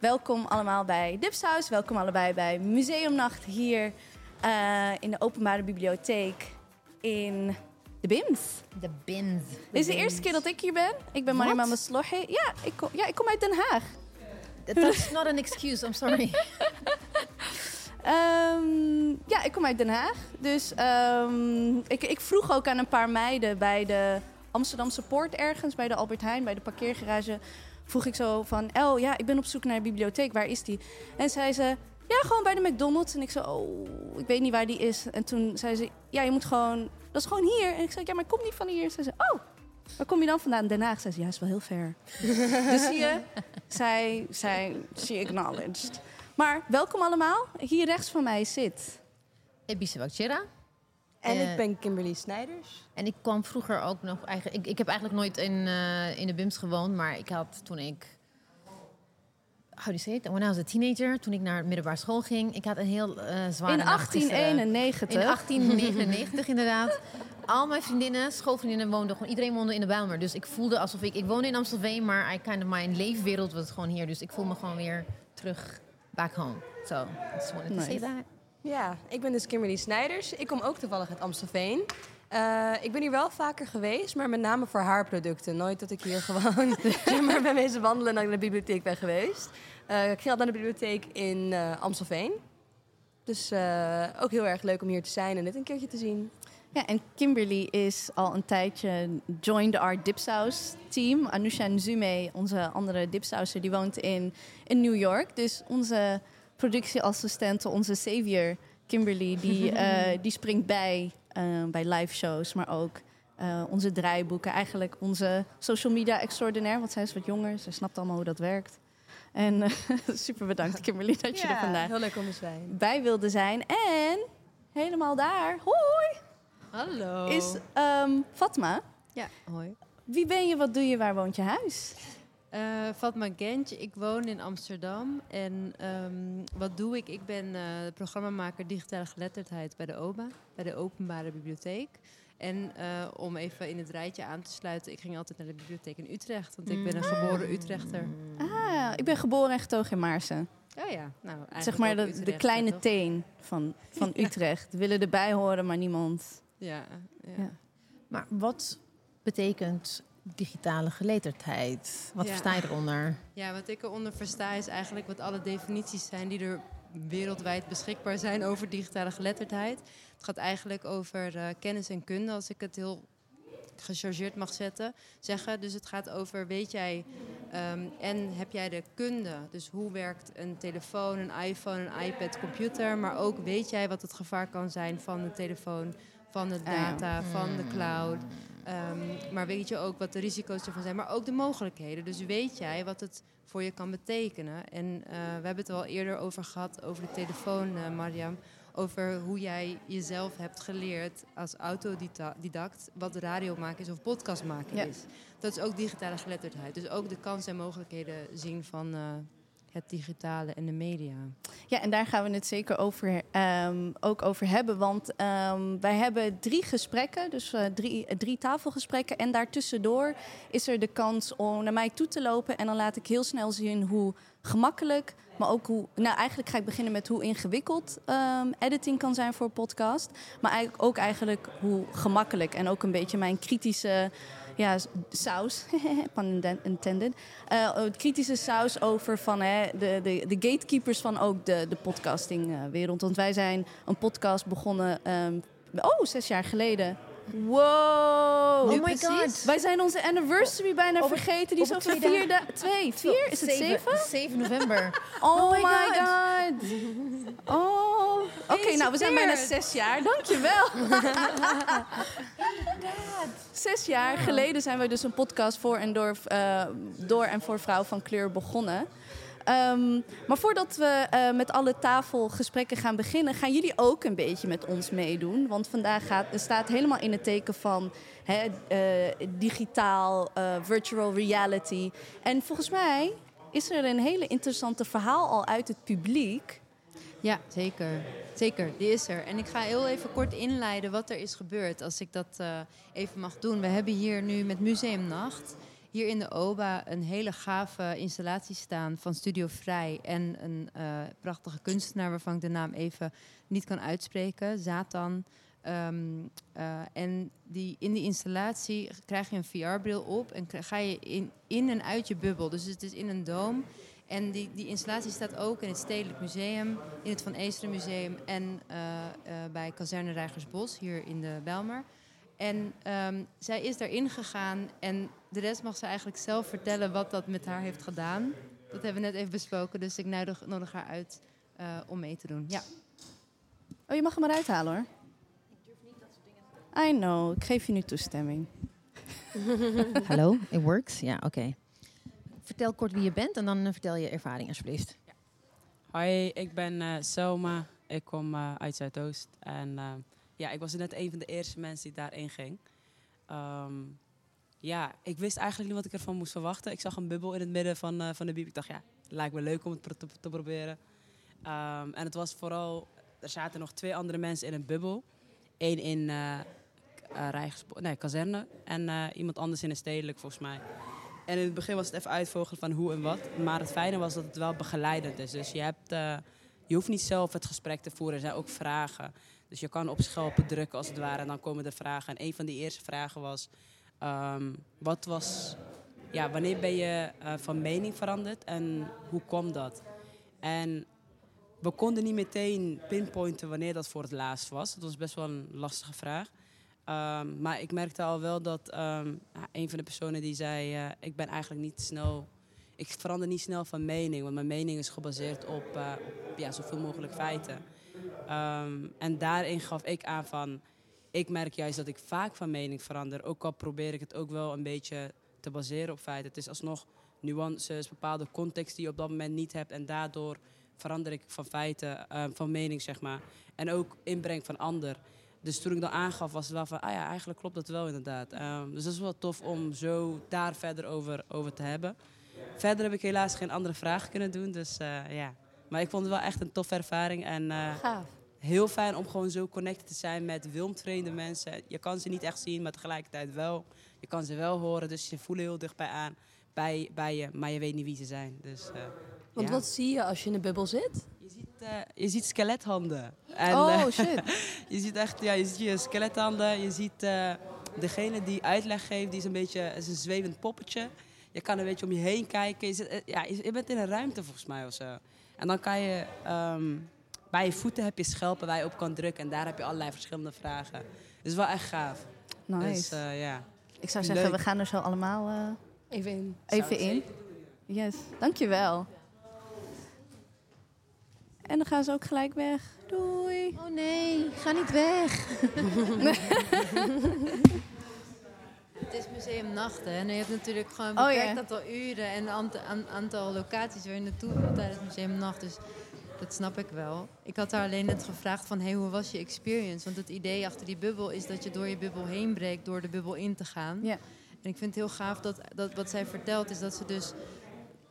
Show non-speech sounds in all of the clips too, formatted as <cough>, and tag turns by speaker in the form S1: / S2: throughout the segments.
S1: welkom allemaal bij Dipsaus. Welkom allebei bij Museumnacht hier uh, in de Openbare Bibliotheek in de BIMS.
S2: De BIMS.
S1: Dit is de eerste keer dat ik hier ben. Ik ben Mariam Maslohi. Ja, ik kom, ja, ik kom uit Den Haag.
S2: That's not an excuse, I'm sorry.
S1: Um, <laughs> ja, ik kom uit Den Haag. Dus um, ik, ik, vroeg ook aan een paar meiden bij de Amsterdamse Poort ergens, bij de Albert Heijn, bij de parkeergarage. Vroeg ik zo van, El, ja, ik ben op zoek naar een bibliotheek, waar is die? En zei ze, ja, gewoon bij de McDonald's. En ik zo, oh, ik weet niet waar die is. En toen zei ze, ja, je moet gewoon, dat is gewoon hier. En ik zei, ja, maar ik kom niet van hier. Zei ze, oh, waar kom je dan vandaan? Den Haag. Zei ze, ja, is wel heel ver. <laughs> dus zie je, zij, zij, she acknowledged. Maar welkom allemaal. Hier rechts van mij zit...
S2: Ebise Wakchera.
S3: En uh, ik ben Kimberly Snijders.
S2: En ik kwam vroeger ook nog... Eigenlijk, ik, ik heb eigenlijk nooit in, uh, in de BIMS gewoond. Maar ik had toen ik... How do you say it? When I was a teenager, toen ik naar middelbare school ging... Ik had een heel uh, zware
S1: In 1891?
S2: In 1899 inderdaad. Al mijn vriendinnen, schoolvriendinnen woonden gewoon... Iedereen woonde in de Bijlmer. Dus ik voelde alsof ik... Ik woonde in Amstelveen, maar I kind of, mijn leefwereld was gewoon hier. Dus ik voel me gewoon weer terug back home. So, I just wanted nice. to say that.
S3: Ja, ik ben dus Kimberly Snijders. Ik kom ook toevallig uit Amstelveen. Uh, ik ben hier wel vaker geweest, maar met name voor haarproducten. Nooit dat ik hier gewoon <laughs> <laughs> maar bij mensen wandelen en naar de bibliotheek ben geweest. Uh, ik ging altijd naar de bibliotheek in uh, Amstelveen. Dus ook heel erg leuk om hier te zijn en dit een keertje te zien.
S1: Ja, en Kimberly is al een tijdje joined our dipsaus team. Anusha Nzume, onze andere dipsauser, die woont in, in New York. Dus onze productieassistente, onze savior Kimberly, die, uh, <laughs> die springt bij uh, bij live shows, maar ook uh, onze draaiboeken. Eigenlijk onze social media extraordinair, want zij is wat jonger. Ze snapt allemaal hoe dat werkt. En <laughs> super bedankt Kimberly dat je
S3: ja,
S1: er vandaag
S3: heel leuk om te zijn.
S1: bij wilde zijn. En helemaal daar, hoi!
S4: Hallo.
S1: Is um, Fatma.
S4: Ja, hoi.
S1: Wie ben je, wat doe je, waar woont je huis?
S4: Uh, Fatma Gentje, ik woon in Amsterdam. En um, wat doe ik? Ik ben uh, programmamaker digitale geletterdheid bij de OBA, bij de Openbare Bibliotheek. En uh, om even in het rijtje aan te sluiten, ik ging altijd naar de bibliotheek in Utrecht, want ik ben een geboren Utrechter.
S1: Ah, ik ben geboren en getogen in Maarsen.
S4: Oh ja, nou,
S1: zeg maar de,
S4: Utrecht,
S1: de kleine
S4: toch?
S1: teen van, van <laughs> Utrecht. Willen erbij horen, maar niemand.
S4: Ja, ja.
S1: Ja.
S2: Maar wat betekent digitale geletterdheid? Wat
S4: Ja.
S2: versta je eronder?
S4: Ja, wat ik eronder versta is eigenlijk wat alle definities zijn die er wereldwijd beschikbaar zijn over digitale geletterdheid. Het gaat eigenlijk over eh, kennis en kunde, als ik het heel gechargeerd mag zetten, zeggen. Dus het gaat over, weet jij, ehm, en heb jij de kunde? Dus hoe werkt een telefoon, een iPhone, een iPad, computer? Maar ook weet jij wat het gevaar kan zijn van de telefoon, van de
S1: Ah,
S4: data, van de cloud? Ehm, maar weet je ook wat de risico's ervan zijn, maar ook de mogelijkheden. Dus weet jij wat het voor je kan betekenen? En eh, we hebben het al eerder over gehad, over de telefoon, eh, Mariam. Over hoe jij jezelf hebt geleerd als autodidact wat radio maken is of podcast maken
S1: Ja.
S4: is. Dat is ook digitale geletterdheid. Dus ook de kansen en mogelijkheden zien van eh, het digitale en de media.
S1: Ja, en daar gaan we het zeker over, ehm, ook over hebben. Want ehm, wij hebben drie gesprekken, dus eh, drie, eh, drie tafelgesprekken. En daartussendoor is er de kans om naar mij toe te lopen. En dan laat ik heel snel zien hoe gemakkelijk, maar ook hoe... Nou, eigenlijk ga ik beginnen met hoe ingewikkeld ehm, editing kan zijn voor podcast. Maar ook eigenlijk hoe gemakkelijk. En ook een beetje mijn kritische ja, saus, <laughs> pun intended. Eh, het kritische saus over van hè, de, de, de gatekeepers van ook de, de podcastingwereld. Want wij zijn een podcast begonnen, ehm, oh, zes jaar geleden. Wow!
S2: Oh my god.
S1: Wij zijn onze anniversary bijna
S2: Over-
S1: vergeten. Die is
S2: over
S1: over
S2: twee
S1: vier dagen. Twee, vier? Is het zeven?
S2: 7 november. <laughs>
S1: Oh,
S2: my
S1: my
S2: God.
S1: god. Oh. <laughs> Oké, nou we zijn bijna zes jaar. Dankjewel. <laughs> Zes jaar geleden zijn we dus een podcast voor en door, eh, door en voor vrouw van kleur begonnen. Ehm, maar voordat we eh, met alle tafelgesprekken gaan beginnen, gaan jullie ook een beetje met ons meedoen. Want vandaag gaat, staat helemaal in het teken van hè, eh, digitaal, eh, virtual reality. En volgens mij is er een hele interessante verhaal al uit het publiek.
S4: Ja, zeker. Zeker, die is er. En ik ga heel even kort inleiden wat er is gebeurd, als ik dat even mag doen. We hebben hier nu met Museumnacht hier in de OBA een hele gave installatie staan van Studio Vrij. En een eh, prachtige kunstenaar waarvan ik de naam even niet kan uitspreken, Zatan. Eh, en die, in die installatie krijg je een VR-bril op en ga je in, in en uit je bubbel. Dus het is in een doom. En die, die installatie staat ook in het Stedelijk Museum, in het Van Eesteren Museum en eh, eh, bij Kazerne Rijgersbos hier in de Bijlmer. En ehm, zij is daarin gegaan en de rest mag ze eigenlijk zelf vertellen wat dat met haar heeft gedaan. Dat hebben we net even besproken, dus ik nodig, nodig haar uit eh, om mee te doen. Ja.
S1: Oh, je mag hem eruit halen hoor. I know, ik geef je nu toestemming. <laughs>
S2: Hallo, it works? Ja, oké. Vertel kort wie je bent en dan eh, vertel je ervaring alsjeblieft.
S5: Hoi, ik ben eh, Selma. Ik kom eh, uit Zuidoost. En eh, ja, ik was net een van de eerste mensen die daarin ging. Ehm, ja, ik wist eigenlijk niet wat ik ervan moest verwachten. Ik zag een bubbel in het midden van, eh, van de bieb. Ik dacht, ja, lijkt me leuk om het te, proberen. Ehm, en het was vooral, er zaten nog twee andere mensen in een bubbel. Eén in Rijgerspo- nee, kazerne en iemand anders in een stedelijk volgens mij. En in het begin was het even uitvogelen van hoe en wat. Maar het fijne was dat het wel begeleidend is. Dus je, hebt, je hoeft niet zelf het gesprek te voeren. Er zijn ook vragen. Dus je kan op schelpen drukken als het ware. En dan komen de vragen. En een van die eerste vragen was... ehm, wat was... Ja, wanneer ben je eh, van mening veranderd en hoe kwam dat? En we konden niet meteen pinpointen wanneer dat voor het laatst was. Dat was best wel een lastige vraag. Ehm, maar ik merkte al wel dat ehm, een van de personen die zei... eh, ik ben eigenlijk niet snel... Ik verander niet snel van mening, want mijn mening is gebaseerd op, eh, op ja, zoveel mogelijk feiten. En daarin gaf ik aan van... Ik merk juist dat ik vaak van mening verander. Ook al probeer ik het ook wel een beetje te baseren op feiten. Het is alsnog nuances, bepaalde context die je op dat moment niet hebt. En daardoor verander ik van feiten, eh, van mening zeg maar. En ook inbreng van ander. Dus toen ik dat aangaf, was het wel van, ah ja, eigenlijk klopt dat wel inderdaad. Ehm, dus dat is wel tof om zo daar verder over, over te hebben. Verder heb ik helaas geen andere vragen kunnen doen, dus eh, ja. Maar ik vond het wel echt een toffe ervaring en eh,
S1: Gaaf.
S5: Heel fijn om gewoon zo connected te zijn met wildvreemde mensen. Je kan ze niet echt zien, maar tegelijkertijd wel. Je kan ze wel horen, dus je voelt heel dichtbij aan bij, bij je, maar je weet niet wie ze zijn. Dus, eh,
S3: Want
S5: ja.
S3: wat zie je als je in de bubbel zit?
S5: Je ziet, eh, je ziet skelethanden. En,
S1: oh,
S5: eh,
S1: shit. <laughs>
S5: je ziet echt, ja, je ziet je skelethanden. Je ziet degene die uitleg geeft, die is een beetje is een zwevend poppetje. Je kan een beetje om je heen kijken. Je, zit, ja, je, je bent in een ruimte volgens mij of zo. En dan kan je, ehm, bij je voeten heb je schelpen waar je op kan drukken. En daar heb je allerlei verschillende vragen. Dus wel echt gaaf.
S1: Nice.
S5: Dus eh, ja.
S1: ik zou zeggen,
S5: leuk.
S1: we gaan er zo allemaal eh,
S3: Even in.
S1: even in. Yes, dankjewel. En dan gaan ze ook gelijk weg. Doei.
S2: Oh nee, ga niet weg. <laughs>
S4: Het is Museum Nachten en je hebt natuurlijk gewoon een
S1: Oh, ja.
S4: aantal uren en een aantal, aan- aantal locaties waar je naartoe wil tijdens Museum Nacht. Dus dat snap ik wel. Ik had haar alleen net gevraagd van, hey, hoe was je experience? Want het idee achter die bubbel is dat je door je bubbel heen breekt door de bubbel in te gaan.
S1: Ja.
S4: En ik vind het heel gaaf dat, dat wat zij vertelt is dat ze dus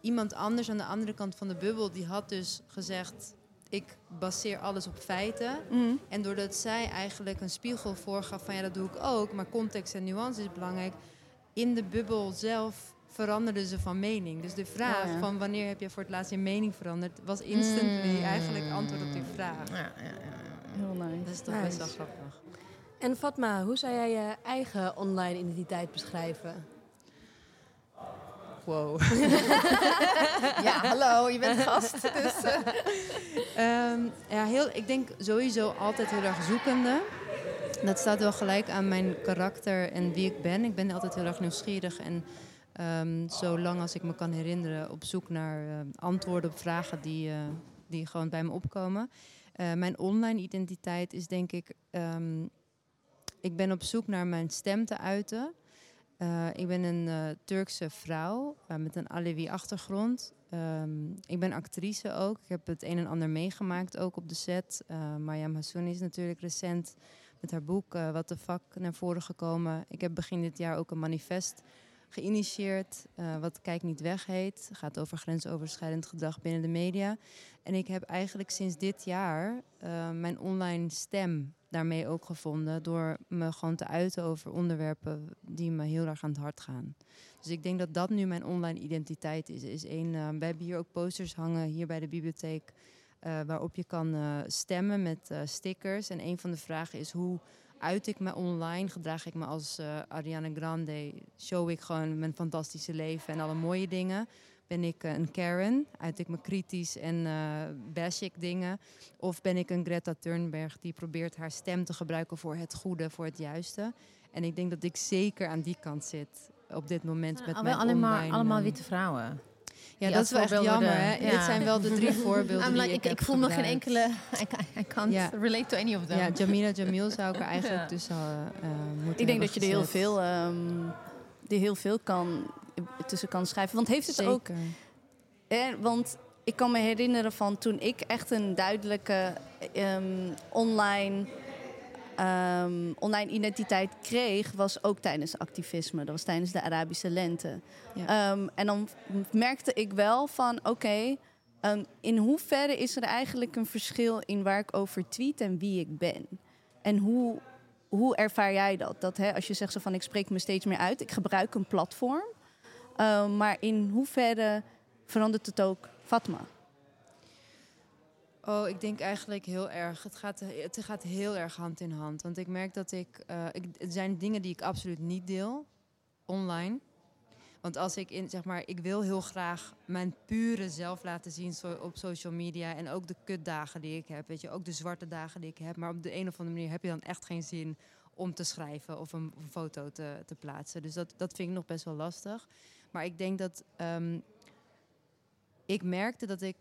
S4: iemand anders aan de andere kant van de bubbel, die had dus gezegd, ik baseer alles op feiten.
S1: Mhm.
S4: En doordat zij eigenlijk een spiegel voorgaf van ja, dat doe ik ook, maar context en nuance is belangrijk. In de bubbel zelf veranderden ze van mening. Dus de vraag
S1: Oh ja.
S4: van wanneer heb je voor het laatst je mening veranderd, was instantly
S2: Mm.
S4: eigenlijk antwoord op die vraag.
S2: Ja, ja, ja.
S1: Heel nice.
S4: Dat is toch best wel grappig.
S3: En Fatma, hoe zou jij je eigen online identiteit beschrijven?
S4: Wow. <laughs>
S2: ja, hallo, je bent gast. Dus, eh. <laughs>
S4: Ehm, ja, heel, ik denk sowieso altijd heel erg zoekende. Dat staat wel gelijk aan mijn karakter en wie ik ben. Ik ben altijd heel erg nieuwsgierig en ehm, zolang als ik me kan herinneren op zoek naar eh, antwoorden op vragen die, eh, die gewoon bij me opkomen. Eh, mijn online identiteit is denk ik, ehm, ik ben op zoek naar mijn stem te uiten. Ik ben een Turkse vrouw met een Alevi-achtergrond. Ehm, ik ben actrice ook. Ik heb het een en ander meegemaakt, ook op de set. Uh, Mariam is natuurlijk recent met haar boek Wat de Vak naar voren gekomen. Ik heb begin dit jaar ook een manifest geïnitieerd, eh, wat Kijk Niet Weg heet. Het gaat over grensoverschrijdend gedrag binnen de media. En ik heb eigenlijk sinds dit jaar eh, mijn online stem daarmee ook gevonden. Door me gewoon te uiten over onderwerpen die me heel erg aan het hart gaan. Dus ik denk dat dat nu mijn online identiteit is. is één, uh, we hebben hier ook posters hangen, hier bij de bibliotheek. Waarop je kan stemmen met stickers. En een van de vragen is hoe uit ik me online? Gedraag ik me als Ariana Grande? Show ik gewoon mijn fantastische leven en alle mooie dingen? Ben ik een Karen? Uit ik me kritisch en uh, bash ik dingen? Of ben ik een Greta Thunberg die probeert haar stem te gebruiken voor het goede, voor het juiste? En ik denk dat ik zeker aan die kant zit op dit moment met mijn
S2: allemaal,
S4: online...
S2: allemaal witte vrouwen.
S4: Ja, dat is wel echt jammer. Hè?
S2: Ja.
S4: Dit zijn wel de drie <laughs> voorbeelden die ik,
S2: ik, ik voel me geen enkele... <laughs> I can't
S4: Ja.
S2: relate to any of them.
S4: Ja, Jamila Jamil zou ik er <laughs> eigenlijk
S2: Ja.
S4: tussen uh, moeten
S1: Ik denk dat je er heel veel, ehm, er heel veel kan, tussen kan schrijven. Want heeft het
S4: Zeker.
S1: ook... Eh, want ik kan me herinneren van toen ik echt een duidelijke ehm, online, ehm, online identiteit kreeg, was ook tijdens activisme. Dat was tijdens de Arabische lente.
S4: Ja.
S1: Ehm, en dan merkte ik wel van, oké, ehm, in hoeverre is er eigenlijk een verschil in waar ik over tweet en wie ik ben? En hoe, hoe ervaar jij dat? dat hè, als je zegt zo van, ik spreek me steeds meer uit, ik gebruik een platform. Maar in hoeverre verandert het ook Fatma?
S4: Oh, ik denk eigenlijk heel erg. Het gaat, het gaat heel erg hand in hand. Want ik merk dat ik, eh, ik. Er zijn dingen die ik absoluut niet deel online. Want als ik in, zeg maar, ik wil heel graag mijn pure zelf laten zien op social media. En ook de kutdagen die ik heb. Weet je, ook de zwarte dagen die ik heb. Maar op de een of andere manier heb je dan echt geen zin om te schrijven of een, een foto te, te plaatsen. Dus dat, dat vind ik nog best wel lastig. Maar ik denk dat. ehm, ik merkte dat ik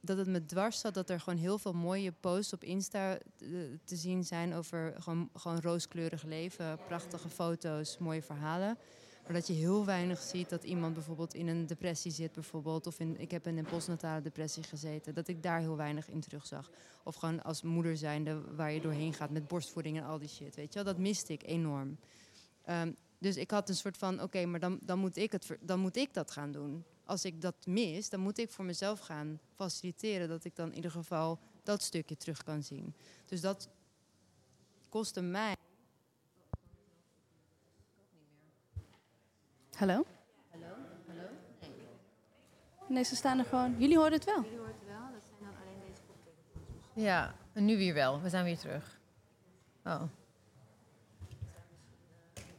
S4: dat het me dwars zat dat er gewoon heel veel mooie posts op Insta eh, te zien zijn over gewoon, gewoon rooskleurig leven, prachtige foto's, mooie verhalen. Maar dat je heel weinig ziet dat iemand bijvoorbeeld in een depressie zit, bijvoorbeeld. Of in, ik heb in een postnatale depressie gezeten. Dat ik daar heel weinig in terugzag. Of gewoon als moeder zijnde waar je doorheen gaat met borstvoeding en al die shit. Weet je wel, dat miste ik enorm. Ehm, dus ik had een soort van, oké, maar dan, dan, moet ik het, dan moet ik dat gaan doen. Als ik dat mis, dan moet ik voor mezelf gaan faciliteren... dat ik dan in ieder geval dat stukje terug kan zien. Dus dat kostte mij...
S1: Hallo? Nee, ze staan er gewoon. Jullie horen het wel.
S2: Ja, en nu weer wel. We zijn weer terug. Oh.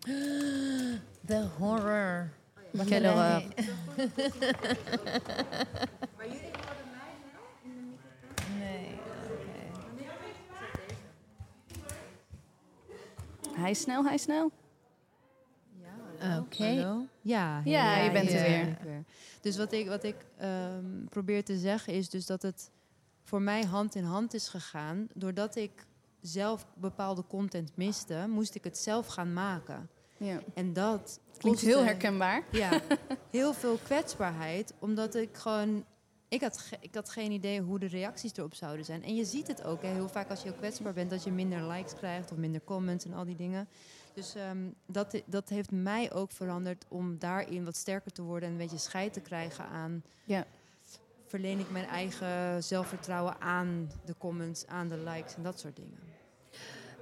S2: <gasps> The horror.
S1: Quelle horreur.
S2: Nee.
S1: Hij is snel, hij is snel.
S2: Oké.
S4: Hallo? Ja,
S1: Ja, je bent
S2: er
S4: ja,
S1: weer.
S4: Dus wat ik, wat ik ehm, probeer te zeggen is dus dat het voor mij hand in hand is gegaan. Doordat ik zelf bepaalde content miste, moest ik het zelf gaan maken.
S1: Ja.
S4: En dat
S1: Klinkt heel herkenbaar.
S4: Ja, <laughs> heel veel kwetsbaarheid. Omdat ik gewoon... Ik had, ik had geen idee hoe de reacties erop zouden zijn. En je ziet het ook hè, heel vaak als je heel kwetsbaar bent... dat je minder likes krijgt of minder comments en al die dingen. Dus ehm, dat, dat heeft mij ook veranderd om daarin wat sterker te worden... en een beetje scheid te krijgen aan...
S1: Ja.
S4: verleen ik mijn eigen zelfvertrouwen aan de comments, aan de likes en dat soort dingen.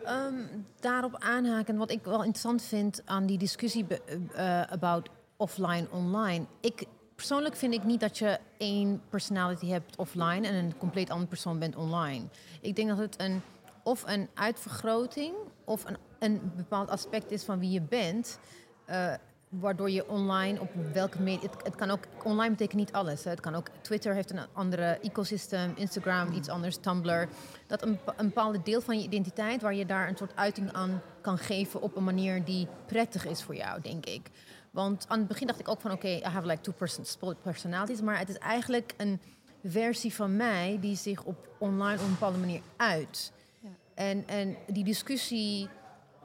S2: Ehm, daarop aanhaken, wat ik wel interessant vind aan die discussie eh, about offline, online. Ik, persoonlijk vind ik niet dat je één personality hebt offline en een compleet andere persoon bent online. Ik denk dat het een, of een uitvergroting of een, een bepaald aspect is van wie je bent. eh, waardoor je online op welke media. Het, het kan ook online betekent niet alles. Hè. Het kan ook Twitter heeft een andere ecosysteem, Instagram iets anders, Tumblr. Dat een, een bepaalde deel van je identiteit waar je daar een soort uiting aan kan geven op een manier die prettig is voor jou, denk ik. Want aan het begin dacht ik ook van oké, I have like two person, personalities, maar het is eigenlijk een versie van mij die zich op online op een bepaalde manier uit.
S4: Ja.
S2: En, en die discussie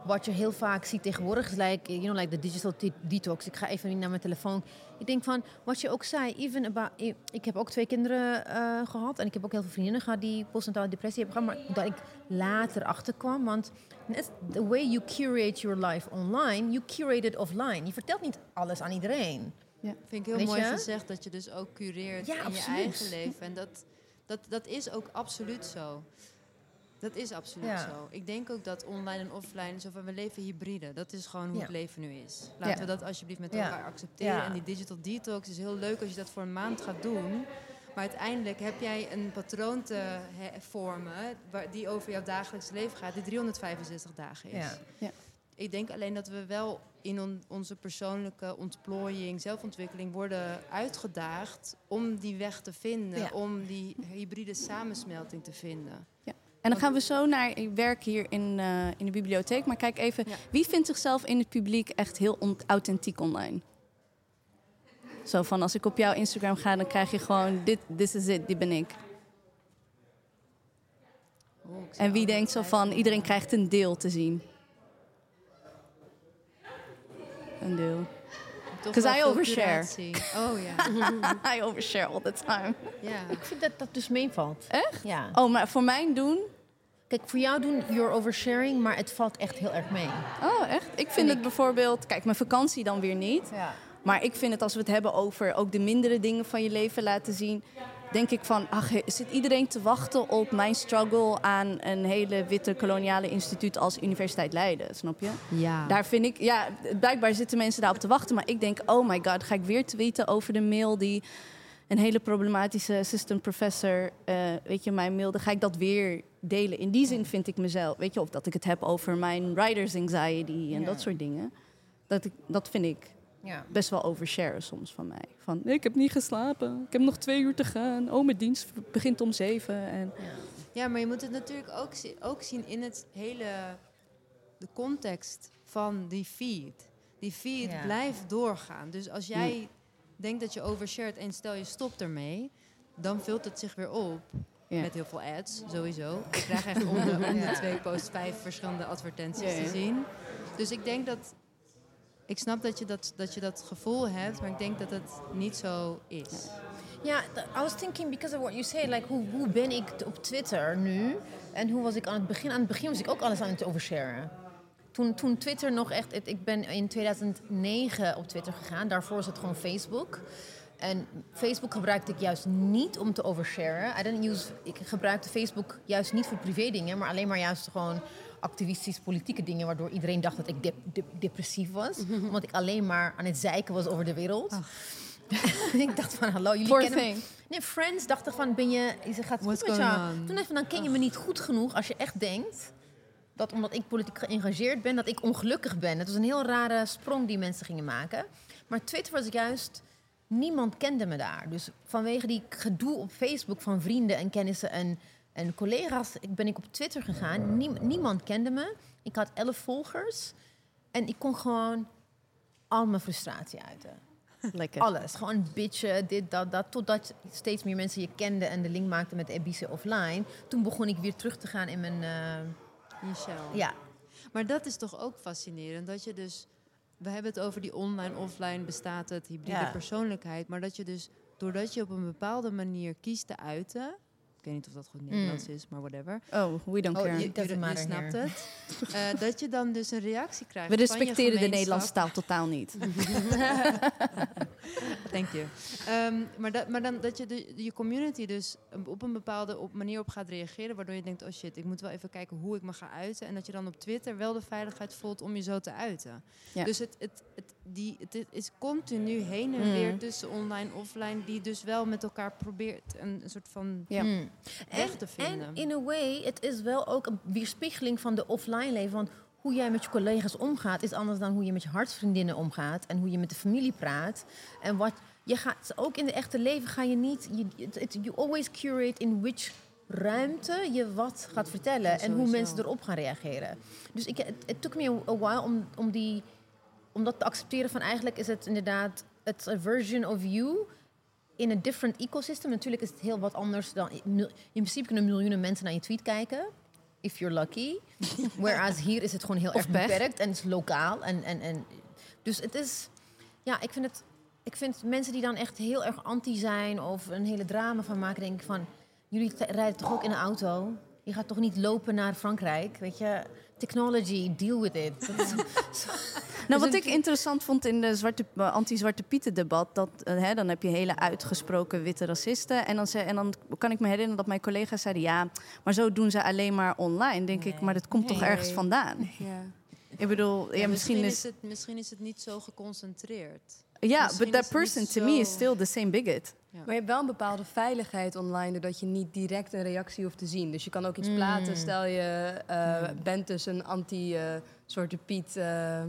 S2: wat je heel vaak ziet tegenwoordig is like, you know, like the digital de- detox. Ik ga even niet naar mijn telefoon. Ik denk van, wat je ook zei, even about, ik- heb ook twee kinderen eh, gehad en ik heb ook heel veel vriendinnen gehad die postnatale depressie hebben gehad, maar dat ik later achterkwam, want net the way you curate your life online, you curate it offline. Je vertelt niet alles aan iedereen.
S4: Vind ik heel
S2: Weet
S4: mooi
S2: je?
S4: gezegd dat je dus ook cureert
S2: Ja,
S4: in je eigen leven. En dat, dat, dat is ook absoluut zo. Dat is absoluut
S2: Ja.
S4: zo. Ik denk ook dat online en offline, zo van we leven hybride. Dat is gewoon hoe
S2: Ja.
S4: het leven nu is. Laten
S2: Ja.
S4: we dat alsjeblieft met
S2: Ja.
S4: elkaar accepteren.
S2: Ja.
S4: En die digital detox is heel leuk als je dat voor een maand gaat doen. Maar uiteindelijk heb jij een patroon te he- vormen waar, die over jouw dagelijks leven gaat, die 365 dagen is.
S2: Ja.
S4: Ik denk alleen dat we wel in on- onze persoonlijke ontplooiing, zelfontwikkeling worden uitgedaagd om die weg te vinden,
S2: Ja.
S4: om die hybride samensmelting te vinden.
S1: En dan gaan we zo naar ik werk hier in, eh, in de bibliotheek. Maar kijk even,
S4: Ja.
S1: wie vindt zichzelf in het publiek echt heel on- authentiek online? Zo van als ik op jouw Instagram ga, dan krijg je gewoon dit, this is it, die ben ik.
S4: Oh, ik
S1: En wie denkt zo van, iedereen krijgt een deel te zien? Een deel.
S4: Toch
S1: 'Cause
S4: wel
S1: I overshare.
S4: Oh ja. <laughs>
S1: I overshare all the time.
S4: ja.
S2: Ik vind dat dat dus meevalt.
S1: Echt?
S2: Ja.
S1: Oh, maar voor mijn doen?
S2: Kijk, voor jou doen you're oversharing, maar het valt echt heel erg mee.
S1: Oh, echt? Ik vind het bijvoorbeeld... Kijk, mijn vakantie dan weer niet.
S2: Ja.
S1: Maar ik vind het als we het hebben over ook de mindere dingen van je leven laten zien. Denk ik van, ach, zit iedereen te wachten op mijn struggle aan een hele witte koloniale instituut als Universiteit Leiden, snap je?
S4: ja.
S1: Daar vind ik, ja, blijkbaar zitten mensen daarop te wachten. Maar ik denk, oh my god, ga ik weer tweeten over de mail die een hele problematische assistant professor, eh, weet je, mij mailde. Ga ik dat weer delen? In die zin vind ik mezelf, weet je, of dat ik het heb over mijn writer's anxiety en
S2: Ja.
S1: dat soort dingen. Dat, ik, dat vind ik
S2: Ja.
S1: best wel oversharen soms van mij. Van, ik heb niet geslapen, ik heb nog twee uur te gaan. Oh, mijn dienst begint om zeven. En,
S4: Ja, maar je moet het natuurlijk ook, zi- ook zien in het hele de context van die feed. Die feed
S2: Ja.
S4: blijft doorgaan. Dus als jij denkt dat je overshared en stel je stopt ermee, dan vult het zich weer op.
S1: Ja.
S4: Met heel veel ads, sowieso. Ik krijg echt om de, om de <laughs> twee posts vijf verschillende advertenties
S1: Ja, ja.
S4: te zien. Dus ik denk dat... Ik snap dat je dat, dat je dat gevoel hebt, maar ik denk dat het niet zo is.
S2: Ja, I was thinking because of what you say, like hoe, hoe ben ik op Twitter nu en hoe was ik aan het begin? Aan het begin was ik ook alles aan het oversharen. Toen, toen Twitter nog echt, ik ben in 2009 op Twitter gegaan. Daarvoor was het gewoon Facebook. En Facebook gebruikte ik juist niet om te oversharen. I didn't use, ik gebruikte Facebook juist niet voor privé dingen, maar alleen maar juist gewoon activistisch politieke dingen, waardoor iedereen dacht dat ik dep- dep- depressief was. <laughs> Omdat ik alleen maar aan het zeiken was over de wereld. <laughs> ik dacht van, hallo, jullie
S1: Poor
S2: kennen
S1: thing.
S2: Nee, Friends dacht er van, ben je... Ze gaat goed met jou.
S4: on?
S2: Toen dacht ik van, dan ken je me niet goed genoeg als je echt denkt... dat omdat ik politiek geëngageerd ben, dat ik ongelukkig ben. Het was een heel rare sprong die mensen gingen maken. Maar Twitter was juist... Niemand kende me daar. Dus vanwege die gedoe op Facebook van vrienden en kennissen en, en collega's... Ik ben ik op Twitter gegaan. Niem- niemand kende me. Ik had elf volgers. En ik kon gewoon al mijn frustratie uiten.
S1: Lekker.
S2: Alles. Gewoon bitchen, dit, dat, dat. Totdat steeds meer mensen je kenden en de link maakten met Ebice offline. Toen begon ik weer terug te gaan in mijn...
S4: Michel.
S2: ja,
S4: Maar dat is toch ook fascinerend. Dat je dus. We hebben het over die online, offline bestaat het, hybride
S2: Ja.
S4: persoonlijkheid. Maar dat je dus, doordat je op een bepaalde manier kiest te uiten. Ik weet niet of dat goed Nederlands is, maar whatever.
S1: Oh, we don't
S2: Oh,
S1: care.
S2: je-
S4: Je, je, snapt
S2: here.
S4: het. <laughs> Eh, dat je dan dus een reactie krijgt.
S1: We respecteren de. Nederlandse taal totaal niet. <laughs>
S4: Dank je. Ehm, maar dat, maar dan, dat je de, je community dus op een bepaalde op manier op gaat reageren, waardoor je denkt, oh shit, ik moet wel even kijken hoe ik me ga uiten. En dat je dan op Twitter wel de veiligheid voelt om je zo te uiten.
S1: Ja.
S4: Dus het, het, het, die, het, is continu heen en
S1: Mm.
S4: weer tussen online offline, die dus wel met elkaar probeert een, een soort van
S1: Ja.
S2: Mm.
S4: weg
S2: En,
S4: te vinden.
S2: en in a way, het is wel ook een weerspiegeling van de offline leven. Want hoe jij met je collega's omgaat, is anders dan hoe je met je hartsvriendinnen omgaat. En hoe je met de familie praat. En wat je gaat, ook in het echte leven ga je niet. Je, it- you always curate in which ruimte je wat gaat vertellen. en hoe mensen erop gaan reageren. Dus ik, het took me a while om, om, die, om dat te accepteren van eigenlijk is het inderdaad... It's a version of you in een different ecosystem. Natuurlijk is het heel wat anders dan... In principe kunnen miljoenen mensen naar je tweet kijken. if you're lucky. <laughs> Whereas hier is het gewoon heel erg beperkt en het is lokaal. En, en, en, dus het is, ja, ik vind het, ik vind mensen die dan echt heel erg anti zijn of een hele drama van maken, denk ik van, jullie rijden toch ook in een auto? Je gaat toch niet lopen naar Frankrijk, weet je? Technology, deal with it. <laughs>
S1: Nou, wat
S2: Dus
S1: ik interessant vond in de zwarte, eh, anti-Zwarte Pieten debat, dat eh, hè, dan heb je hele uitgesproken witte racisten. En dan, ze, en dan kan ik me herinneren dat mijn collega's zeiden, ja, maar zo doen ze alleen maar online. Denk ik, maar dat komt toch ergens vandaan?
S3: Ja.
S1: Ik bedoel, ja,
S4: Ja,
S1: misschien is...
S4: het, misschien is het niet zo geconcentreerd.
S1: Ja, but that
S4: is
S1: person to me is still the same bigot.
S3: Maar je hebt wel een bepaalde veiligheid online, doordat je niet direct een reactie hoeft te zien. Dus je kan ook iets
S2: Mm.
S3: plaatsen. Stel je eh,
S2: Mm.
S3: bent dus een anti-Zwarte Piet, eh,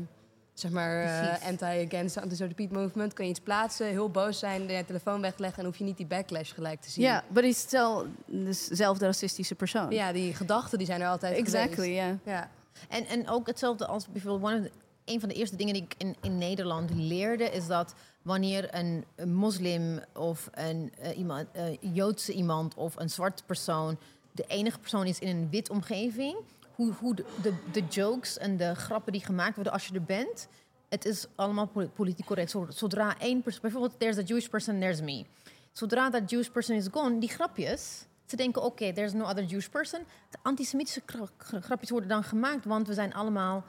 S3: zeg maar, eh, anti-against anti-Zwarte Piet movement. Kan je iets plaatsen, heel boos zijn, je telefoon wegleggen en hoef je niet die backlash gelijk te zien.
S1: Ja, but he's still dezelfde racistische persoon.
S3: Ja, die gedachten die zijn er altijd
S1: exactly. Ja.
S2: En, en ook hetzelfde als bijvoorbeeld, one of the- een van de eerste dingen die ik in, in Nederland leerde, is dat wanneer een, moslim of een eh, iemand, eh, Joodse iemand of een zwarte persoon de enige persoon is in een wit omgeving, hoe, hoe de, de, jokes en de grappen die gemaakt worden als je er bent, het is allemaal poli- politiek correct. Zo- Zodra één persoon, bijvoorbeeld, there's a Jewish person, there's me. Zodra dat Jewish person is gone, die grapjes, ze denken, oké, there's no other Jewish person. De antisemitische gra- gra- grapjes worden dan gemaakt, want we zijn allemaal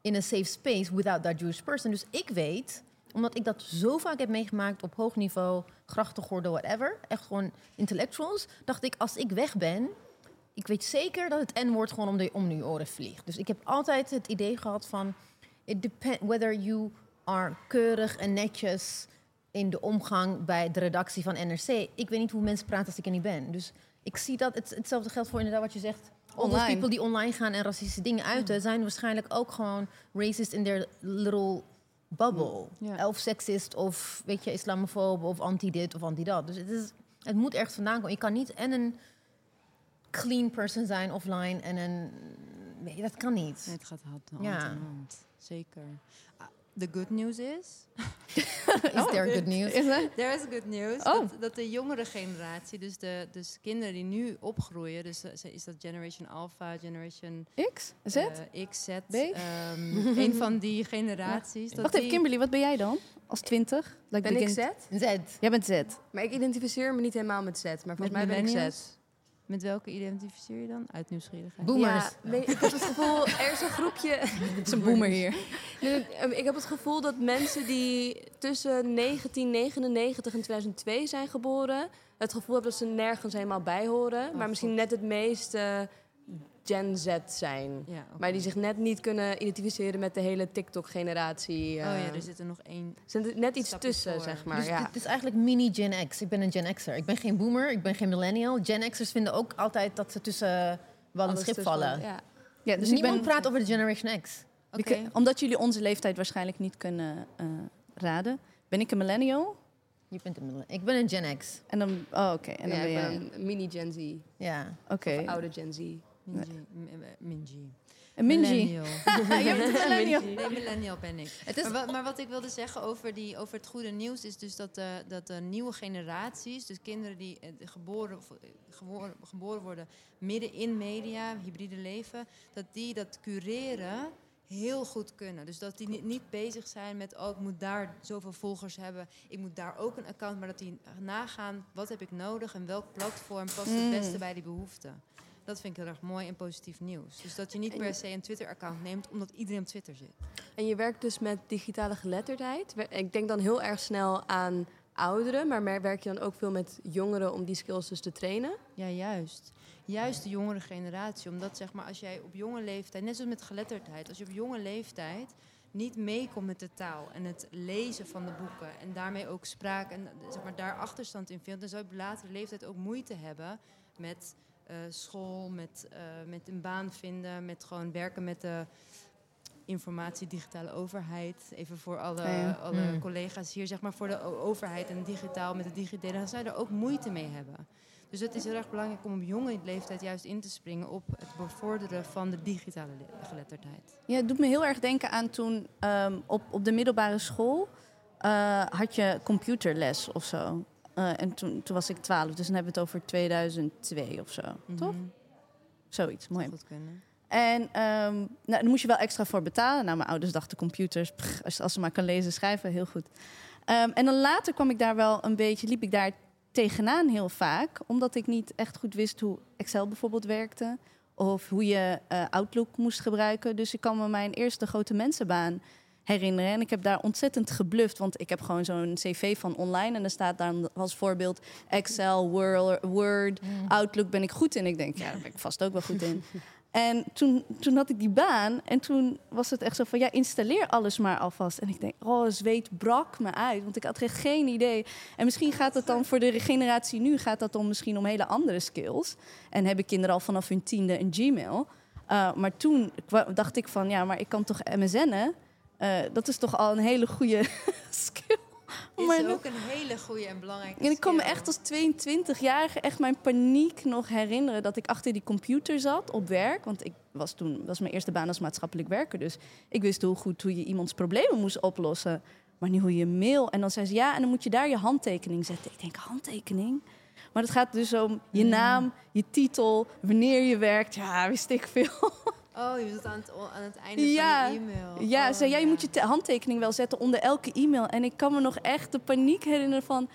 S2: in een safe space without that Jewish person. Dus ik weet, omdat ik dat zo vaak heb meegemaakt op hoog niveau, grachtengordel, whatever, echt gewoon intellectuals, dacht ik, als ik weg ben, ik weet zeker dat het N-woord gewoon om, de, om je oren vliegt. Dus ik heb altijd het idee gehad van, it depends whether you are keurig en netjes in de omgang bij de redactie van NRC. Ik weet niet hoe mensen praten als ik er niet ben. Dus ik zie dat, het, hetzelfde geldt voor inderdaad wat je zegt.
S1: Online.
S2: people die online gaan en racistische dingen uiten... zijn waarschijnlijk ook gewoon racist in their little bubble.
S4: Ja.
S2: Of seksist of, weet je, islamofoob of anti-dit of anti-dat. Dus het, is, het moet ergens vandaan komen. Je kan niet en een clean person zijn offline en een... Nee, dat kan niet.
S4: Nee, het gaat hand, hand
S2: Ja.
S4: in hand. Zeker. The good news is... <laughs>
S2: Is there good <laughs> news?
S1: Is dat?
S4: There is good news.
S1: Oh.
S4: Dat, dat de jongere generatie, dus de dus kinderen die nu opgroeien... dus eh, is dat Generation Alpha, Generation
S1: X? Z?
S4: eh, X, Z...
S1: B?
S4: ehm, <laughs> een van die generaties. dat
S1: Wacht even, Kimberly, wat ben jij dan? Als twintig? Like
S3: Ben ik Z?
S2: Z.
S1: Jij bent Z.
S3: Maar ik identificeer me niet helemaal met Z. Maar volgens
S4: Met
S3: mij ben ik Z.
S4: Met welke identificeer je dan? Uit nieuwsgierigheid.
S2: Boomers.
S3: Ja, ik heb het gevoel, er is een groepje... <laughs>
S1: Het is een boomer hier.
S3: Nee, eh, ik heb het gevoel dat mensen die tussen 1999 en 2002 zijn geboren... het gevoel hebben dat ze nergens helemaal bij horen. maar misschien net het meeste Gen Z zijn.
S4: Ja.
S3: Maar die zich net niet kunnen identificeren met de hele TikTok-generatie.
S4: Oh
S3: eh.
S4: ja, er zit er nog één.
S3: Er zit net iets tussen,
S4: voor.
S3: zeg maar.
S2: dus
S3: ja.
S2: dit is eigenlijk mini Gen X. Ik ben een Gen X'er. Ik ben geen boomer, ik ben geen millennial. Gen X'ers vinden ook altijd dat ze tussen wel een schip vallen.
S3: Ja.
S1: Ja,
S2: Dus
S1: ik
S2: niemand
S1: ben-
S2: praat over de Generation X.
S1: Kun- omdat jullie onze leeftijd waarschijnlijk niet kunnen eh, raden. Ben ik een millennial?
S2: Je bent een millennial. Ik ben een Gen X.
S1: En dan, oh, oké. En dan
S3: Ja,
S1: ben
S3: ik
S1: jij,
S3: ben een mini Gen Z.
S2: Ja.
S1: oké.
S3: Oude Gen Z.
S4: Minji. Minji.
S1: Een Minji.
S4: Millennial. <laughs>
S1: Jij bent een millennial.
S4: Nee, millennial ben ik.
S2: Het is
S4: Maar, wa- maar wat ik wilde zeggen over, die, over het goede nieuws is dus dat de, dat de nieuwe generaties, dus kinderen die eh, geboren, eh, geboren, geboren worden midden in media, hybride leven, dat die dat cureren heel goed kunnen. Dus dat die niet, niet bezig zijn met, oh, ik moet daar zoveel volgers hebben, ik moet daar ook een account, maar dat die nagaan, wat heb ik nodig en welk platform past het
S1: Mm.
S4: beste bij die behoeften. Dat vind ik heel erg mooi en positief nieuws. Dus dat je niet per se een Twitter-account neemt omdat iedereen op Twitter zit.
S3: En je werkt dus met digitale geletterdheid. Ik denk dan heel erg snel aan ouderen, maar werk je dan ook veel met jongeren om die skills dus te trainen?
S4: Ja, juist. Juist de jongere generatie. Omdat zeg maar, als jij op jonge leeftijd, net zoals met geletterdheid, als je op jonge leeftijd niet meekomt met de taal en het lezen van de boeken en daarmee ook spraak en zeg maar, daar achterstand in vindt, dan zou je op latere leeftijd ook moeite hebben met school, met, eh, met een baan vinden, met gewoon werken met de informatie, digitale overheid. Even voor alle,
S1: Ja, ja.
S4: alle
S2: Mm.
S4: collega's hier, zeg maar voor de overheid en digitaal met de digitale, dan je er ook moeite mee hebben. Dus het is heel erg belangrijk om op jonge leeftijd juist in te springen op het bevorderen van de digitale le- geletterdheid.
S1: Ja, het doet me heel erg denken aan toen ehm, op, op de middelbare school eh, had je computerles of zo. Eh, en toen, toen was ik 12, dus dan hebben we het over 2002 of zo. Toch?
S4: Mhm.
S1: Zoiets, mooi.
S4: Goed kunnen.
S1: En ehm, nou, daar moest je wel extra voor betalen. Nou, mijn ouders dachten computers, pff, als, als ze maar kan lezen en schrijven, heel goed. Ehm, en dan later kwam ik daar wel een beetje, liep ik daar tegenaan heel vaak. Omdat ik niet echt goed wist hoe Excel bijvoorbeeld werkte. Of hoe je eh, Outlook moest gebruiken. Dus ik kan me mijn eerste grote mensenbaan herinneren. En ik heb daar ontzettend gebluft. Want ik heb gewoon zo'n cv van online. En er staat daar als voorbeeld Excel, Word, Word Outlook ben ik goed in. Ik denk, ja, daar ben ik vast ook wel goed in. <laughs> En toen, toen had ik die baan en toen was het echt zo van, ja, installeer alles maar alvast. En ik denk, oh, zweet brak me uit, want ik had echt geen idee. En misschien gaat het dan voor de generatie nu, gaat dat dan misschien om hele andere skills. En hebben kinderen al vanaf hun tiende een Gmail. Uh, maar toen dacht ik van, ja, maar ik kan toch MSN'en? Uh, dat is toch al een hele goede <laughs> skill.
S4: Is
S1: Maar
S4: ook een hele goede en belangrijke
S1: en ik kan me echt als 22-jarige echt mijn paniek nog herinneren dat ik achter die computer zat op werk. Want ik was toen was mijn eerste baan als maatschappelijk werker. Dus ik wist heel goed hoe je iemands problemen moest oplossen. Maar niet hoe je mail. En dan zei ze ja, en dan moet je daar je handtekening zetten. Ik denk, handtekening? Maar het gaat dus om je naam, je titel, wanneer je werkt. Ja, wist ik veel. <laughs>
S4: Oh, je doet aan het, aan het einde
S1: Ja.
S4: van je e-mail.
S1: Ja,
S4: oh,
S1: zei, ja, je moet je te- handtekening wel zetten onder elke e-mail. En ik kan me nog echt de paniek herinneren van...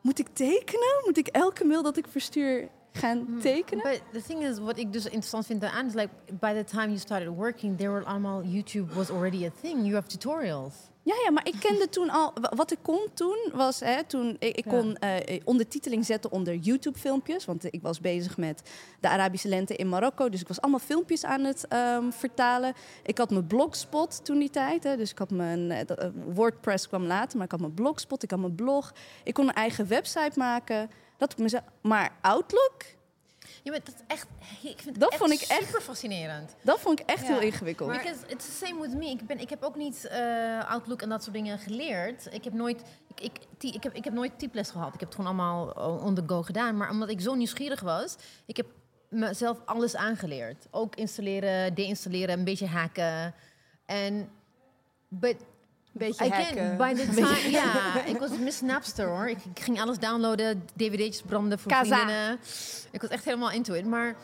S1: Moet ik tekenen? Moet ik elke mail dat ik verstuur gaan tekenen?
S2: But the thing is, wat ik dus interessant vind aan is like by the time you started working, there were allemaal YouTube was already a thing. You have tutorials.
S1: Ja, ja, maar ik kende toen al... wa- Wat ik kon toen was... Hè, toen, ik, ik kon eh, ondertiteling zetten onder YouTube-filmpjes. Want ik was bezig met de Arabische lente in Marokko. Dus ik was allemaal filmpjes aan het ehm, vertalen. Ik had mijn blogspot toen die tijd. Hè, dus ik had mijn... eh, eh, WordPress kwam later, maar ik had mijn blogspot. Ik had mijn blog. Ik kon een eigen website maken. Dat ik mezelf, maar Outlook,
S2: Ja, maar dat is echt, ik vind het
S1: Dat
S2: echt
S1: vond ik echt-
S2: super fascinerend.
S1: dat vond ik echt
S4: Ja,
S1: heel ingewikkeld.
S4: maar-
S2: Because it's the same with me. Ik, ben, ik heb ook niet eh, Outlook en dat soort dingen geleerd. Ik heb nooit, ik, ik, ik heb, ik heb nooit typles gehad. Ik heb het gewoon allemaal on the go gedaan. Maar omdat ik zo nieuwsgierig was, ik heb mezelf alles aangeleerd. Ook installeren, deinstalleren, een beetje hacken. En but
S3: Beetje
S2: Again,
S3: hacken.
S2: by the <laughs> time, ja, ik was Miss Napster hoor. Ik, ik ging alles downloaden, dvd'tjes branden voor
S1: Kaza.
S2: vriendinnen. Ik was echt helemaal into it. Maar,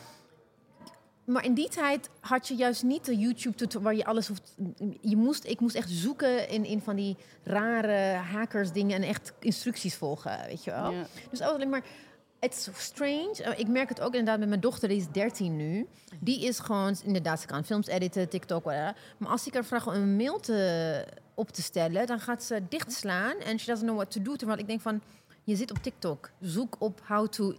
S2: maar in die tijd had je juist niet de YouTube tutorial waar je alles hoeft. Je moest, ik moest echt zoeken in, in van die rare hackers dingen en echt instructies volgen, weet je wel.
S1: Ja.
S2: Dus ook alleen maar. It's strange. Uh, Ik merk het ook inderdaad met mijn dochter, die is 13 nu. Die is gewoon, inderdaad, ze kan films editen, TikTok, whatever. Maar als ik haar vraag om een mail te, op te stellen, dan gaat ze dichtslaan en she doesn't know what to do. Terwijl ik denk van, je zit op TikTok, zoek op how to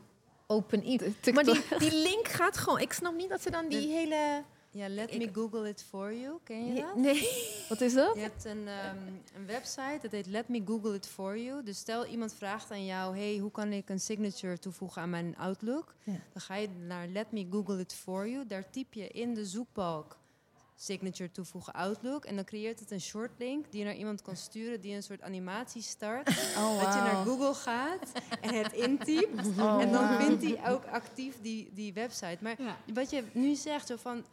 S2: open e Maar die, die link gaat gewoon, ik snap niet dat ze dan die hele...
S4: Ja, let me google it for you. Ken je dat?
S2: Nee.
S1: Wat is dat?
S4: Je hebt een, ehm, een website, dat heet Let Me Google It For You. Dus stel iemand vraagt aan jou, hey, hoe kan ik een signature toevoegen aan mijn Outlook?
S2: Ja.
S4: Dan ga je naar Let Me Google It For You. Daar typ je in de zoekbalk signature toevoegen Outlook. En dan creëert het een shortlink die je naar iemand kan sturen die een soort animatie start. <laughs>
S1: Oh,
S4: Dat je naar Google gaat en het intypt. <laughs>
S1: Oh,
S4: en dan
S1: wauw.
S4: vindt hij ook actief die, die website. Maar wat je nu zegt, zo van...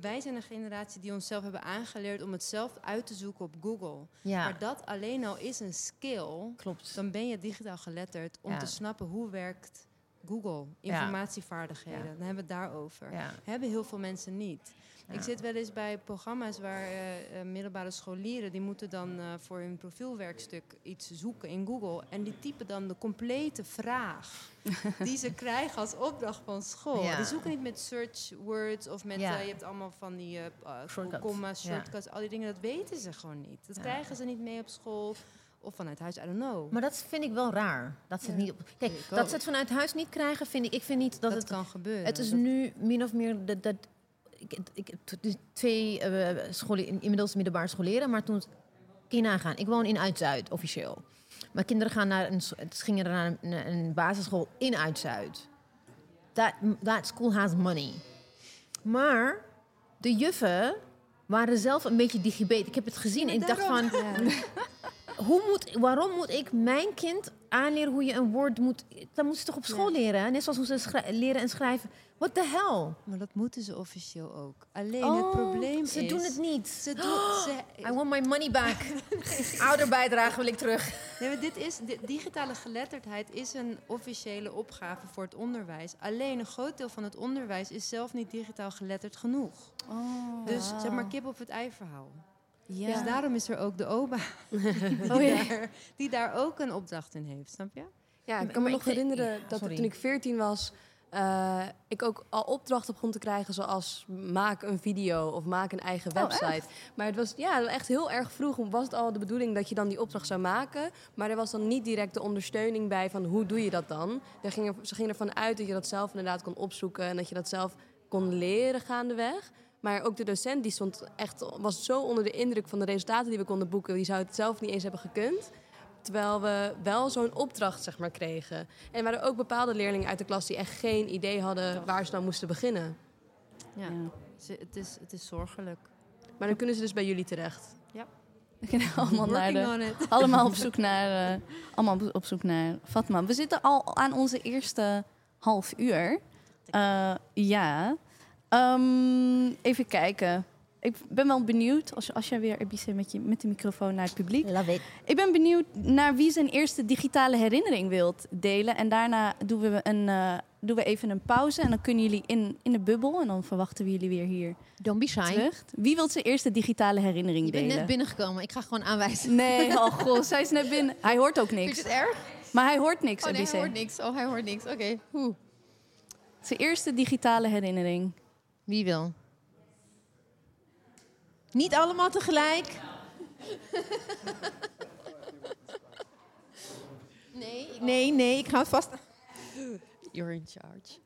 S4: Wij zijn een generatie die onszelf hebben aangeleerd om het zelf uit te zoeken op Google.
S2: Ja,
S4: Maar dat alleen al is een skill.
S2: klopt.
S4: Dan ben je digitaal geletterd om
S2: Ja.
S4: te snappen hoe werkt Google. Informatievaardigheden. Dan hebben we het daarover. Hebben heel veel mensen niet.
S2: Ja.
S4: Ik zit wel eens bij programma's waar eh, eh, middelbare scholieren... die moeten dan eh, voor hun profielwerkstuk iets zoeken in Google. En die typen dan de complete vraag <laughs> die ze krijgen als opdracht van school.
S2: Ja.
S4: Die zoeken niet met search words of met...
S2: Ja.
S4: je hebt allemaal van die
S2: Shortcuts.
S4: comma's,
S2: Ja.
S4: shortcuts, al die dingen. Dat weten ze gewoon niet. Dat krijgen ze niet mee op school of vanuit huis, I don't know.
S2: Maar dat vind ik wel raar. Dat ze het
S4: Ja.
S2: niet op, kijk, dat ze het vanuit huis niet krijgen, vind ik. Ik vind niet dat,
S4: dat
S2: het
S4: kan gebeuren.
S2: Het is
S4: Dat-
S2: nu min of meer dat. dat ik, ik twee eh scholen, inmiddels middelbaar scholieren, maar toen kun je nagaan. Ik woon in Uit-Zuid officieel. Mijn kinderen gaan naar een, gingen naar een, een basisschool in Uit-Zuid. That, that school has money. Maar de juffen waren zelf een beetje digibet. Ik heb het gezien en ik dacht van, <laughs> hoe moet, waarom moet ik mijn kind aanleren hoe je een woord moet... Dat moeten ze toch op school leren? Net zoals hoe ze leren en schrijven. What the hell?
S4: Maar dat moeten ze officieel ook. Alleen
S2: Oh,
S4: het probleem
S2: Ze
S4: is...
S2: doen het niet.
S4: Ze doen, <gasps> ze,
S2: I want my money back. <laughs> Ouderbijdrage wil ik terug.
S4: Nee, maar dit is, di- digitale geletterdheid is een officiële opgave voor het onderwijs. Alleen een groot deel van het onderwijs is zelf niet digitaal geletterd genoeg.
S1: Oh,
S4: Dus zeg maar kip op het ei verhaal.
S1: Ja.
S4: Dus daarom is er ook de OBA <laughs> die,
S1: Oh, ja.
S4: daar, die daar ook een opdracht in heeft, snap je?
S3: Ja, ik kan me nog herinneren
S2: ja,
S3: dat toen ik 14 was, eh, ik ook al opdrachten begon te krijgen zoals maak een video of maak een eigen website. maar het was ja, echt heel erg vroeg was het al de bedoeling dat je dan die opdracht zou maken, maar er was dan niet direct de ondersteuning bij van hoe doe je dat dan. Er ging er, ze gingen ervan uit dat je dat zelf inderdaad kon opzoeken en dat je dat zelf kon leren gaandeweg. Maar ook de docent die stond echt, was zo onder de indruk van de resultaten die we konden boeken. Die zou het zelf niet eens hebben gekund. Terwijl we wel zo'n opdracht zeg maar, kregen. En er waren ook bepaalde leerlingen uit de klas die echt geen idee hadden waar ze nou moesten beginnen.
S4: Ja,
S1: Ja.
S4: Het, is, het is zorgelijk.
S3: Maar dan kunnen ze dus bij jullie terecht.
S1: We gaan <laughs> allemaal, naar de, <laughs> allemaal op zoek naar, eh, allemaal op zoek naar Fatma. We zitten al aan onze eerste half uur. Eh, ja. Ehm, even kijken. Ik ben wel benieuwd, als, als jij weer, Ebice, met, je, met de microfoon naar het publiek.
S2: Love it.
S1: Ik ben benieuwd naar wie zijn eerste digitale herinnering wilt delen. En daarna doen we, een, eh, doen we even een pauze. En dan kunnen jullie in, in de bubbel. En dan verwachten we jullie weer hier
S2: Don't be shy.
S1: terug. Wie wilt zijn eerste digitale herinnering
S2: Je bent
S1: delen?
S2: net binnengekomen. Ik ga gewoon aanwijzen.
S1: Nee, <laughs> oh god, zij is net binnen. Hij hoort ook
S2: Vind
S1: niks.
S2: je het erg?
S1: Maar hij hoort niks,
S2: Oh nee, hij hoort niks. Oh, hij hoort niks. Oké. Hoe?
S1: Zijn eerste digitale herinnering.
S2: Wie wil? Niet allemaal tegelijk. nee, nee, nee. Ik ga het vast...
S6: You're in charge.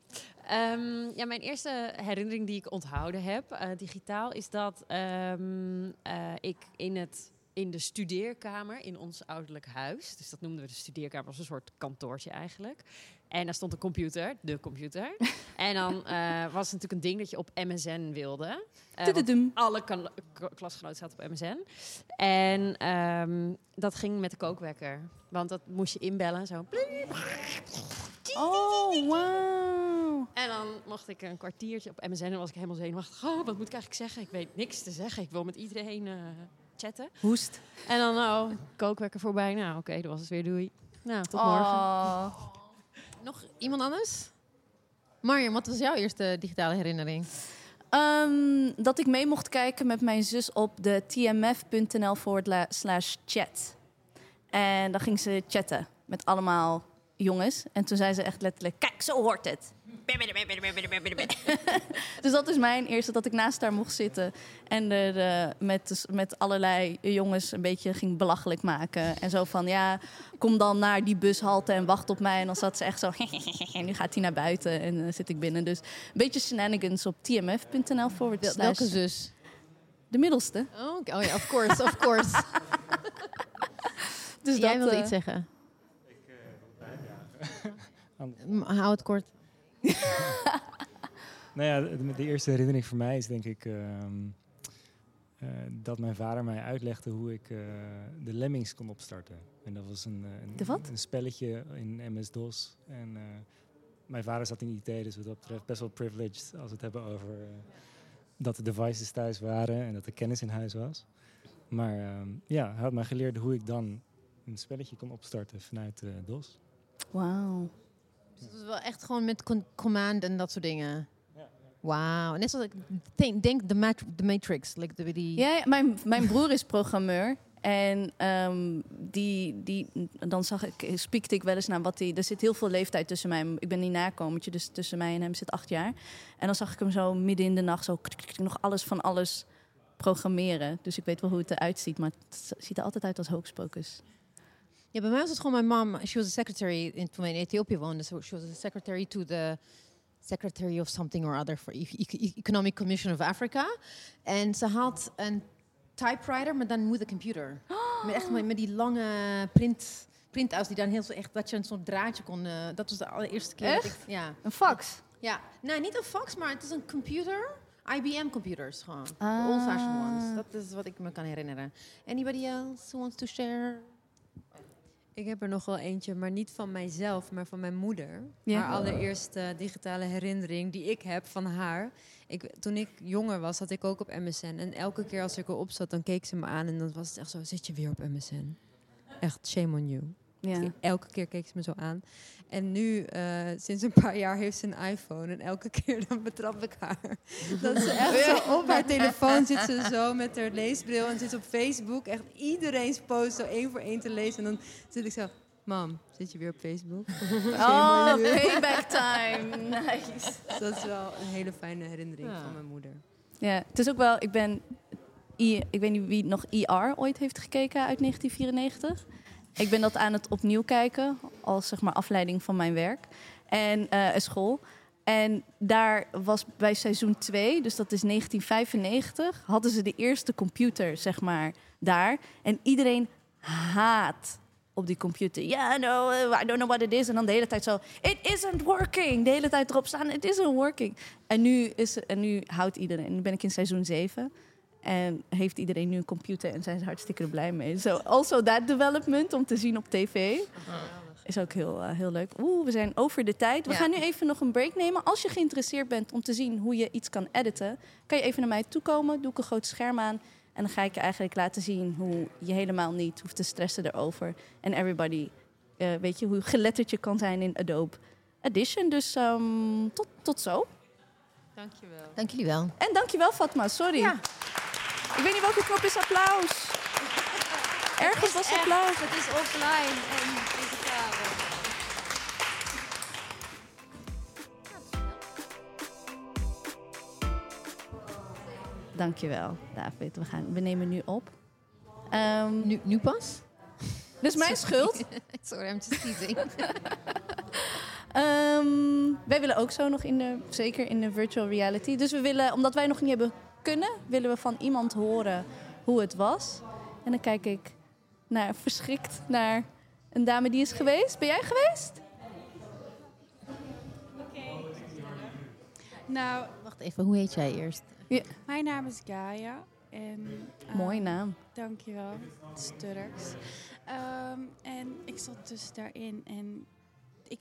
S6: Ehm, ja, mijn eerste herinnering die ik onthouden heb, eh, digitaal, is dat ehm, eh, ik in, het, in de studeerkamer in ons ouderlijk huis, dus dat noemden we de studeerkamer als een soort kantoortje eigenlijk. En daar stond een computer, de computer. <laughs> en dan eh, was het natuurlijk een ding dat je op MSN wilde. Eh, alle klasgenoten zaten op MSN. En ehm, dat ging met de kookwekker. Want dat moest je inbellen, zo.
S1: Oh, wow.
S6: En dan mocht ik een kwartiertje op MSN en was ik helemaal zenuwachtig. Oh, wat moet ik eigenlijk zeggen? Ik weet niks te zeggen. Ik wil met iedereen eh, chatten.
S1: Hoest.
S6: En dan, oh, kookwekker voorbij. Nou, oké, dat was het weer. Doei. Nou, tot morgen.
S2: Nog iemand anders? Marjam, wat was jouw eerste digitale herinnering?
S1: Ehm, dat ik mee mocht kijken met mijn zus op de tmf.nl slash chat. En dan ging ze chatten met allemaal jongens. En toen zei ze echt letterlijk, kijk, zo hoort het. <laughs> dus dat is mijn eerste, dat ik naast haar mocht zitten. En er eh, met, met allerlei jongens een beetje ging belachelijk maken. En zo van, ja, kom dan naar die bushalte en wacht op mij. En dan zat ze echt zo, <laughs> en nu gaat hij naar buiten en dan zit ik binnen. Dus een beetje shenanigans op tmf.nl forward
S2: Wel-
S1: slash
S2: Welke zus?
S1: de middelste.
S2: Oh, oké. oh ja, of course, of course. <laughs>
S1: Dus
S2: Jij
S1: dat,
S2: wilde
S1: eh,
S2: iets zeggen.
S7: Aan-
S2: M- Hou het kort. <laughs>
S7: Nou ja, de, de eerste herinnering voor mij is denk ik ehm, eh, dat mijn vader mij uitlegde hoe ik eh, de Lemmings kon opstarten. En dat was een, eh, een,
S1: De
S7: spelletje in MS-DOS. En mijn vader zat in IT, dus wat dat betreft best wel privileged als we het hebben over dat de devices thuis waren en dat er kennis in huis was. Maar ehm, ja, hij had mij geleerd hoe ik dan een spelletje kon opstarten vanuit DOS.
S1: Wauw.
S2: Dus het was wel echt gewoon met con- command en dat soort dingen.
S7: Ja.
S2: Wauw. Net zoals ik denk, denk de, mat de Matrix. Like de, die...
S1: Ja, ja, mijn, mijn broer is programmeur. En ehm, die, die, dan zag ik, spiekte ik wel eens naar wat hij. Er zit heel veel leeftijd tussen mij. Ik ben die nakomertje, dus tussen mij en hem zit acht jaar. En dan zag ik hem zo midden in de nacht zo krik, krik, nog alles van alles programmeren. Dus ik weet wel hoe het eruit ziet, maar het ziet er altijd uit als hocus pocus.
S2: Ja, bij mij was het gewoon mijn mom. She was a secretary in, toen we in Ethiopië woonden. So she was a secretary to the secretary of something or other for E- E- Economic Commission of Africa. En ze had een typewriter, maar dan met een computer. Met echt met, die lange print, printouts die dan heel zo echt dat je een soort draadje kon. eh, dat was de allereerste keer. dat ik, ja.
S1: Een fax.
S2: Ja, nee, niet een fax, maar het is een computer. IBM computers gewoon.
S1: Ah.
S2: old-fashioned ones. Dat is wat ik me kan herinneren. Anybody else who wants to share?
S4: Ik heb er nog wel eentje, maar niet van mijzelf, maar van mijn moeder.
S1: Ja.
S4: Haar allereerste digitale herinnering die ik heb van haar. Ik, toen ik jonger was, zat ik ook op MSN. En elke keer als ik erop zat, dan keek ze me aan en dan was het echt zo, zit je weer op MSN? Echt, shame on you.
S1: Ja.
S4: Elke keer keek ze me zo aan. En nu, eh, sinds een paar jaar, heeft ze een iPhone. En elke <laughs> keer dan betrap ik haar. Dat ze echt zo op haar telefoon zit ze zo met haar leesbril. En zit ze op Facebook echt iedereen's post zo één voor één te lezen. En dan zit ik zo, mam, zit je weer op Facebook? <laughs>
S1: Oh, payback time. Nice.
S4: Dus dat is wel een hele fijne herinnering
S6: Ja.
S4: van mijn moeder.
S1: Ja, het is ook wel, ik ben, I, ik weet niet wie nog IR ooit heeft gekeken uit 1994. Ik ben dat aan het opnieuw kijken, als zeg maar afleiding van mijn werk en eh, school. En daar was bij seizoen 2, dus dat is 1995, hadden ze de eerste computer, zeg maar, daar. En iedereen haat op die computer. Ja, no, eh, I don't know what it is. En dan de hele tijd zo, it isn't working. De hele tijd erop staan, it isn't working. En nu, is, en nu houdt iedereen, nu ben ik in seizoen 7. En heeft iedereen nu een computer en zijn ze hartstikke blij mee. So also that development om te zien op tv. Is ook heel, eh, heel leuk. Oeh, we zijn over de tijd. We
S2: Ja.
S1: gaan nu even nog een break nemen. Als je geïnteresseerd bent om te zien hoe je iets kan editen, kan je even naar mij toe komen. Doe ik een groot scherm aan. En dan ga ik je eigenlijk laten zien hoe je helemaal niet hoeft te stressen erover. En everybody, eh, weet je, hoe geletterd je kan zijn in Adobe Audition. Dus ehm, tot, tot zo.
S6: Dankjewel.
S2: Dank jullie wel.
S1: En dankjewel Fatma, sorry.
S2: Ja.
S1: Ik weet niet welke knop is applaus. Ergens was applaus.
S6: Het is offline en digitaal.
S1: Dankjewel, David. We, gaan, we nemen nu op. Ehm
S2: Nu, nu pas? <laughs>
S1: dus mijn schuld. <laughs>
S2: Sorry, I'm just teasing. <laughs>
S1: Ehm, wij willen ook zo nog in de, zeker in de virtual reality. Dus we willen, omdat wij nog niet hebben kunnen, willen we van iemand horen hoe het was. En dan kijk ik naar, verschrikt naar een dame die is geweest. Ben jij geweest?
S8: Nou,
S2: Wacht even, hoe heet jij eerst?
S8: mijn naam is Gaia. En, eh,
S1: Mooie naam.
S8: Dankjewel. Het is Turks. Ehm, en ik zat dus daarin en ik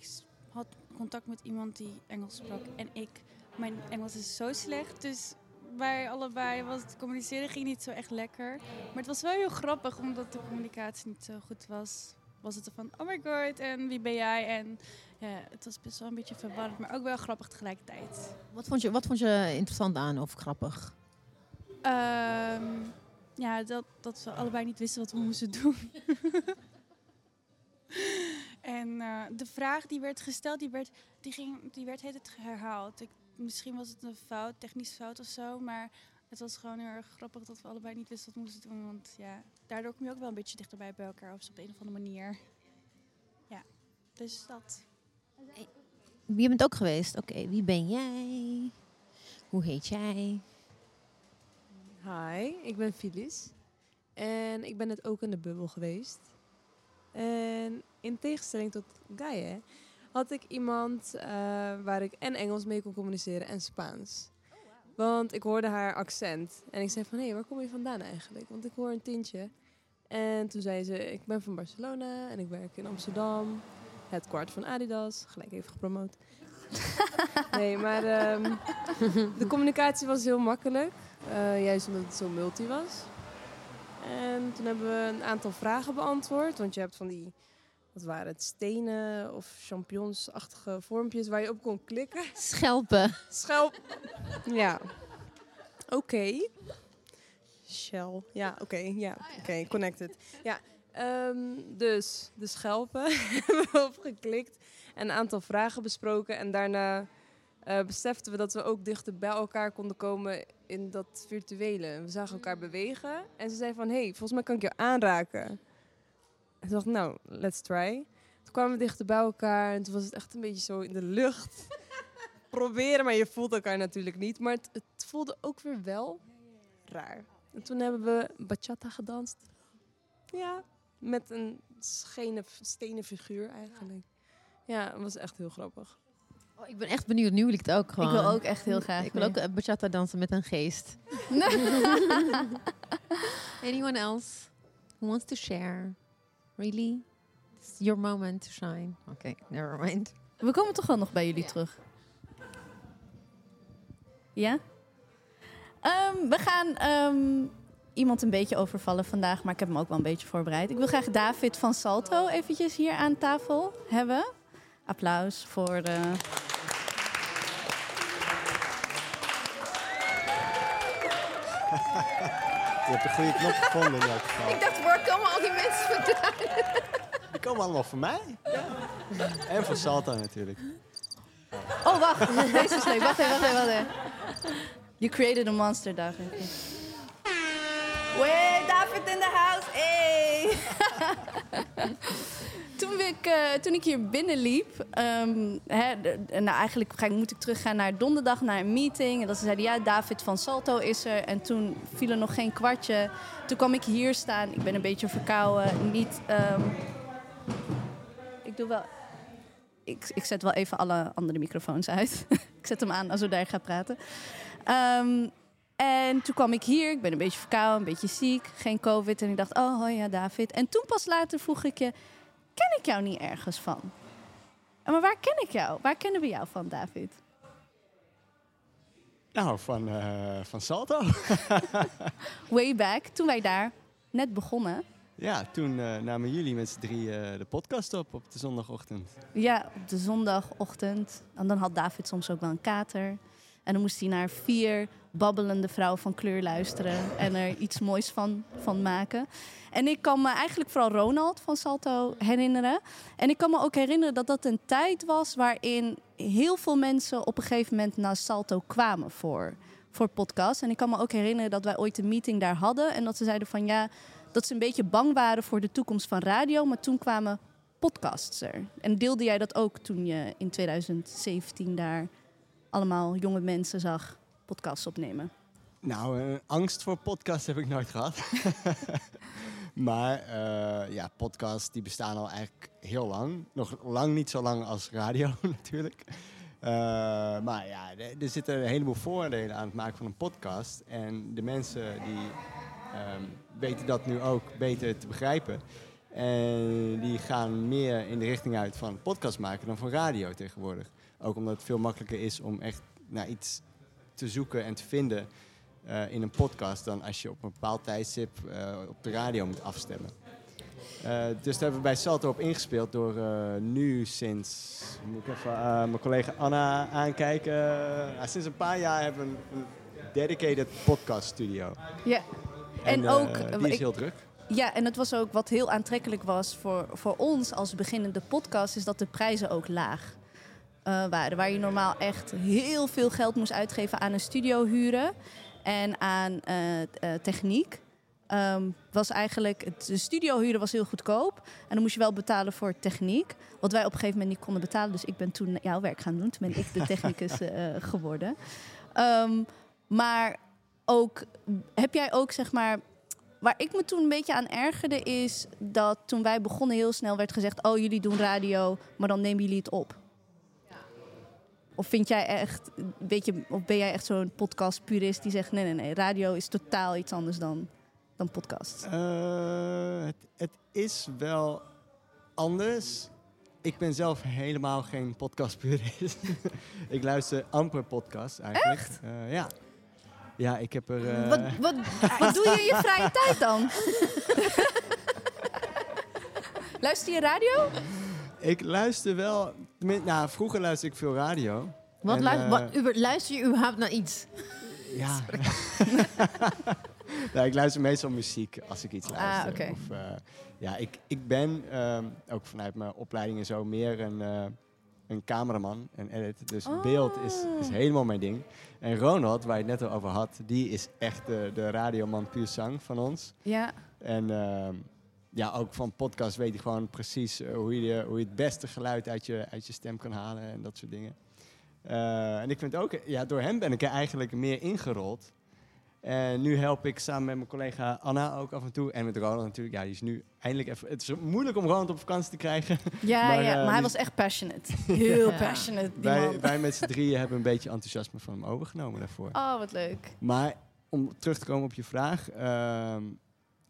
S8: had contact met iemand die Engels sprak. En ik, mijn Engels is zo slecht, dus wij allebei was het communiceren ging niet zo echt lekker. Maar het was wel heel grappig, omdat de communicatie niet zo goed was. Was het er van, oh my god, en wie ben jij? En ja, het was best wel een beetje verwarrend, maar ook wel grappig tegelijkertijd.
S2: Wat vond je, wat vond je interessant aan of grappig?
S8: Ehm, ja, dat, dat we allebei niet wisten wat we moesten doen. <laughs> en eh, de vraag die werd gesteld, die werd, die ging, die werd het herhaald. Ik, misschien was het een fout, technisch fout of zo, maar het was gewoon heel erg grappig dat we allebei niet wisten wat we moesten doen. Want ja, daardoor kom je ook wel een beetje dichterbij bij elkaar of zo op een of andere manier. Ja, dus dat.
S2: Je bent ook geweest. Oké, wie ben jij? Hoe heet jij?
S9: Hi, ik ben Phyllis. En ik ben net ook in de bubbel geweest. En in tegenstelling tot Gaia had ik iemand eh, waar ik en Engels mee kon communiceren en Spaans. Want ik hoorde haar accent. En ik zei van, hé, hey, waar kom je vandaan eigenlijk? Want ik hoor een tintje. En toen zei ze, ik ben van Barcelona en ik werk in Amsterdam. Het kwart van Adidas. Gelijk even gepromoot. <laughs> nee, maar ehm, de communicatie was heel makkelijk. Eh, juist omdat het zo multi was. En toen hebben we een aantal vragen beantwoord. Want je hebt van die, wat waren het, stenen of champignonsachtige vormpjes waar je op kon klikken.
S2: Schelpen.
S9: Schelp. Ja. Oké. Shell. Ja, oké. ja, oké. Connected. Ja. ehm, dus de schelpen <laughs> hebben we opgeklikt. En een aantal vragen besproken. En daarna eh, beseften we dat we ook dichter bij elkaar konden komen in dat virtuele. We zagen elkaar bewegen. En ze zei van, hey, volgens mij kan ik jou aanraken. En toen dacht ik, nou, let's try. Toen kwamen we dichter bij elkaar. En toen was het echt een beetje zo in de lucht <laughs> proberen, maar je voelt elkaar natuurlijk niet. Maar het, het voelde ook weer wel raar. En toen hebben we bachata gedanst. Ja, met een schenen, stenen figuur eigenlijk. Ja, het was echt heel grappig.
S2: Oh, ik ben echt benieuwd. Nu wil ik het ook gewoon.
S1: Ik wil ook echt heel graag
S2: Ik wil ook eh, bachata dansen met een geest. <laughs> <laughs> Anyone else who wants to share? Really? It's your moment to shine. Oké, never mind.
S1: We komen toch wel nog bij jullie terug. Ja? Ehm, we gaan ehm, iemand een beetje overvallen vandaag, maar ik heb hem ook wel een beetje voorbereid. Ik wil graag David van Salto eventjes hier aan tafel hebben. Applaus voor... eh,
S10: Je hebt een goede knop gevonden in elk geval.
S2: Ik dacht, waar komen al die mensen vandaan?
S10: Die komen allemaal van mij. Ja. En van Salta natuurlijk.
S1: Oh, wacht. Deze is leuk. Wacht even, wacht even, wacht even. You created a monster, David. Wee, David in the house. Hey. <laughs> toen, ik, eh, toen ik hier binnenliep, ehm, hè, nou eigenlijk ga, ik- moet ik teruggaan naar donderdag naar een meeting. En dat ze zeiden, ja, David van Salto is er. En toen viel er nog geen kwartje. Toen kwam ik hier staan. Ik ben een beetje verkouden. Niet, ehm, ik doe wel ik, ik zet wel even alle andere microfoons uit. <laughs> ik zet hem aan als we daar gaan praten. Ehm, en toen kwam ik hier. Ik ben een beetje verkouden, een beetje ziek. Geen covid. En ik dacht, oh hoi, ja, David. En toen pas later vroeg ik je... Ken ik jou niet ergens van? Maar waar ken ik jou? Waar kennen we jou van, David?
S10: Nou, van, eh, van Salto. <laughs>
S1: Way back, toen wij daar net begonnen.
S10: Ja, toen eh, namen jullie met z'n drie eh, de podcast op op de zondagochtend.
S1: Ja, op de zondagochtend. En dan had David soms ook wel een kater. En dan moest hij naar vier babbelende vrouwen van kleur luisteren. En er iets moois van, van maken. En ik kan me eigenlijk vooral Ronald van Salto herinneren. En ik kan me ook herinneren dat dat een tijd was waarin heel veel mensen op een gegeven moment naar Salto kwamen voor, voor podcasts. En ik kan me ook herinneren dat wij ooit een meeting daar hadden. En dat ze zeiden van ja, dat ze een beetje bang waren voor de toekomst van radio. Maar toen kwamen podcasts er. En deelde jij dat ook toen je in 2017 daar allemaal jonge mensen zag podcasts opnemen?
S10: Nou, eh, angst voor podcast heb ik nooit gehad. <laughs> maar eh, ja, podcasts die bestaan al eigenlijk heel lang. Nog lang niet zo lang als radio <laughs> natuurlijk. Eh, maar ja, er, er zitten een heleboel voordelen aan het maken van een podcast. En de mensen die ehm, weten dat nu ook beter te begrijpen. En die gaan meer in de richting uit van podcast maken dan van radio tegenwoordig. Ook omdat het veel makkelijker is om echt naar iets te zoeken en te vinden eh, in een podcast dan als je op een bepaald tijdstip eh, op de radio moet afstemmen. Eh, dus daar hebben we bij Salto op ingespeeld door nu sinds, moet ik even mijn collega Anna aankijken. Ah, sinds een paar jaar hebben we een, dedicated podcast studio.
S1: Ja.
S10: En,
S1: En ook,
S10: die is
S1: ik-
S10: heel druk.
S1: Ja, en het was ook wat heel aantrekkelijk was voor, voor ons als beginnende podcast, is dat de prijzen ook laag waren. Waar je normaal echt heel veel geld moest uitgeven aan een studio huren en aan eh, eh, techniek. ehm, was eigenlijk, het, de studio huren was heel goedkoop. En dan moest je wel betalen voor techniek. Wat wij op een gegeven moment niet konden betalen. Dus ik ben toen jouw werk gaan doen. Toen ben ik de <laughs> technicus eh, geworden. Ehm, maar ook, heb jij ook zeg maar Waar ik me toen een beetje aan ergerde is dat toen wij begonnen heel snel werd gezegd... oh, jullie doen radio, maar dan nemen jullie het op. Of vind jij echt, weet je, of ben jij echt zo'n podcast-purist die zegt... nee, nee, nee, radio is totaal iets anders dan, dan podcast.
S10: Eh, het, het is wel anders. Ik ben zelf helemaal geen podcastpurist. <laughs> ik luister amper podcasts eigenlijk. Echt? ja. Ja, ik heb er... eh,
S1: Wat, wat, wat doe je in je vrije <laughs> tijd dan? <laughs> Luister je radio?
S10: Ik luister wel... Nou, vroeger luisterde ik veel radio.
S2: Wat,
S10: En,
S2: luister,
S10: eh,
S2: wat uber- luister je überhaupt naar iets?
S10: Ja. <laughs> nou, ik luister meestal muziek als ik iets luister.
S1: oké.
S10: Of, eh, ja, ik, ik ben ehm, ook vanuit mijn opleiding en zo meer een, eh, een cameraman en edit. Dus beeld is, is helemaal mijn ding. En Ronald, waar je het net al over had, die is echt de, de radioman puur zang van ons.
S1: Ja.
S10: En ehm, ja, ook van podcast weet hij gewoon precies eh, hoe, je, hoe je het beste geluid uit je, uit je stem kan halen en dat soort dingen. Eh, en ik vind ook, ja, door hem ben ik er eigenlijk meer ingerold. En nu help ik samen met mijn collega Anna ook af en toe. En met Ronald natuurlijk. Ja, die is nu eindelijk even... Het is moeilijk om Ronald op vakantie te krijgen.
S1: Ja, <laughs>
S10: Maar,
S1: ja,
S10: eh,
S1: maar hij was echt passionate. <laughs> Heel
S2: Ja.
S1: passionate, die
S10: wij,
S1: man.
S10: wij met z'n drieën <laughs> hebben een beetje enthousiasme van hem overgenomen daarvoor.
S1: Oh, wat leuk.
S10: Maar om terug te komen op je vraag. ehm,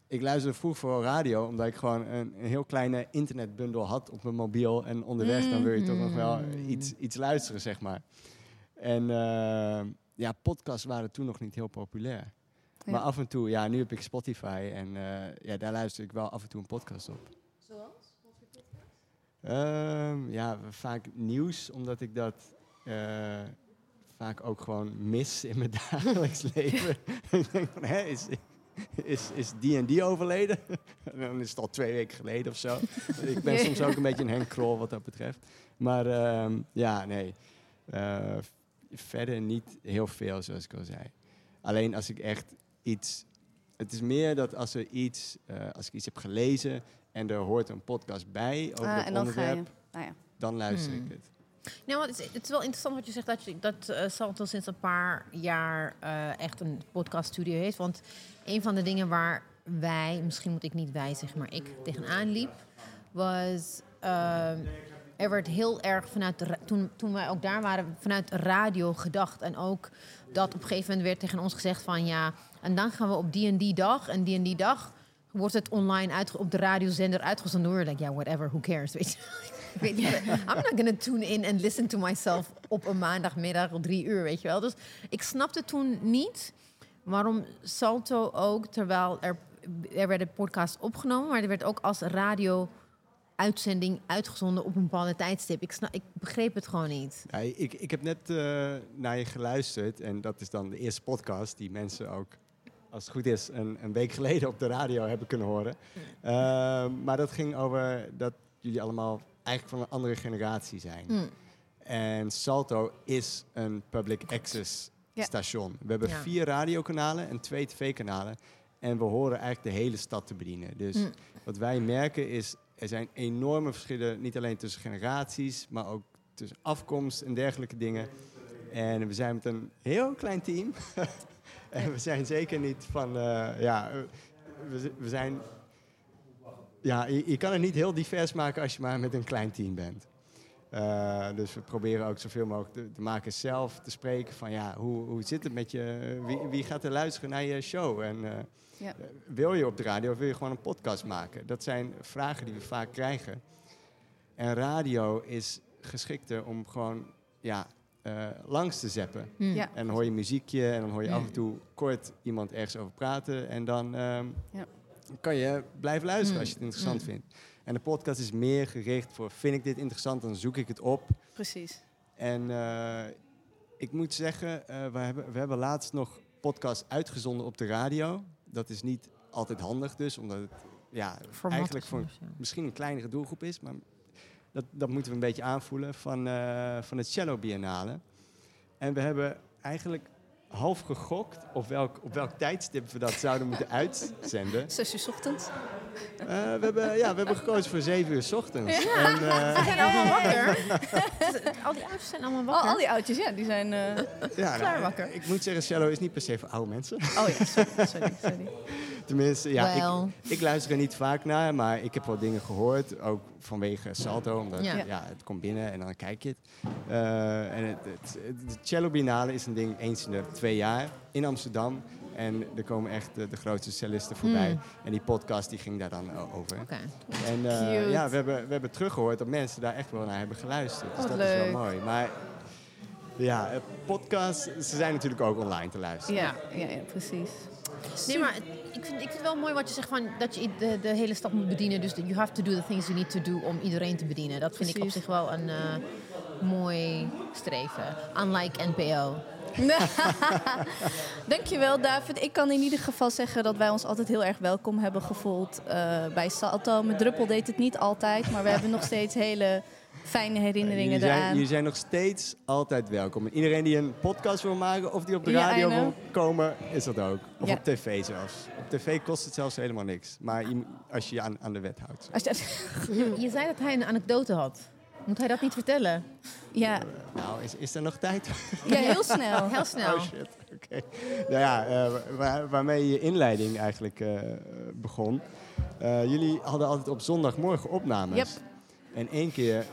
S10: ik luisterde vroeger voor radio, omdat ik gewoon een, een heel kleine internetbundel had op mijn mobiel. En onderweg dan wil je toch nog wel
S2: Mm.
S10: iets, iets luisteren, zeg maar. En eh, ja, podcasts waren toen nog niet heel populair.
S1: Ja.
S10: Maar af en toe, ja, nu heb ik Spotify en eh, ja, daar luister ik wel af en toe een podcast op. Ehm, ja, vaak nieuws, omdat ik dat eh, vaak ook gewoon mis in mijn <laughs> dagelijks leven. <laughs> ik denk van, hè, is, <laughs> is, is die en die overleden? en <laughs> dan is het al twee weken geleden of zo. <laughs> ik ben soms ook een beetje een Henk Krol wat dat betreft. Maar ehm, ja, nee. Eh, verder niet heel veel, zoals ik al zei. Alleen als ik echt iets... Het is meer dat als er iets... eh, als ik iets heb gelezen en er hoort een podcast bij over
S1: Ah,
S10: dat
S1: en dan ga je.
S10: onderwerp,
S1: Nou ja.
S10: dan luister
S2: Hmm.
S10: ik het.
S2: Nou, het, is, het is wel interessant wat je zegt dat, je, dat eh, Salto sinds een paar jaar eh, echt een podcaststudio heeft. Want een van de dingen waar wij, misschien moet ik niet wij zeggen, maar ik tegenaan liep, was ehm, er werd heel erg vanuit, toen, toen wij ook daar waren, vanuit radio gedacht. En ook dat op een gegeven moment werd tegen ons gezegd van ja, en dan gaan we op die en die dag en die en die dag wordt het online uitge- op de radiozender uitgezonden. We were like, ja, whatever, who cares, weet je. <laughs> Ik weet niet, <laughs> I'm not gonna tune in and listen to myself op een maandagmiddag om drie uur, weet je wel. Dus ik snapte toen niet waarom Salto ook, terwijl er, er werden podcasts opgenomen, maar er werd ook als radio uitzending uitgezonden op een bepaalde tijdstip. Ik, snap, ik begreep het gewoon niet.
S10: Ja, ik, ik heb net eh, naar je geluisterd en dat is dan de eerste podcast die mensen ook, als het goed is, een, een week geleden op de radio hebben kunnen horen. Ehm, maar dat ging over dat jullie allemaal eigenlijk van een andere generatie zijn.
S2: Mm.
S10: En Salto is een public access
S1: Ja.
S10: station. We hebben
S2: Ja.
S10: vier radiokanalen en twee tv-kanalen. En we horen eigenlijk de hele stad te bedienen. Dus
S2: Mm.
S10: wat wij merken is, er zijn enorme verschillen, niet alleen tussen generaties, maar ook tussen afkomst en dergelijke dingen. En we zijn met een heel klein team. <laughs> en we zijn zeker niet van, eh, ja, we, we zijn, ja, je, je kan het niet heel divers maken als je maar met een klein team bent. Eh, dus we proberen ook zoveel mogelijk de, de makers zelf te spreken van ja, hoe, hoe zit het met je, wie, wie gaat er luisteren naar je show? En eh,
S1: Ja.
S10: wil je op de radio of wil je gewoon een podcast maken? Dat zijn vragen die we vaak krijgen. En radio is geschikter om gewoon ja, eh, langs te zeppen.
S2: Hmm.
S1: Ja.
S10: En dan hoor je muziekje en dan hoor je
S2: Hmm.
S10: af en toe kort iemand ergens over praten. En dan ehm,
S1: Ja.
S10: Kan je blijven luisteren als je het interessant
S2: Hmm.
S10: vindt. En de podcast is meer gericht voor, vind ik dit interessant, dan zoek ik het op.
S1: Precies.
S10: En eh, ik moet zeggen, eh, we, hebben, we hebben laatst nog podcast uitgezonden op de radio. Dat is niet altijd handig dus, omdat het ja,
S2: Format
S10: eigenlijk voor
S2: ja.
S10: misschien een kleinere doelgroep is. Maar dat, dat moeten we een beetje aanvoelen van, eh, van het Cello Biennale. En we hebben eigenlijk half gegokt op welk, op welk tijdstip we dat zouden moeten uitzenden.
S1: Zes uur 's ochtends.
S10: Eh, we, hebben, ja, we hebben gekozen voor zeven uur 's ochtends. En, eh, <laughs>
S2: Ze zijn allemaal wakker. <laughs> al die ouders zijn allemaal
S1: Al,
S2: wakker.
S1: al die oudjes, ja, die zijn... eh,
S10: ja,
S2: Klaar
S10: nou,
S2: wakker.
S10: Ik moet zeggen, cello is niet per se voor oude mensen.
S1: Oh ja, sorry, sorry, sorry. <laughs>
S10: Tenminste, ja, ik, ik luister er niet vaak naar, maar ik heb wel dingen gehoord. Ook vanwege Salto, omdat
S2: Ja.
S10: ja. het komt binnen en dan kijk je het. Eh, en het, het, het- de Cello Biennale is een ding eens in de twee jaar in Amsterdam. En er komen echt de, de grootste cellisten voorbij.
S2: Hmm.
S10: En die podcast die ging daar dan over.
S2: Oké.
S10: En eh, ja, we hebben, we hebben teruggehoord dat mensen daar echt wel naar hebben geluisterd. Dus dat is wel mooi. Maar ja, eh, podcasts, ze zijn natuurlijk ook online te luisteren.
S1: Ja, ja, ja, precies.
S2: Nee, maar ik vind, ik vind het wel mooi wat je zegt van dat je de, de hele stad moet bedienen. Dus you have to do the things you need to do om iedereen te bedienen. Dat vind ik op zich wel een eh, mooi streven. Unlike NPO. <laughs>
S1: Dankjewel, David. Ik kan in ieder geval zeggen dat wij ons altijd heel erg welkom hebben gevoeld eh, bij Salto. Met Druppel deed het niet altijd, maar we hebben nog steeds hele fijne herinneringen eraan.
S10: jullie zijn nog steeds altijd welkom. En iedereen die een podcast wil maken of die op de
S1: Ja,
S10: radio wil komen, is dat ook. Of
S1: Ja.
S10: op tv zelfs. Op tv kost het zelfs helemaal niks. Maar je als je je aan, aan de wet houdt.
S1: Als <laughs> je-
S2: zei dat hij een anekdote had. Moet hij dat niet vertellen?
S1: ja,
S10: Nou, is, is er nog tijd?
S1: ja, heel snel.
S2: Heel snel.
S10: Oh shit, oké. Nou ja, eh, waar- waarmee je inleiding eigenlijk eh, begon. Eh, jullie hadden altijd op zondagmorgen opnames.
S1: Yep.
S10: En één keer,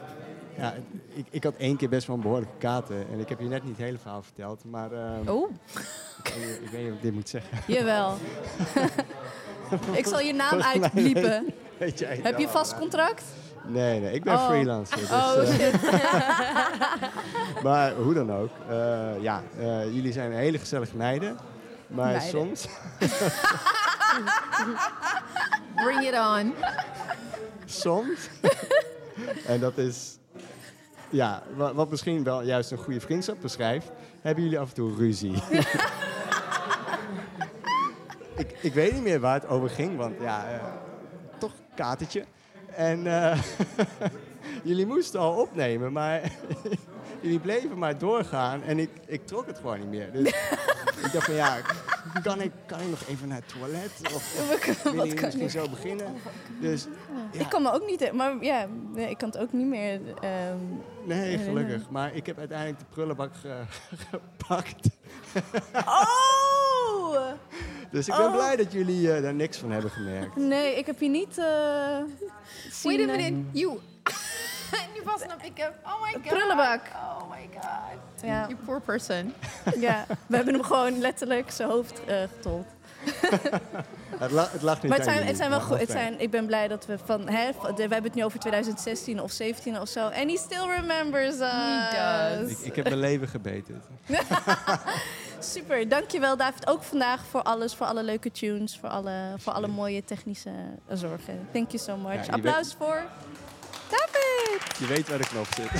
S10: ja, ik, ik had één keer best wel een behoorlijke kater. En ik heb je net niet het hele verhaal verteld, maar ehm,
S1: Oh,
S10: ik, ik weet niet of ik dit moet zeggen.
S1: jawel. <laughs> Ik zal je naam uitbliepen.
S10: weet jij
S1: Heb je vast contract?
S10: Nee, nee, ik ben
S1: Oh.
S10: freelancer. Dus,
S1: Oh,
S10: eh,
S1: shit. <laughs>
S10: maar hoe dan ook. eh, ja, eh, jullie zijn hele gezellige meiden. Maar
S2: Meiden.
S10: soms,
S2: Bring it on. <laughs>
S10: soms. en dat is, ja, wat, misschien wel juist een goede vriendschap beschrijft, hebben jullie af en toe ruzie. <laughs> ik, ik weet niet meer waar het over ging, want ja, eh, toch katertje. En eh, <laughs> jullie moesten al opnemen, maar <laughs> jullie bleven maar doorgaan en ik, ik trok het gewoon niet meer. Dus <laughs> ik dacht van ja, kan ik, kan ik nog even naar het toilet? Of, <laughs> willen
S1: kan
S10: jullie misschien
S1: ik?
S10: zo beginnen? Dus ja,
S1: Ik kan me ook niet... Maar ja, nee, ik kan het ook niet meer... ehm,
S10: nee, gelukkig. Maar ik heb uiteindelijk de prullenbak ge- <laughs> gepakt.
S1: Oh!
S10: Dus ik ben
S1: Oh.
S10: blij dat jullie eh, daar niks van hebben gemerkt.
S1: Nee, ik heb je niet eh zien...
S2: Wait a
S1: eh,
S2: minute. You. <laughs> nu pas snap ik hem. Oh my god.
S1: Prullenbak.
S2: Oh my god.
S1: Ja.
S2: You poor person. <laughs>
S1: Ja, we hebben hem gewoon letterlijk zijn hoofd eh getold. <laughs>
S10: Het, la- het lag niet
S1: Maar het zijn, het zijn wel
S10: maar
S1: goed. Het zijn, ik ben blij dat we van. Hè, van- de- we hebben het nu over 2016 of 17 of zo. En he still remembers us.
S2: He does.
S10: Ik, ik heb mijn leven gebeten.
S1: Super, dankjewel David. Ook vandaag voor alles, voor alle leuke tunes, voor alle, voor alle mooie technische zorgen. Thank you so much.
S10: Ja,
S1: Applaus voor David.
S10: Je weet waar de knop zit.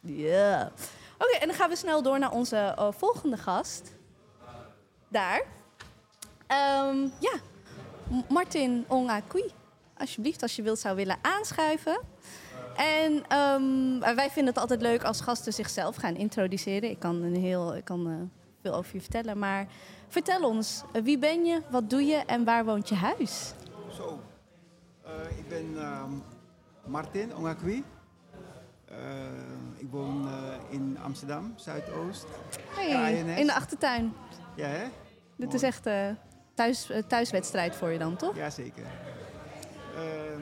S1: Ja. Oké, en dan gaan we snel door naar onze eh, volgende gast. Daar. Ehm, ja, Martin Ongakui. Alsjeblieft, als je wilt zou willen aanschuiven. En ehm, wij vinden het altijd leuk als gasten zichzelf gaan introduceren. Ik kan, een heel, ik kan eh, veel over je vertellen, maar vertel ons, eh, wie ben je, wat doe je en waar woont je huis?
S11: Zo, Eh, ik ben ehm, Martin Ongakwi. Eh, ik woon in Amsterdam, Zuidoost.
S1: Hey, in de achtertuin.
S11: Ja, hè?
S1: Dit
S11: Mooi.
S1: is echt thuis, thuiswedstrijd voor je dan, toch?
S11: Jazeker. Ehm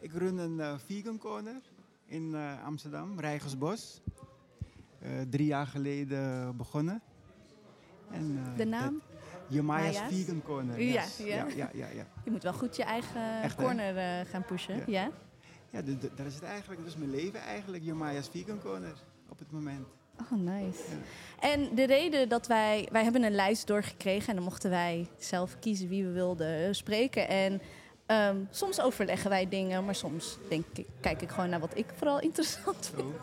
S11: ik run een vegan corner in Amsterdam, Rijgersbos. Drie jaar geleden begonnen. En, eh,
S1: De naam?
S11: Jemaya's
S1: Maya's?
S11: Vegan Corner.
S1: Ja,
S11: yes.
S1: ja.
S11: ja, ja, ja, ja.
S1: Je moet wel goed je eigen
S11: Echt,
S1: corner eh, gaan pushen. Ja.
S11: Ja. Ja, de- de- dat is het eigenlijk. Dat is mijn leven eigenlijk, Jemaya's Vegan Corner op het moment.
S1: Oh, nice. En de reden dat wij... Wij hebben een lijst doorgekregen en dan mochten wij zelf kiezen wie we wilden spreken. En ehm, soms overleggen wij dingen, maar soms denk ik, kijk ik gewoon naar wat ik vooral <laughs> interessant vind.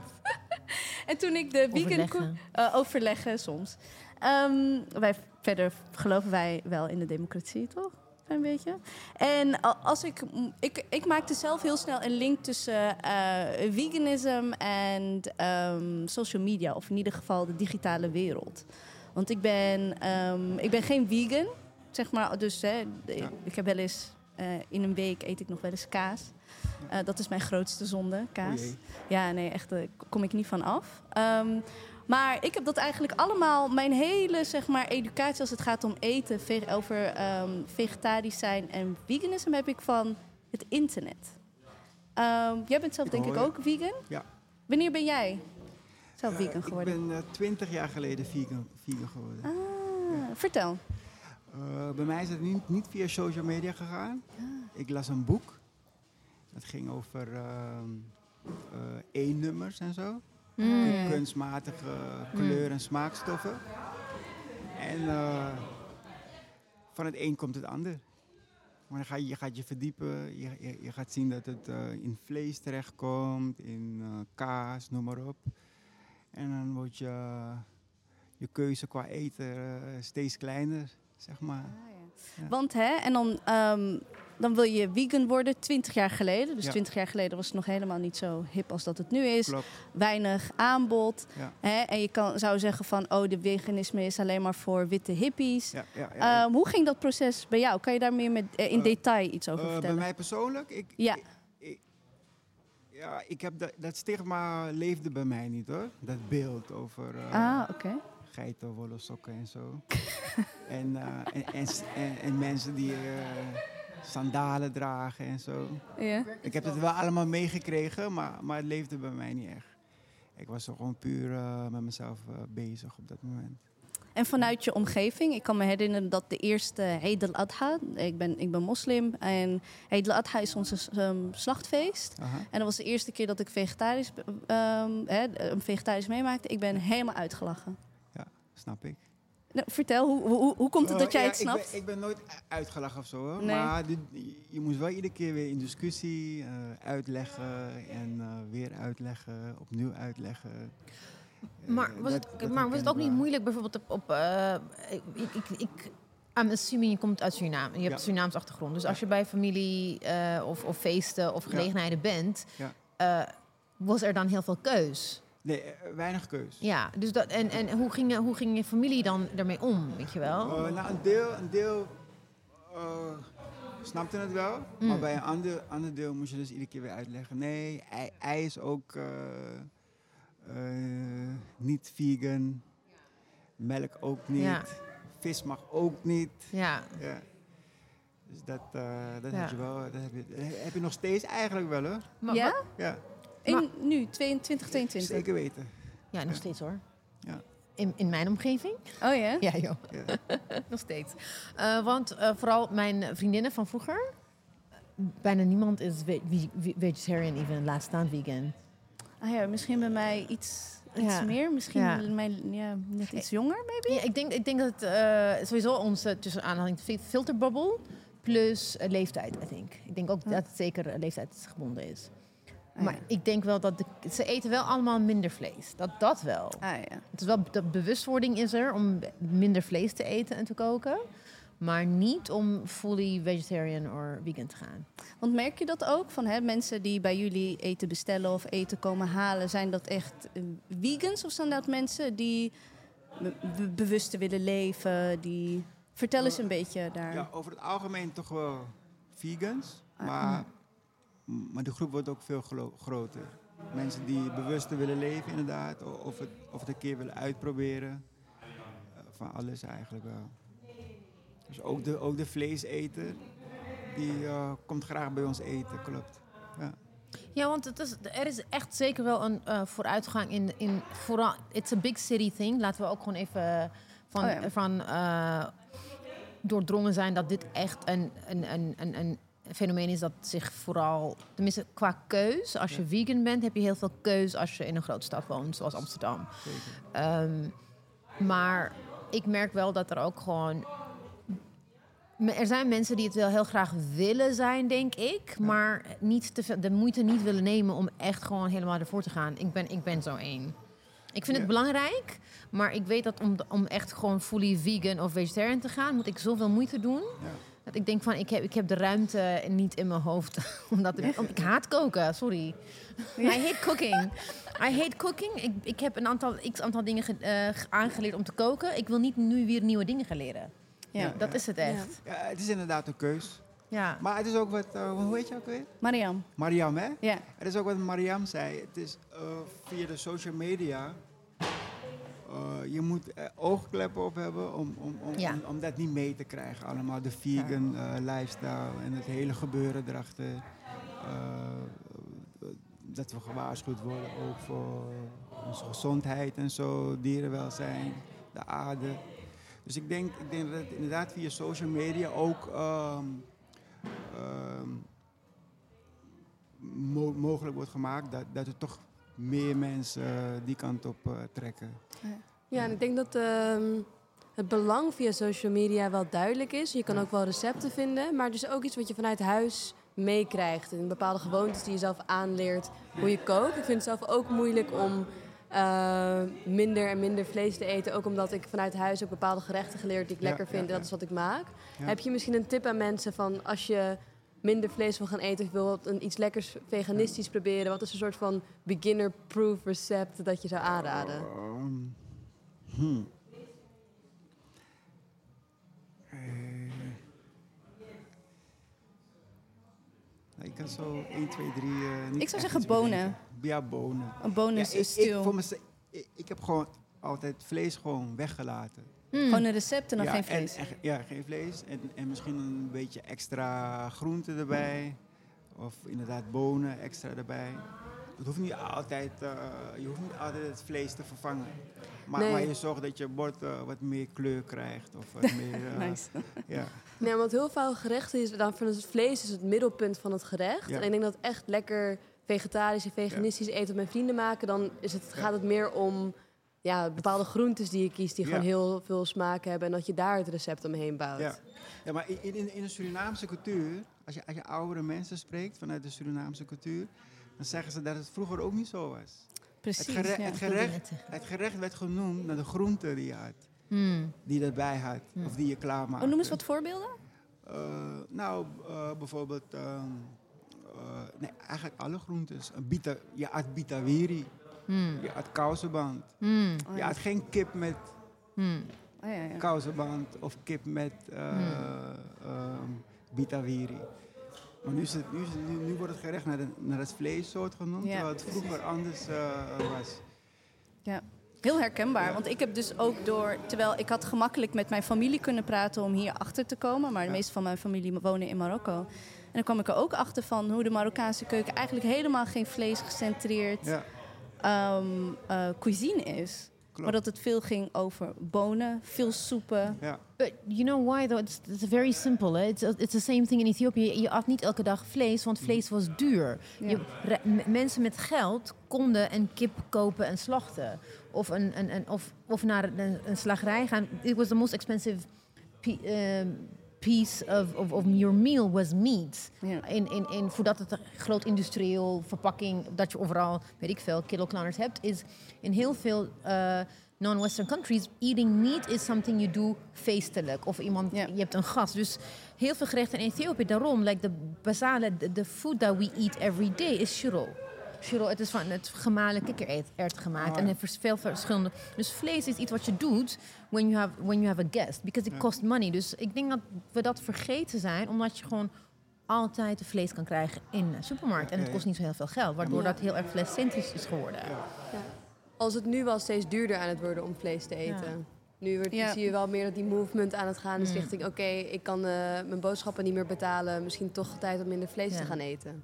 S1: en toen ik de vegan...
S2: Overleggen.
S1: eh, overleggen soms. Ehm, wij, verder geloven wij wel in de democratie, toch? Een beetje. En als ik, ik, ik maakte zelf heel snel een link tussen eh veganism en ehm, social media, of in ieder geval de digitale wereld. Want ik ben, ehm, ik ben geen vegan, zeg maar. Dus hè, ik, ik heb wel eens eh, in een week eet ik nog wel eens kaas. Eh, dat is mijn grootste zonde, kaas.
S11: O jee.
S1: ja, nee, echt, daar kom ik niet van af. Maar ik heb dat eigenlijk allemaal, mijn hele zeg maar, educatie als het gaat om eten, ve- over ehm, vegetarisch zijn en veganisme, heb ik van het internet. Ehm, jij bent zelf
S11: Ik
S1: denk ik
S11: hoor
S1: ook vegan?
S11: Ja.
S1: Wanneer ben jij zelf
S11: Eh,
S1: vegan geworden?
S11: Ik ben twintig jaar geleden vegan, vegan geworden.
S1: Ah, vertel.
S11: Eh, bij mij is het niet, niet via social media gegaan. Ik las een boek. Dat ging over ehm eh, E-nummers en zo.
S2: Mm.
S11: Kunstmatige kleur- en smaakstoffen. En eh, van het een komt het ander. Maar dan ga je, je gaat je verdiepen. Je, je, je gaat zien dat het eh, in vlees terechtkomt, in eh, kaas, noem maar op. En dan wordt je, je keuze qua eten steeds kleiner, zeg maar. Ja.
S1: Want hè, en dan, ehm, dan wil je vegan worden 20 jaar geleden. Dus
S11: Ja.
S1: 20 jaar geleden was het nog helemaal niet zo hip als dat het nu is.
S11: Klopt.
S1: Weinig aanbod.
S11: Ja.
S1: Hè? En je kan, zou zeggen van, oh, de veganisme is alleen maar voor witte hippies. Ehm, hoe ging dat proces bij jou? Kan je daar meer met, eh, in
S11: Eh,
S1: detail iets over
S11: bij
S1: vertellen?
S11: mij persoonlijk, ik,
S1: Ja.
S11: ik, ik- ja, ik heb dat, dat stigma leefde bij mij niet hoor. Dat beeld over
S1: ah, oké.
S11: Geitenwolle sokken en zo. <laughs> en, eh, en, en, en, en mensen die eh, sandalen dragen en zo.
S1: Ja.
S11: Ik heb het wel allemaal meegekregen, maar, maar het leefde bij mij niet echt. ik was gewoon puur eh, met mezelf bezig op dat moment.
S1: En vanuit je omgeving, ik kan me herinneren dat de eerste Eid al-Adha, ik ben, ik ben moslim, en Eid al-Adha is ons ehm, slachtfeest.
S11: Aha.
S1: En dat was de eerste keer dat ik vegetarisch, ehm, een vegetarisch meemaakte. Ik ben helemaal uitgelachen.
S11: Snap ik.
S1: Nou, vertel, hoe, hoe, hoe komt het dat jij
S11: ja,
S1: het snapt?
S11: Ik ben, ik ben nooit uitgelachen of zo, hoor.
S1: Nee.
S11: maar dit- je moest wel iedere keer weer in discussie eh, uitleggen en eh, weer uitleggen, opnieuw uitleggen. Eh,
S2: Maar was,
S11: dat-
S2: het,
S11: dat
S2: maar was het ook niet moeilijk bijvoorbeeld op... op eh, ik, ik, ik, I'm assuming je komt uit Suriname. Je hebt
S11: Ja.
S2: een Surinaams achtergrond. Dus als je bij familie eh, of, of feesten of
S11: Ja.
S2: gelegenheden bent...
S11: Ja.
S2: eh, was er dan heel veel keus.
S11: Nee, eh, weinig keus.
S2: Ja, dus dat, en, en hoe, ging, je- hoe ging je familie dan ermee om, weet je wel?
S11: Eh, nou, een deel, een deel eh, snapte het wel. Maar
S2: Mm.
S11: bij een ander, ander deel moest je dus iedere keer weer uitleggen. Nee, ei, ei is ook eh, eh, niet vegan. Melk ook niet.
S2: Ja.
S11: Vis mag ook niet.
S2: Ja.
S11: Ja. Dus dat, eh, dat
S2: Ja.
S11: heb je wel. Dat heb je, dat heb je nog steeds eigenlijk wel hoor.
S2: Maar
S1: ja?
S2: wat-
S11: Ja,
S1: In, nu, 22, 22.
S11: zeker weten.
S2: Ja, nog
S11: Ja.
S2: steeds hoor.
S11: Ja.
S2: In, in mijn omgeving?
S1: Oh ja?
S2: Ja, joh.
S11: Ja. <laughs>
S2: nog steeds. Eh, want eh, vooral mijn vriendinnen van vroeger... Bijna niemand is ve- ve- ve- vegetarian, even laat staan vegan.
S1: Ah ja, misschien bij mij iets, iets
S2: Ja.
S1: meer. Misschien
S2: Ja.
S1: bij mij ja, net iets jonger, maybe?
S2: Ja, ik, denk, ik denk dat het eh, sowieso onze tussen aanhaling filterbubble plus leeftijd, I think. Ik denk ook
S1: Ja.
S2: dat het zeker leeftijdsgebonden is.
S1: Ah,
S2: maar
S1: ja.
S2: ik denk wel dat de- ze eten wel allemaal minder vlees. Dat, dat wel.
S1: Ah ja.
S2: Het is wel de bewustwording is er om minder vlees te eten en te koken. Maar niet om fully vegetarian of vegan te gaan.
S1: Want merk je dat ook? Van hè, mensen die bij jullie eten bestellen of eten komen halen, zijn dat echt eh, vegans of zijn dat mensen die be- be- bewuster willen leven? Die... Vertel eens een beetje daar.
S11: Ja, over het algemeen toch wel vegans.
S1: Ah,
S11: Maar, maar de groep wordt ook veel groter. Mensen die bewuster willen leven inderdaad. Of het, of het een keer willen uitproberen. Eh, Van alles eigenlijk wel. Dus ook de, ook de vleeseter, die eh, komt graag bij ons eten, klopt. Ja.
S2: Ja, want het is, er is echt zeker wel een eh, vooruitgang in, in vooral. It's a big city thing. Laten we ook gewoon even van,
S1: Oh ja.
S2: van eh, doordrongen zijn dat dit echt een, een, een, een, een fenomeen is dat zich vooral, tenminste qua keus, als je vegan bent, heb je heel veel keus als je in een grote stad woont, zoals Amsterdam. Ehm, maar ik merk wel dat er ook gewoon. Er zijn mensen die het wel heel graag willen zijn, denk ik. Maar niet te veel, de moeite niet willen nemen om echt gewoon helemaal ervoor te gaan. Ik ben, ik ben zo één. Ik vind
S11: Ja.
S2: het belangrijk, maar ik weet dat om, om echt gewoon fully vegan of vegetarian te gaan, moet ik zoveel moeite doen.
S11: Ja.
S2: Dat ik denk van, ik heb, ik heb de ruimte niet in mijn hoofd. <laughs> Omdat ik, om- ik haat koken, sorry. I hate cooking. I hate cooking. Ik, ik heb een aantal, x aantal dingen ge- eh, aangeleerd om te koken. Ik wil niet nu weer nieuwe dingen gaan leren.
S1: Ja.
S2: Dat is het echt.
S11: Ja, het is inderdaad een keus.
S2: Ja.
S11: Maar het is ook wat, eh, hoe heet je ook weer?
S1: Mariam.
S11: Mariam, hè?
S1: Ja.
S11: Het is ook wat Mariam zei. Het is eh, via de social media. Eh, je moet oogkleppen op hebben om, om, om,
S2: Ja.
S11: om, om dat niet mee te krijgen. Allemaal de vegan eh, lifestyle en het hele gebeuren erachter. Eh, dat we gewaarschuwd worden ook voor onze gezondheid en zo, dierenwelzijn, de aarde. Dus ik denk, ik denk dat het inderdaad via social media ook ehm, ehm, mo- mogelijk wordt gemaakt dat, dat er toch meer mensen eh, die kant op eh, trekken.
S3: Ja, en ik denk dat ehm, het belang via social media wel duidelijk is. Je kan ook wel recepten vinden, maar het is ook iets wat je vanuit huis meekrijgt. En bepaalde gewoontes die je zelf aanleert hoe je kookt. Ik vind het zelf ook moeilijk om eh, minder en minder vlees te eten. Ook omdat ik vanuit huis ook bepaalde gerechten geleerd die ik
S11: Ja,
S3: lekker vind.
S11: ja,
S3: en dat is wat ik maak. Heb je misschien een tip aan mensen van als je minder vlees wil gaan eten of wil wat een, iets lekkers veganistisch proberen? Wat is een soort van beginner-proof recept dat je zou aanraden?
S11: Ehm, hmm. Eh, ik kan zo 1, 2, 3. eh, niet
S1: Ik zou zeggen bonen.
S11: Ja, bonen.
S1: Een bonus
S11: Ja, ik, ik, voor meze- ik, ik heb gewoon altijd vlees gewoon weggelaten.
S1: Gewoon een recept en dan
S11: ja,
S1: geen vlees.
S11: En, en- ja, geen vlees. En, en misschien een beetje extra groente erbij. Of inderdaad bonen extra erbij. het hoeft niet altijd, eh, je hoeft niet altijd het vlees te vervangen. Maar,
S3: Nee.
S11: maar je zorgt dat je bord eh, wat meer kleur krijgt. Of wat <laughs> meer, eh,
S1: Nice.
S11: ja.
S3: Nee, want heel veel gerechten is dan van het vlees is het middelpunt van het gerecht.
S11: Ja.
S3: En ik denk dat echt lekker vegetarisch en veganistisch eten met mijn vrienden maken, dan is het, gaat het meer om ja, bepaalde groentes die je kiest die
S11: Ja.
S3: gewoon heel veel smaak hebben en dat je daar het recept omheen bouwt.
S11: Ja. ja, maar in, in, in de Surinaamse cultuur, als je, als je oudere mensen spreekt vanuit de Surinaamse cultuur, dan zeggen ze dat het vroeger ook niet zo was.
S1: Precies.
S11: Het, gere-
S1: ja.
S11: het, gerecht, het gerecht werd genoemd naar de groenten die je had,
S2: Hmm.
S11: die je erbij had, of die je klaarmaakte.
S1: Oh, noem eens wat voorbeelden.
S11: Eh, nou, eh, bijvoorbeeld, ehm, eh, nee, eigenlijk alle groentes. Een bita, je had bitawiri,
S2: Hmm.
S11: je had kousenband.
S2: Hmm.
S11: Je had geen kip met
S2: Hmm.
S1: Oh, ja, ja.
S11: kousenband of kip met eh ehm, bitawiri. Maar nu, is het, nu, is het- nu, nu wordt het gerecht naar, de, naar het vleessoort genoemd,
S1: Ja,
S11: terwijl het vroeger anders eh, was.
S1: Ja, heel herkenbaar. Want ik heb dus ook door, terwijl ik had gemakkelijk met mijn familie kunnen praten om hier achter te komen, maar de meeste van mijn familie wonen in Marokko. En dan kwam ik er ook achter van hoe de Marokkaanse keuken eigenlijk helemaal geen vlees gecentreerd
S11: Ja,
S1: ehm, eh, cuisine is.
S11: klopt.
S1: Maar dat het veel ging over bonen, veel soepen.
S11: ja.
S2: But you know why though? It's, it's very simple. Hè? It's, it's the same thing in Ethiopië. Je at niet elke dag vlees, want vlees was duur.
S1: Ja.
S2: Je, re- mensen met geld konden een kip kopen en slachten. Of, een, een, een, of, of naar een, een slagerij gaan. It was the most expensive pi- um, piece of, of, of your meal was meat.
S1: Ja.
S2: In, in, in, voordat het een groot industrieel verpakking, dat je overal, weet ik veel, kilo-kleiners hebt, is in heel veel eh, non-Western countries, eating meat is something you do feestelijk. Of iemand,
S1: Ja.
S2: je hebt een gast. Dus heel veel gerechten in Ethiopië, daarom, like de basale, the, the food that we eat every day is shiro. Shiro, het is van het gemalen kikkererwt gemaakt.
S11: Oh,
S2: En
S11: ja.
S2: het heeft veel verschillende. Dus vlees is iets wat je doet when you have, when you have a guest. Because it
S11: Ja.
S2: cost money. Dus ik denk dat we dat vergeten zijn, omdat je gewoon altijd vlees kan krijgen in de supermarkt. En het kost niet zo heel veel geld, waardoor
S3: Ja.
S2: dat heel erg vleescentrisch is geworden.
S3: Als het nu wel steeds duurder aan het worden om vlees te eten. Nu wordt,
S1: Ja.
S3: zie je wel meer dat die movement aan het gaan is
S2: Mm.
S3: richting... oké, ik kan eh, mijn boodschappen niet meer betalen. Misschien toch tijd om minder vlees
S2: Ja.
S3: te gaan eten.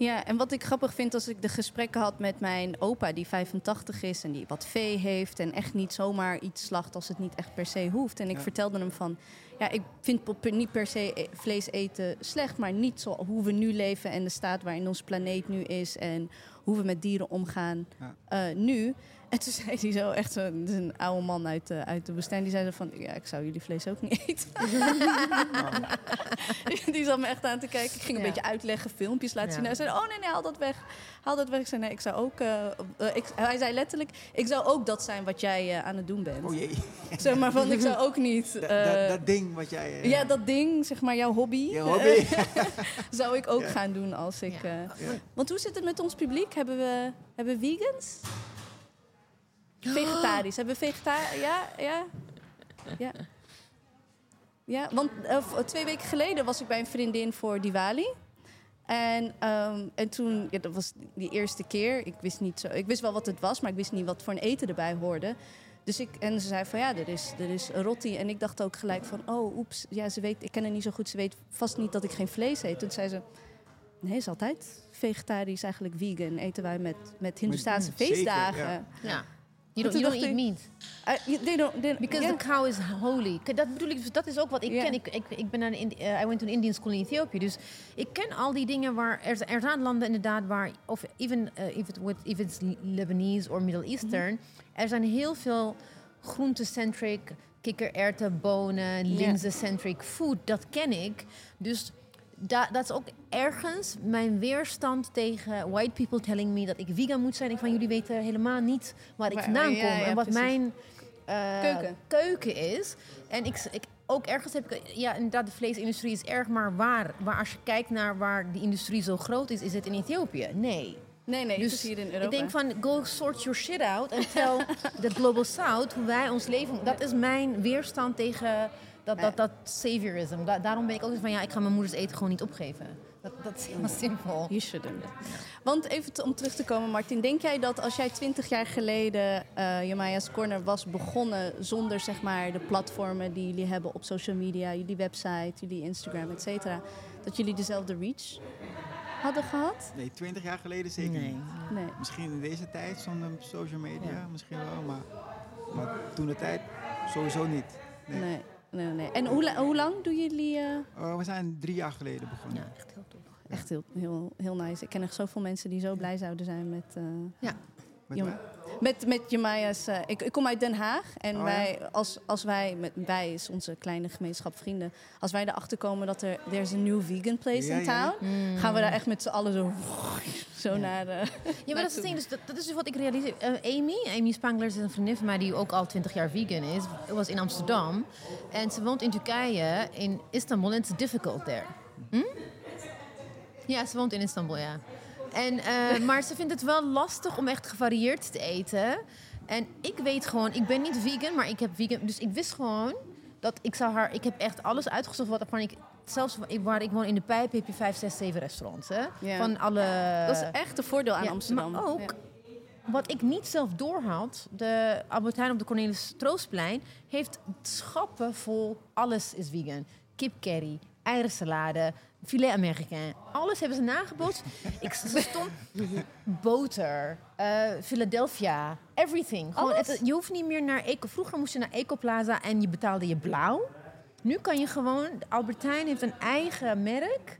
S1: Ja, en wat ik grappig vind als ik de gesprekken had met mijn opa, die 85 is en die wat vee heeft en echt niet zomaar iets slacht als het niet echt per se hoeft. En ik
S11: Ja.
S1: vertelde hem van, ja, ik vind niet per se e- vlees eten slecht, maar niet zo hoe we nu leven en de staat waarin onze planeet nu is en hoe we met dieren omgaan
S11: Ja.
S1: eh, nu. <laughs> En toen zei hij zo, echt zo, dit is een oude man uit de, uit de woestijn, die zei zo van, ja, ik zou jullie vlees ook niet eten. <laughs> die zat me echt aan te kijken. Ik ging een
S2: Ja.
S1: beetje uitleggen, filmpjes laten
S2: Ja.
S1: zien. Hij zei, oh nee, nee, haal dat weg. Haal dat weg. Ik zei, nee, ik zou ook... eh, eh, ik, hij zei letterlijk, ik zou ook dat zijn wat jij eh, aan het doen bent.
S11: Oh jee, <laughs>
S1: Zeg maar van, ik zou ook niet...
S11: dat,
S1: eh,
S11: dat, dat ding wat jij... eh,
S1: ja, dat ding, zeg maar, jouw hobby.
S11: Je hobby.
S1: zou ik ook
S11: Ja.
S1: gaan doen als ik... Eh, want hoe zit het met ons publiek? Hebben we, hebben we vegans? Vegetarisch. Hebben we vegetarisch? Ja, ja. Ja. Ja, want eh, twee weken geleden was ik bij een vriendin voor Diwali. En, ehm, en toen, ja, dat was die eerste keer. Ik wist, niet zo, ik wist wel wat het was, maar ik wist niet wat voor een eten erbij hoorde. Dus ik, en ze zei van ja, er is, er is rotti. En ik dacht ook gelijk van, oh, oeps, ja, ze weet, ik ken haar niet zo goed. Ze weet vast niet dat ik geen vlees eet. Toen zei ze, nee, is altijd vegetarisch, eigenlijk vegan. Eten wij met, met Hindoestaanse
S11: zeker,
S1: feestdagen.
S11: ja.
S2: Ja. You don't, you don't eat meat.
S1: Uh, they don't, they-
S2: Because the cow is holy. Dat bedoel ik, dus dat is ook wat ik ken. Ik, ik, ik ben Indi- eh, I went to an Indian school in Ethiopië. Dus ik ken al die dingen waar er, er zijn landen inderdaad waar, of even uh, if, it, with, if it's Lebanese or Middle Eastern, er zijn heel veel groente-centric, kikkererwten, bonen, linzen-centric food. Dat ken ik. Dus da, dat is ook ergens mijn weerstand tegen white people telling me dat ik vegan moet zijn. Ik van jullie weten helemaal niet waar ik vandaan kom en wat
S1: precies.
S2: mijn eh,
S1: Keuken.
S2: keuken is. En ik, ik, ook ergens heb ik, ja, inderdaad, de vleesindustrie is erg, maar waar? Maar als je kijkt naar waar die industrie zo groot is, is het in Ethiopië? Nee.
S1: Nee, nee,
S2: Dus
S1: hier in Europa.
S2: Ik denk van, go sort your shit out and tell <laughs> the global south hoe wij ons leven... Dat is mijn weerstand tegen dat, dat, dat saviorism. Da- daarom ben ik ook van, ja, ik ga mijn moeders eten gewoon niet opgeven. Dat, dat is heel simpel.
S1: You shouldn't. Want even te- om terug te komen, Martin. Denk jij dat als jij twintig jaar geleden eh Jamaya's Corner was begonnen... zonder zeg maar de platformen die jullie hebben op social media... jullie website, jullie Instagram, et cetera... dat jullie dezelfde reach hadden gehad?
S11: Nee, 20 jaar geleden zeker
S2: Nee.
S11: niet.
S1: Nee.
S11: Misschien in deze tijd zonder social media, misschien wel, maar, maar toen de tijd sowieso niet. Nee.
S1: Nee. Nee, nee. En hoe, hoe lang doen jullie... eh,
S11: Eh, we zijn drie jaar geleden begonnen.
S2: Ja, echt heel tof.
S1: Echt heel, heel, heel nice. Ik ken echt zoveel mensen die zo blij zouden zijn met... eh,
S11: Met?
S1: Met, met Jemaya's. eh, ik, ik kom uit Den Haag. En
S11: Oh, ja?
S1: wij, als, als wij, met wij is onze kleine gemeenschap vrienden. Als wij erachter komen dat er there's a new vegan place
S11: Ja,
S1: in
S11: ja, ja.
S1: town. Gaan we daar echt met z'n allen zo, <laughs> zo naar de.
S2: Ja, maar dat is het ding. Dus dat, dat is dus wat ik realiseer. Eh, Amy, Amy Spangler is een vriendin van mij die ook al 20 jaar vegan is. Was in Amsterdam. En ze woont in Turkije, in Istanbul. En it's difficult there. Hm? Ja, ze woont in Istanbul, ja. En, eh, <laughs> maar ze vindt het wel lastig om echt gevarieerd te eten. En ik weet gewoon, ik ben niet vegan, maar ik heb vegan. Dus ik wist gewoon dat ik zou haar. Ik heb echt alles uitgezocht wat ik. Zelfs waar ik woon in de Pijp heb je vijf, zes, zeven restaurants. Hè?
S1: Ja.
S2: Van alle.
S1: Dat is echt een voordeel aan
S2: Ja,
S1: Amsterdam.
S2: Maar ook,
S1: Ja.
S2: wat ik niet zelf doorhad, de Albert Heijn op de Cornelis Troostplein heeft schappen vol alles is vegan. Kip curry, eierensalade, filet américain. Alles hebben ze nagebootst. ik stond boter, eh, Philadelphia, everything. Gewoon, het- je hoeft niet meer naar Eco. Vroeger moest je naar Ecoplaza en je betaalde je blauw. Nu kan je gewoon, Albert Heijn heeft een eigen merk.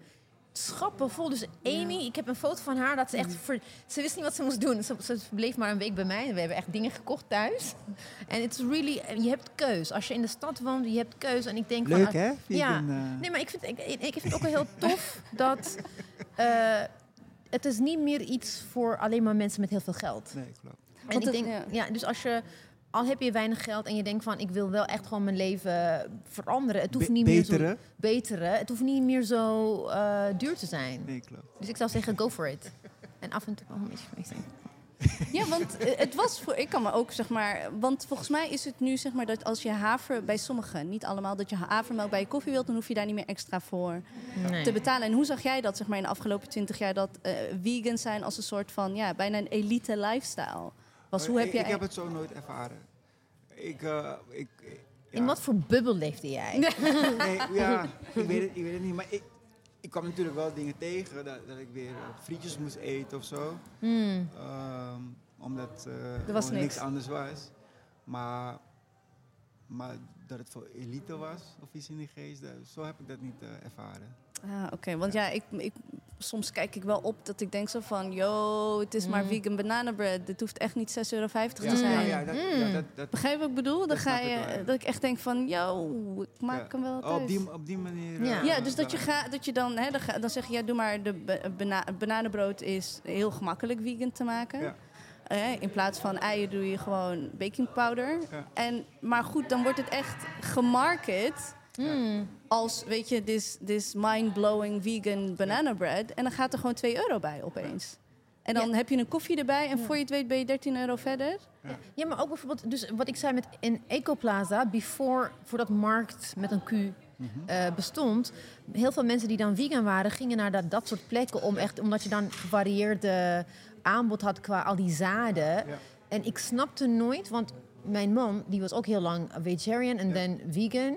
S2: Schappen vol. Dus Amy, ik heb een foto van haar dat ze echt. ver- ze wist niet wat ze moest doen. Ze, ze bleef maar een week bij mij. We hebben echt dingen gekocht thuis. En it's really. Je hebt keus. Als je in de stad woont, je hebt keus. En ik denk
S11: Leuk
S2: van.
S11: hè?
S2: Ja.
S11: Eh,
S2: Nee, maar ik vind, ik, ik vind het ook wel heel tof dat. eh, het is niet meer iets voor alleen maar mensen met heel veel geld.
S11: Nee, klopt.
S2: En ik denk,
S1: ja.
S2: dus als je, al heb je weinig geld en je denkt van, ik wil wel echt gewoon mijn leven veranderen. Het hoeft
S11: Be-
S2: niet meer zo beteren. Het hoeft niet meer zo eh, duur te zijn.
S11: Nee, klopt.
S2: Dus ik zou zeggen, go for it. En af en toe wel een beetje amazing. <laughs>
S1: Ja, want eh, het was voor. Ik kan me ook zeg maar. Want volgens mij is het nu zeg maar dat als je haver. Bij sommigen, niet allemaal, dat je havermelk bij je koffie wilt, dan hoef je daar niet meer extra voor
S2: Nee.
S1: te betalen. En hoe zag jij dat zeg maar in de afgelopen twintig jaar dat eh vegan zijn als een soort van ja, bijna een elite lifestyle? Was, hoe
S11: Eh,
S1: heb
S11: ik,
S1: jij.
S11: ik heb het zo nooit ervaren. Ik, eh, ik, ja.
S2: In wat voor bubbel leefde jij?
S11: Nee, <laughs> ja, ik weet, het, ik weet het niet. Maar ik, ik kwam natuurlijk wel dingen tegen dat, dat ik weer eh, frietjes moest eten of zo.
S2: Hmm.
S11: Ehm, omdat eh
S1: Er was niks.
S11: niks anders was. Maar, maar dat het voor elite was of iets in die geest, dat- zo heb ik dat niet eh, ervaren.
S1: Ah, oké. Want ja, ik, ik, soms kijk ik wel op dat ik denk zo van... Yo, het is maar
S2: Mm.
S1: vegan banana bread. Dit hoeft echt niet 6,50 euro
S11: Ja,
S1: te zijn.
S11: ja, dat,
S2: Mm.
S11: ja, dat, dat,
S1: Begrijp je wat ik bedoel? Dan
S11: Dat
S1: ga je,
S11: wel,
S1: dat ik echt denk van, yo, ik maak
S11: Ja.
S1: hem wel
S11: oh,
S1: thuis.
S11: op, die, op die manier.
S2: Ja.
S11: eh,
S1: ja, dus dat je,
S11: dan-
S1: gaat, dat je dan, hè, dan, ga- dan zeg je, ja, doe maar de ba- bana bananenbrood is heel gemakkelijk vegan te maken.
S11: Ja.
S1: Eh, in plaats van eieren doe je gewoon baking powder.
S11: Ja.
S1: En, maar goed, dan wordt het echt gemarket
S2: Hmm.
S1: als, weet je, this, this mind-blowing vegan banana bread. En dan gaat er gewoon 2 euro bij opeens. En dan heb je een koffie erbij en voor je het weet ben je 13 euro verder.
S2: Ja, maar ook bijvoorbeeld, dus wat ik zei met in Ecoplaza, before, voordat markt met een Q eh, bestond, heel veel mensen die dan vegan waren, gingen naar dat, dat soort plekken om echt, omdat je dan gevarieerde aanbod had qua al die zaden. En ik snapte nooit, want mijn man, die was ook heel lang vegetarian en dan vegan.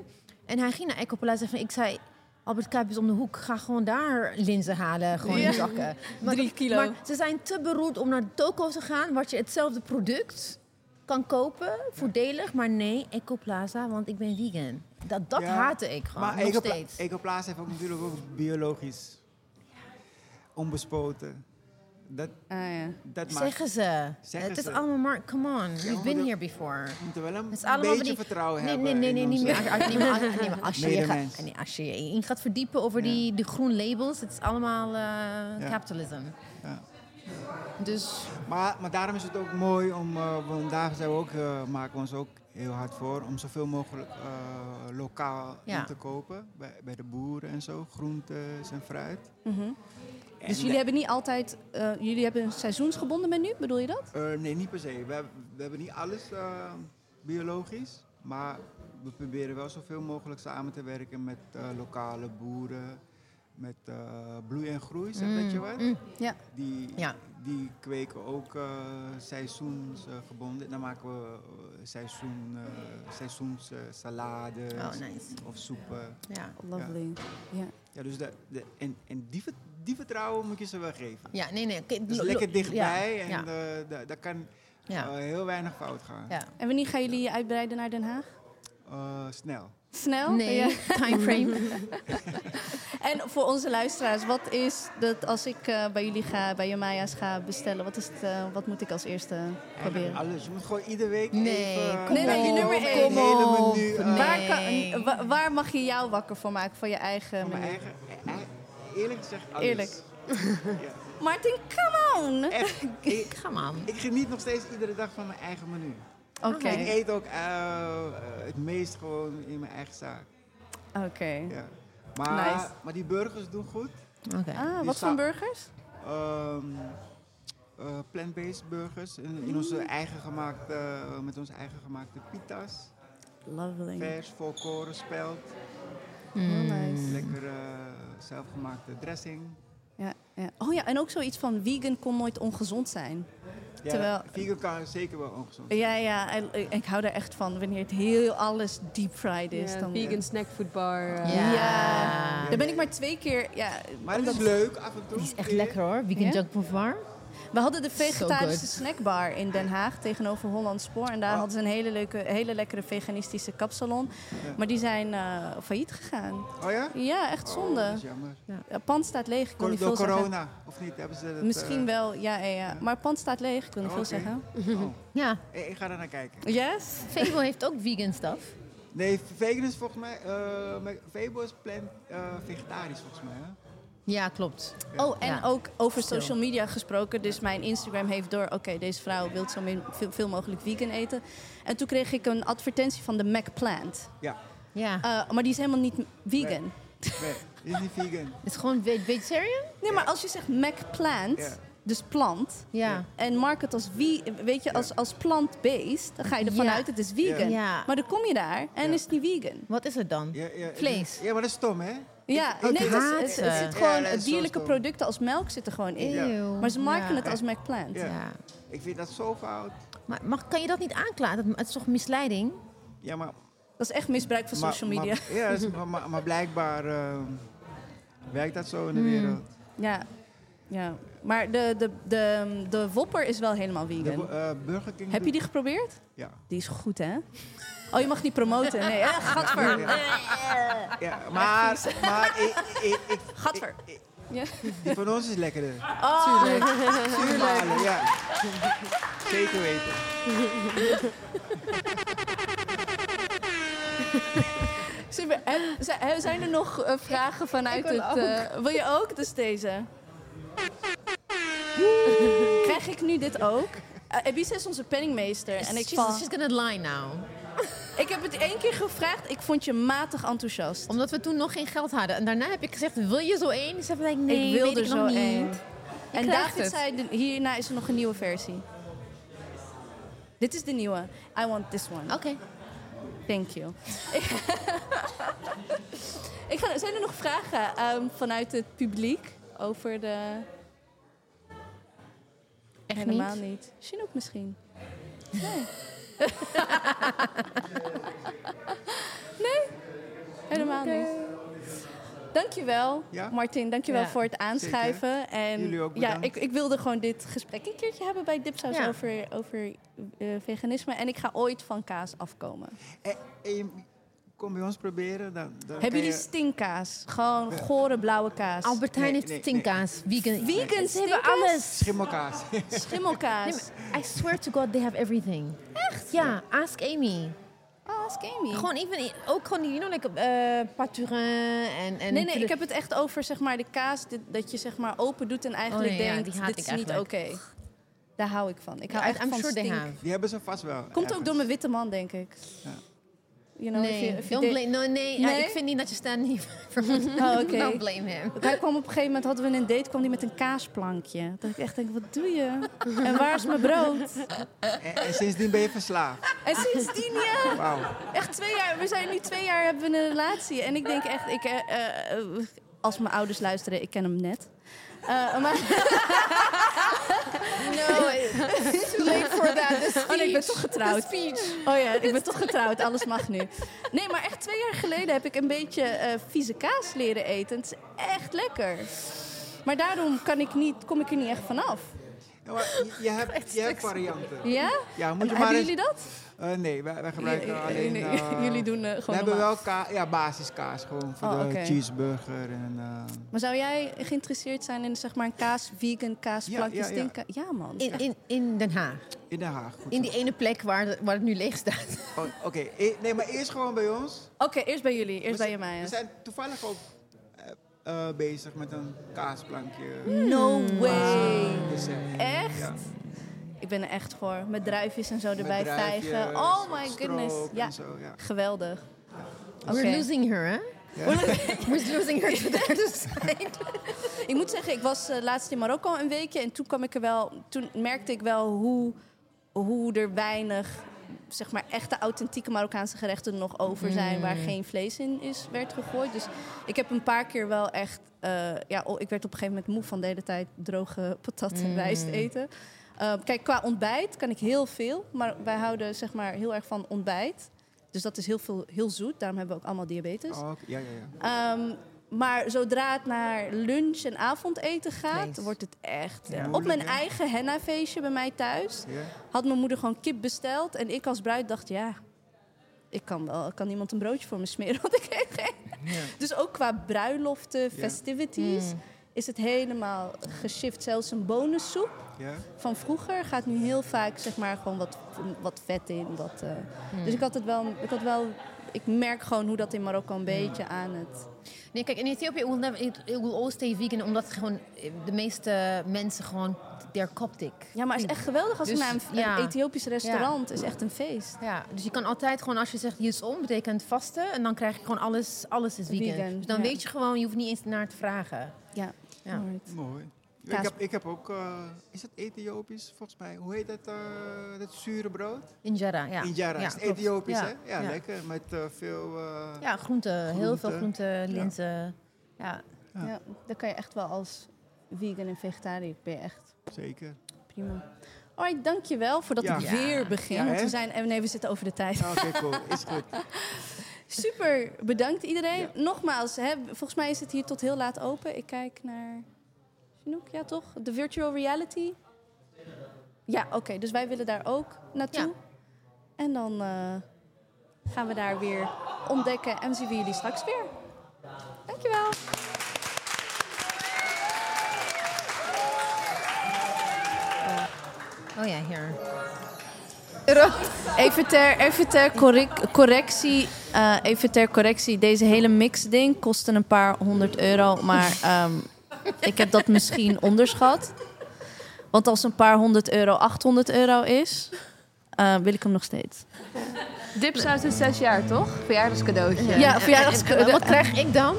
S2: En hij ging naar Ecoplaza en ik zei, Albert Kuip is om de hoek, ga gewoon daar linzen halen, gewoon
S1: Ja.
S2: in zakken. <laughs> Maar,
S1: Drie kilo.
S2: maar ze zijn te beroerd om naar de toko te gaan, waar je hetzelfde product kan kopen, voordelig. Maar nee, Ecoplaza, want ik ben vegan. Dat, dat
S11: Ja,
S2: haatte ik gewoon,
S11: Maar
S2: nog
S11: Ecopla-
S2: steeds.
S11: Ecoplaza heeft ook natuurlijk ook biologisch. Onbespoten. Dat,
S1: Ah, ja.
S11: dat.
S2: Zeggen ze.
S11: Zeggen
S2: het is
S11: ze.
S2: allemaal maar, come on, we've been here before.
S11: We moeten wel een
S2: Het is allemaal
S11: beetje
S2: die-
S11: vertrouwen
S2: Nee,
S11: hebben.
S2: nee, nee, nee, niet meer. Als, je je gaat, nee, als je je in gaat verdiepen over die, die groen labels, het is allemaal eh capitalism.
S11: Ja.
S2: Dus
S11: Maar, maar daarom is het ook mooi om, eh, want daar zijn we ook, eh, maken we ons ook heel hard voor, om zoveel mogelijk eh, lokaal
S2: Ja.
S11: in te kopen. Bij, bij de boeren en zo, groentes en fruit.
S1: Mhm. Dus jullie hebben niet altijd, eh, jullie hebben een seizoensgebonden menu, bedoel je dat?
S11: Eh, nee, niet per se. We, hebben- we hebben niet alles eh, biologisch, maar we proberen wel zoveel mogelijk samen te werken met eh, lokale boeren, met eh, bloei en groei, zeg dat je wat?
S2: mm,
S1: Ja.
S11: Die,
S2: Ja.
S11: die kweken ook eh seizoensgebonden. Dan maken we seizoen, eh seizoenssalades
S2: Oh, nice.
S11: of soepen.
S2: ja.
S1: Lovely. Ja.
S11: Ja, dus de, de, en, en die, die vertrouwen moet je ze wel geven.
S2: Ja, nee, nee.
S11: Dus lekker dichtbij
S2: ja,
S11: en
S2: ja.
S11: eh, da- daar kan
S2: Ja.
S11: heel weinig fout gaan.
S2: Ja.
S1: En wanneer gaan jullie je uitbreiden naar Den Haag?
S11: Eh, snel.
S1: Snel?
S2: Nee,
S1: Ja. <laughs>
S2: timeframe. <laughs>
S1: En voor onze luisteraars, wat is dat als ik eh, bij jullie ga, bij Jamaya's ga bestellen, wat, is het, wat moet ik als eerste proberen?
S11: Alles. Je moet gewoon iedere week
S2: Nee,
S11: even...
S2: kom
S1: Nee, nee, je nummer
S2: kom
S1: één.
S11: Hele
S2: op.
S11: menu. eh,
S1: Waar,
S2: Nee.
S1: kan, wa- waar mag je jou wakker voor maken van je eigen
S11: mijn eigen... Eerlijk gezegd, alles.
S1: Eerlijk.
S11: Ja. <laughs>
S1: Martin, come on!
S11: Echt. <laughs> Ik,
S2: Come on.
S11: ik geniet nog steeds iedere dag van mijn eigen menu.
S1: Oké,
S11: Ik eet ook eh, eh, het meest gewoon in mijn eigen zaak.
S1: oké.
S11: Ja. Maar,
S1: Nice.
S11: maar die burgers doen goed.
S2: Oké.
S1: Ah, wat voor burgers?
S11: Ehm, eh, plant-based burgers. In, in onze eigen gemaakte, met onze eigen gemaakte pita's.
S1: Lovely.
S11: Vers, volkoren, spelt.
S2: Mm.
S1: nice.
S11: Lekker eh, zelfgemaakte dressing.
S1: Ja, ja. Oh ja, en ook zoiets van vegan kon nooit ongezond zijn.
S11: Ja,
S1: Terwijl-
S11: vegan kan zeker wel ongezond zijn.
S1: Ja, ja, ik, ik hou er echt van wanneer het heel alles deep fried is.
S3: Ja,
S1: dan,
S3: vegan snackfood bar. eh.
S2: Ja.
S1: Ja. Daar ben ik maar twee keer. Ja,
S11: Maar het is leuk af en toe.
S2: Die is echt lekker hoor. Vegan
S1: Ja?
S2: Junk Bar.
S1: We hadden de vegetarische snackbar in Den Haag tegenover Holland Spoor. En daar
S11: Oh.
S1: hadden ze een hele, leuke, hele lekkere veganistische kapsalon.
S11: Ja.
S1: Maar die zijn eh, failliet gegaan.
S11: Oh ja?
S1: Ja, echt
S11: Oh,
S1: zonde.
S11: dat is jammer.
S1: Het pand staat leeg. Ik
S11: Cor-
S1: niet
S11: Door
S1: veel zeggen.
S11: corona, of niet? Hebben ze dat,
S1: Misschien
S11: eh,
S1: wel, ja, ja, ja. Maar het pand staat leeg. Ik wil niet
S11: Oh,
S1: veel zeggen.
S11: oh.
S2: Ja.
S11: Ik, ik ga er naar kijken.
S1: Yes?
S2: Fable heeft ook vegan stuff.
S11: Nee, vegan is volgens mij... eh Febo is plant, eh, vegetarisch volgens mij. Hè?
S2: Ja, klopt.
S1: Oh, en
S2: Ja.
S1: ook over social media gesproken. Dus mijn Instagram heeft door, oké, deze vrouw wil zo min, veel, veel mogelijk vegan eten. En toen kreeg ik een advertentie van de McPlant.
S11: Ja.
S2: Ja.
S1: Uh, maar die is helemaal niet vegan.
S11: Nee, die is niet vegan. <laughs>
S2: Het is gewoon ve- vegetarian?
S1: Nee, maar als je zegt McPlant,
S11: Ja.
S1: dus plant,
S2: Ja.
S1: en market als, wie, weet je, als, als plant-based, dan ga je ervan
S2: Ja.
S1: uit het is vegan.
S2: Ja.
S1: Maar dan kom je daar en
S11: Ja.
S1: is het niet vegan.
S2: Wat is het dan?
S11: Ja, ja,
S2: Vlees.
S11: Ja, maar dat is stom, hè?
S1: Ja,
S11: ik
S1: nee, het, is- het, zit gewoon
S11: dat is zo
S1: dierlijke
S11: stom.
S1: producten als melk zitten gewoon in.
S2: Eeuw.
S1: Maar ze marketen
S2: Ja.
S1: het als McPlant.
S11: Ja.
S2: Ja.
S11: Ik vind dat zo fout.
S2: Maar mag, kan je dat niet aanklagen? Dat- Het is toch misleiding?
S11: Ja, maar...
S1: Dat is echt misbruik van
S11: maar-
S1: social media.
S11: Maar, ja, is- maar, maar, maar blijkbaar eh, werkt dat zo in de
S1: Hmm.
S11: wereld.
S1: Ja, ja. Maar de, de, de, de Whopper is wel helemaal
S11: De
S1: vegan.
S11: eh, Burger King...
S1: Heb je die geprobeerd?
S11: Ja.
S1: Die is goed, hè? Oh, je mag niet promoten. Nee, eh, gadver.
S11: Ja, maar... maar ik, ik, ik,
S1: Gadver.
S11: ik-
S1: Ja.
S11: die van ons is lekkerder.
S1: Oh,
S11: Tuurlijk. ja. Zeker weten.
S1: Super. En eh, zijn er nog eh, vragen vanuit
S2: wil
S1: het... eh, wil je ook? Dus deze. Krijg ik nu dit ook? Uh, Ebisa is onze penningmeester. En ik,
S2: she's,
S1: val,
S2: she's gonna lie now.
S1: Ik heb het één keer gevraagd. Ik vond je matig enthousiast.
S2: Omdat we toen nog geen geld hadden. En daarna heb ik gezegd, wil je zo één? Ze zei, nee,
S1: ik wilde zo één. En David
S2: het.
S1: zei, hierna is er nog een nieuwe versie. Dit is de nieuwe. I want this one.
S2: Oké.
S1: Thank you. ik ga, zijn er nog vragen ehm, vanuit het publiek over de...
S2: Echt
S1: Helemaal
S2: niet?
S1: niet. Chinook misschien. Nee. <laughs> nee? Helemaal niet. Dankjewel,
S11: Ja?
S1: Martin. Dankjewel
S2: Ja.
S1: voor het aanschuiven. En
S11: Jullie ook
S1: ja, ik, ik wilde gewoon dit gesprek een keertje hebben bij Dipsaus
S2: Ja.
S1: over, over eh, veganisme. En ik ga ooit van kaas afkomen.
S11: En, en je kom bij ons proberen, dan, dan
S1: Hebben jullie
S11: je...
S1: stinkkaas? Gewoon gore blauwe kaas.
S2: Albertijn
S11: Nee,
S2: heeft
S11: nee,
S2: stinkkaas. Vegan.
S1: Vegan
S2: Ze hebben alles.
S11: Schimmelkaas. <laughs>
S1: Schimmelkaas.
S2: Nee, I swear to God, they have everything. Echt? Ja, ask Amy.
S1: Oh, ask Amy.
S2: Gewoon even, ook gewoon, you know, like uh, paturin en... en
S1: Nee, nee, ik heb het echt over zeg maar, de kaas dit- dat je zeg maar, open doet en eigenlijk
S2: Oh, nee, ja,
S1: denkt,
S2: die haat
S1: dit
S2: ik
S1: is niet oké. Daar hou ik van. Ik hou echt
S2: I'm
S1: van
S2: sure
S1: stink.
S11: Die hebben ze vast wel.
S1: Komt ook door mijn witte man, denk ik.
S11: Ja.
S1: You know, if
S2: Nee,
S1: you- if you
S2: don't
S1: date-
S2: blame, no, nee, ja,
S1: Nee?
S2: ik vind niet dat je Stan niet <laughs> vermoedt.
S1: Oh, oké. <laughs>
S2: Don't blame him.
S1: Hij kwam op een gegeven moment, hadden we een date, kwam hij met een kaasplankje. Dat ik echt denk, wat doe je? En waar is mijn brood?
S11: En, en sindsdien ben je verslaafd.
S1: En sindsdien, ja,
S11: Wauw.
S1: echt twee jaar. We zijn nu twee jaar, hebben we een relatie. En ik denk echt, ik, eh, eh, als mijn ouders luisteren, ik ken hem net. Eh, maar, <laughs>
S2: No, it's too late for that. The
S1: Oh nee, ik ben toch getrouwd. Oh ja, ik ben toch getrouwd. Alles mag nu. Nee, maar echt twee jaar geleden heb ik een beetje eh, vieze kaas leren eten. Het is echt lekker. Maar daarom kan ik niet, kom ik er niet echt vanaf.
S11: Ja, maar je, je hebt, je hebt varianten.
S1: Ja?
S11: Ja, moet je
S1: Hebben
S11: maar eens-
S1: jullie dat?
S11: Eh, nee, wij, wij gebruiken
S1: Jullie-
S11: alleen...
S1: jullie-
S11: eh, <laughs>
S1: jullie doen, eh,
S11: We
S1: gewoon
S11: hebben
S1: normaal.
S11: wel ka ja, basiskaas gewoon voor
S1: Oh,
S11: de cheeseburger en... eh,
S1: Maar zou jij geïnteresseerd zijn in zeg maar een kaas, vegan kaasplankjes?
S11: Ja, ja, ja.
S1: ding? Ja man.
S2: In, in, in Den Haag.
S11: in Den Haag. Goed
S2: In die ene plek waar, de- waar het nu leeg staat.
S11: Oh, Oké, e- nee, maar eerst gewoon bij ons.
S1: Oké, eerst bij jullie. Eerst
S11: We
S1: bij je mij.
S11: We zijn toevallig ook bezig met een kaasplankje.
S1: No way. Echt? Ik ben er echt voor. Met druifjes en zo erbij
S11: druifjes,
S1: vijgen. Oh my goodness. Ja,
S11: zo, ja.
S1: geweldig.
S2: We're losing her, hè? We're losing her to the other side. <laughs>
S1: Ik moet zeggen, ik was eh, laatst in Marokko een weekje en toen kwam ik er wel, toen merkte ik wel hoe, hoe er weinig, zeg maar, echte authentieke Marokkaanse gerechten nog over zijn waar
S2: Mm.
S1: geen vlees in is, werd gegooid. Dus ik heb een paar keer wel echt, eh, ja, oh, ik werd op een gegeven moment moe van de hele tijd droge patat en
S2: Mm.
S1: rijst eten. Eh, kijk, qua ontbijt kan ik heel veel, maar wij houden zeg maar heel erg van ontbijt. Dus dat is heel veel, heel zoet. Daarom hebben we ook allemaal diabetes.
S11: Oh, ja, ja, ja.
S1: Ehm, maar zodra het naar lunch en avondeten gaat, wordt het echt...
S11: Ja.
S1: Op mijn eigen henna-feestje bij mij thuis
S11: Ja.
S1: had mijn moeder gewoon kip besteld. En ik als bruid dacht, ja, ik kan wel, kan iemand een broodje voor me smeren? <laughs> Want ik kreeg geen.
S11: Ja.
S1: Dus ook qua bruiloften, festivities,
S2: Mm.
S1: Is het helemaal geshift. Zelfs een bonussoep
S11: Ja?
S1: van vroeger gaat nu heel vaak zeg maar gewoon wat, wat vet in. Wat, eh,
S2: Hmm.
S1: Dus ik had het wel, ik had wel, ik merk gewoon hoe dat in Marokko een beetje aan het.
S2: Nee, kijk, in Ethiopië, it will, never, it, it will always stay vegan, omdat gewoon de meeste mensen gewoon, they're Coptic.
S1: Ja, maar het is echt geweldig als
S2: Dus,
S1: ik naar een. Ethiopisch restaurant. Is echt een feest.
S2: Ja, dus je kan altijd gewoon, als je zegt om betekent vasten, en dan krijg je gewoon alles, alles is vegan.
S1: Vegan,
S2: dus dan
S1: ja.
S2: weet je gewoon, je hoeft niet eens naar te vragen.
S1: Ja,
S2: Ja.
S11: Mooi. Ik heb, ik heb ook, eh, is het Ethiopisch volgens mij? Hoe heet dat, eh, dat zure brood?
S2: Injera, ja.
S11: Injera,
S2: ja,
S11: is. Ethiopisch
S2: ja.
S11: hè? Ja,
S2: ja.
S11: lekker. Met eh, veel... eh,
S2: Ja, groenten, heel veel
S11: Groenten.
S2: linzen. Ja.
S11: Ja.
S1: Dan kan je echt wel als vegan en vegetariër ben je echt
S11: Zeker.
S1: prima. Alright, dankjewel voordat het
S2: Ja.
S1: weer begint.
S11: Ja,
S1: want
S11: hè?
S1: we zijn, nee, we zitten over de tijd.
S11: Ah, Oké, cool. Is goed. <laughs>
S1: Super, bedankt iedereen.
S11: Ja.
S1: Nogmaals, hè, volgens mij is het hier tot heel laat open. Ik kijk naar Chinook, ja toch? De virtual reality. Ja, oké, dus wij willen daar ook naartoe.
S2: Ja.
S1: En dan eh, gaan we daar weer ontdekken en zien we jullie straks weer. Dankjewel.
S2: Oh ja, hier.
S1: Even ter, even ter correc- correctie. Eh, even ter correctie. Deze hele mix-ding kostte een paar honderd euro. Maar ehm, ik heb dat misschien <laughs> onderschat. Want als een paar honderd euro 800 euro is, eh, wil ik hem nog steeds.
S3: Dipsaus is zes jaar, toch? Verjaardagscadeautje.
S1: Ja, verjaardags-
S2: En- en- en wat krijg ik dan?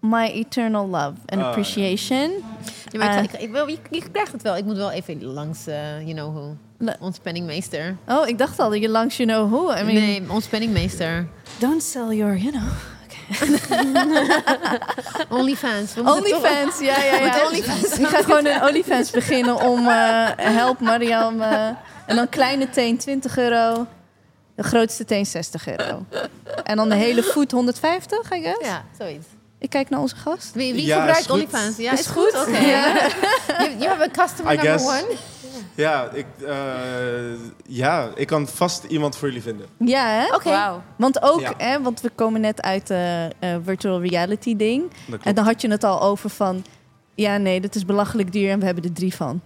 S1: My eternal love and appreciation.
S2: Ja, maar ik, ik, ik, wil- je, je krijgt het wel. Ik moet wel even langs, eh, you know who. Ons penningmeester.
S1: Oh, ik dacht al dat je langs you know who. I mean,
S2: nee, ons penningmeester.
S1: don't sell your, you know. <laughs>
S2: Onlyfans.
S1: Onlyfans, ja, ja, ja.
S2: OnlyFans.
S1: Ik ga gewoon een OnlyFans beginnen om eh, help Mariam. eh, en dan kleine teen 20 euro, de grootste teen 60 euro. En dan de hele voet 150, I guess.
S2: Ja, zoiets.
S1: Ik kijk naar onze gast.
S2: Wie, wie
S12: Ja,
S2: gebruikt. OnlyFans? Ja,
S1: Is
S2: is, goed?
S1: goed?
S2: Oké.
S1: Ja. <laughs>
S2: Hebt een customer
S12: I
S2: number
S12: guess.
S2: one.
S12: Ja, ik, eh, ja, ik kan vast iemand voor jullie vinden.
S1: Ja, hè?
S2: Oké.
S3: Wauw.
S1: Want ook,
S12: Ja.
S1: hè, want we komen net uit de eh, virtual reality ding. En dan had je het al over van... Ja, nee, dat is belachelijk duur en we hebben er drie van.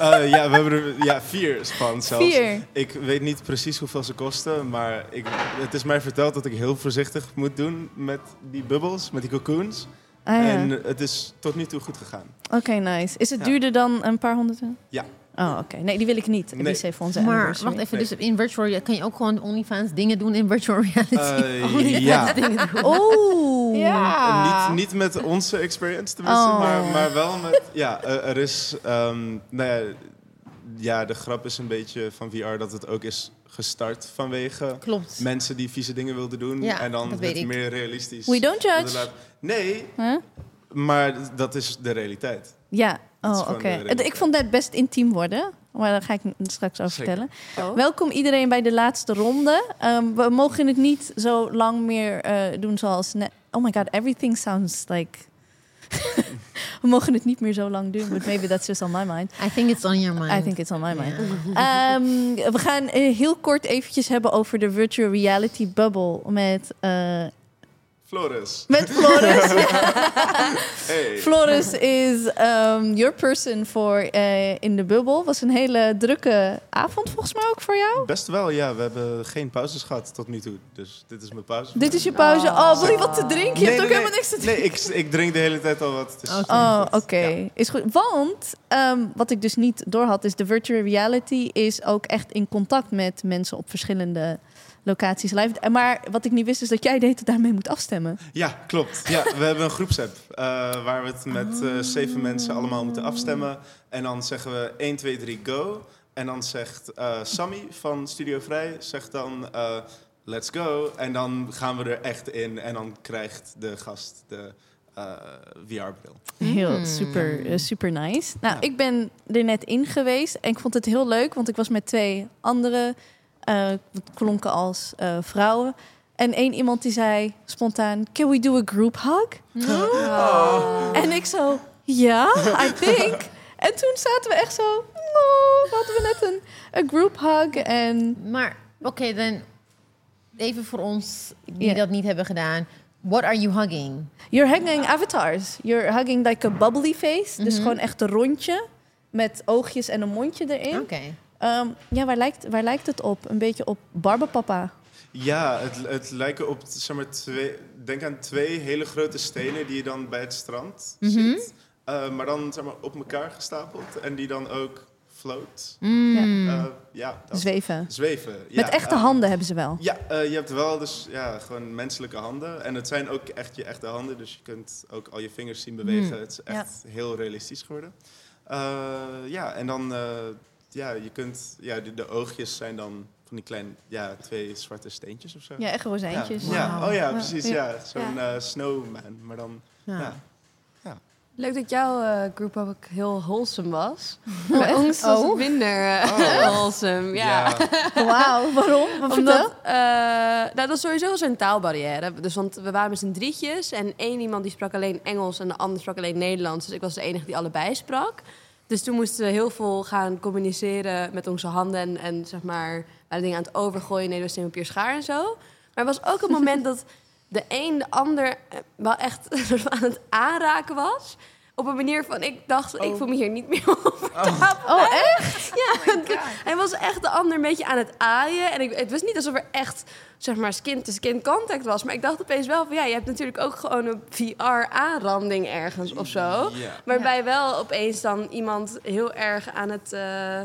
S12: Eh, ja, we hebben er ja, vier span zelfs.
S1: Vier.
S12: Ik weet niet precies hoeveel ze kosten, maar ik, het is mij verteld dat ik heel voorzichtig moet doen met die bubbels, met die cocoons.
S1: Ah, ja.
S12: En het is tot nu toe goed gegaan.
S1: Oké, nice. Is het
S12: Ja.
S1: duurder dan een paar honderd euro?
S12: Ja.
S1: Oh, oké. Nee, die wil ik niet. Die
S12: Nee.
S1: is even onze
S2: Maar wacht even,
S12: Nee.
S2: dus in virtual reality kan je ook gewoon OnlyFans dingen doen in virtual reality?
S12: Eh, <laughs>
S2: OnlyFans
S12: ja.
S2: dingen doen. <laughs>
S1: Oeh.
S2: Ja.
S12: Niet, niet met onze experience tenminste,
S1: Oh.
S12: maar, maar wel met... Ja, eh, er is... ehm, nou ja, ja, de grap is een beetje van VR dat het ook is gestart vanwege
S2: Klopt.
S12: mensen die vieze dingen wilden doen.
S2: Ja,
S12: en dan het meer realistisch.
S1: We don't judge.
S12: Nee,
S1: Huh?
S12: maar dat is de realiteit.
S1: Ja,
S12: Dat
S1: oh, oké.
S12: realiteit.
S1: Ik vond het best intiem worden. Maar daar ga ik straks over
S12: Zeker.
S1: vertellen.
S3: Oh.
S1: Welkom iedereen bij de laatste ronde. Ehm, we mogen het niet zo lang meer eh, doen zoals net. Oh my god, everything sounds like... <laughs> we mogen het niet meer zo lang doen, but maybe that's just on my mind.
S2: I think it's on your mind.
S1: I think it's on my mind. <laughs> Ehm, we gaan eh, heel kort eventjes hebben over de virtual reality bubble met, eh,
S12: Floris.
S1: met Floris. <laughs> <laughs>
S12: Hey.
S1: Floris is um, your person voor eh, in de bubbel. Was een hele drukke avond volgens mij ook voor jou.
S12: Best wel, ja. We hebben geen pauzes gehad tot nu toe. Dus dit is mijn pauze.
S1: Dit is je pauze. Oh, wil je wat te drinken? Je hebt ook helemaal niks te
S12: Nee, ik, ik drink de hele tijd al wat. Dus
S1: Oh, oké. Is goed. Want ehm, wat ik dus niet doorhad, is de virtual reality is ook echt in contact met mensen op verschillende locaties live. Maar wat ik niet wist, is dat jij deed het daarmee moet afstemmen.
S12: Ja, klopt. Ja, we hebben een groepsapp eh, waar we het met eh, zeven mensen allemaal moeten afstemmen. En dan zeggen we 1, 2, 3, go. En dan zegt eh Sammy van Studio Vrij, zegt dan eh, let's go. En dan gaan we er echt in en dan krijgt de gast de eh, VR-bril.
S1: Heel super, eh, super nice. Nou, ik ben er net in geweest en ik vond het heel leuk, want ik was met twee andere, klonken als eh, vrouwen. En één iemand die zei spontaan, can we do a group hug?
S3: Oh.
S1: En ik zo, ja, I think. en toen zaten we echt zo, oh, hadden we net een, een group hug. En
S2: Maar oké, dan even voor ons die dat niet hebben gedaan. What are you hugging?
S1: You're hugging avatars. You're hugging like a bubbly face. Dus
S2: Mhm.
S1: gewoon echt een rondje met oogjes en een mondje erin.
S2: Oké.
S1: Ehm, ja, waar lijkt, waar lijkt het op? Een beetje op Barbapapa.
S12: Ja, het, het lijken op, zeg maar, twee, denk aan twee hele grote stenen die je dan bij het strand
S2: Mhm.
S12: ziet. Eh, maar dan zeg maar, op elkaar gestapeld en die dan ook float.
S2: Mm.
S12: Eh, ja, dat.
S1: Zweven.
S12: Zweven, ja.
S1: Met echte
S12: eh,
S1: handen hebben ze wel.
S12: Ja, je hebt wel dus ja, gewoon menselijke handen. En het zijn ook echt je echte handen, dus je kunt ook al je vingers zien bewegen.
S1: Hmm.
S12: Het is echt heel realistisch geworden. Ja, en dan, ja, je kunt, ja, de, de oogjes zijn dan van die kleine, ja, twee zwarte steentjes of zo.
S1: Ja, echt rozijntjes.
S12: Ja, ja. Oh ja, precies,
S1: Ja.
S12: ja. Zo'n eh, snowman, maar dan, Ja.
S3: Leuk dat jouw eh group ook heel wholesome was. <laughs>
S1: Oh,
S3: Bij
S1: echt?
S3: ons was het
S1: Oh.
S3: minder eh,
S12: Oh. <laughs>
S3: wholesome. Ja. <laughs>
S1: Wauw, waarom? Wat
S3: Omdat,
S1: vertel?
S3: eh, nou, dat is sowieso zo'n taalbarrière. Dus, want we waren met z'n drietjes en één iemand die sprak alleen Engels en de ander sprak alleen Nederlands. Dus ik was de enige die allebei sprak. Dus toen moesten we heel veel gaan communiceren met onze handen en, en zeg maar, we waren dingen aan het overgooien, nee, steen, papier, schaar en zo. Maar er was ook een moment <laughs> dat de een de ander eh, wel echt <laughs> aan het aanraken was. Op een manier van, ik dacht, ik voel me hier niet meer <laughs> comfortabel.
S1: Oh,
S3: echt? Ja, en hij was echt de ander een beetje aan het aaien. En ik, het was niet alsof er echt, zeg maar, skin-to-skin contact was. Maar ik dacht opeens wel van, ja, je hebt natuurlijk ook gewoon een VR-aanranding ergens of zo. Waarbij wel opeens dan iemand heel erg aan het... eh,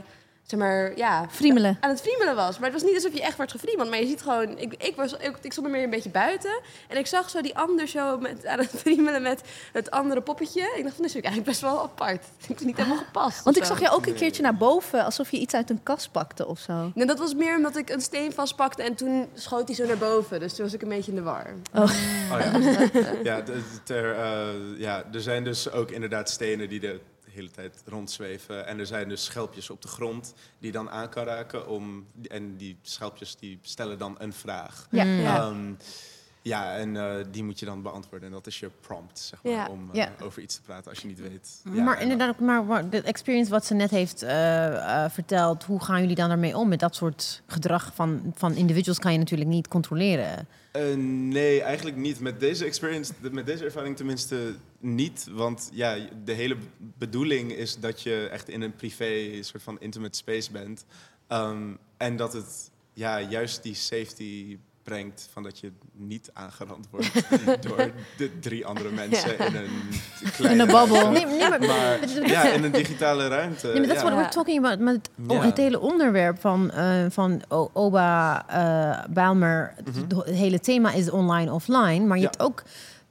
S3: zeg maar, ja...
S1: Friemelen.
S3: Aan het friemelen was. Maar het was niet alsof je echt werd gefriemeld. Maar je ziet gewoon... Ik, ik, was, ik, ik stond er meer een beetje buiten. En ik zag zo die ander zo met, aan het friemelen met het andere poppetje. Ik dacht van, dit is eigenlijk best wel apart. Ik vind het niet helemaal gepast.
S1: Want ik
S3: zo.
S1: zag jou ook een keertje naar boven, alsof je iets uit een kast pakte of zo.
S3: Nee, dat was meer omdat ik een steen vastpakte en toen schoot hij zo naar boven. Dus toen was ik een beetje in de war.
S1: Oh.
S12: Oh ja, <laughs> ja, ter, eh, ja, er zijn dus ook inderdaad stenen die de hele tijd rondzweven. En er zijn dus schelpjes op de grond die dan aan kan raken. Om, en die schelpjes die stellen dan een vraag.
S1: Ja.
S2: Mm.
S1: Ja.
S12: En eh, die moet je dan beantwoorden. En dat is je prompt, zeg maar,
S3: Ja.
S12: om eh,
S1: Ja.
S12: over iets te praten als je niet weet. Ja,
S2: maar inderdaad, maar de experience wat ze net heeft eh, eh, verteld, hoe gaan jullie dan daarmee om? Met dat soort gedrag van, van individuals kan je natuurlijk niet controleren.
S12: Eh, nee, eigenlijk niet. Met deze experience, met deze ervaring tenminste niet. Want ja, de hele bedoeling is dat je echt in een privé, soort van intimate space bent. Ehm, en dat het ja, juist die safety brengt van dat je niet aangerand wordt <laughs> door de drie andere mensen
S3: Ja.
S12: in een kleine
S1: In een babbel.
S12: ruimte.
S2: Nee, nee, maar-
S12: Maar <laughs> ja, in een <laughs> digitale ruimte.
S2: Nee, maar dat is wat we're talking about. Maar het,
S12: Ja.
S2: het hele onderwerp van, eh, van Oba eh Bijlmer, het-
S12: Mhm.
S2: het hele thema is online, offline. Maar je
S12: Ja.
S2: hebt ook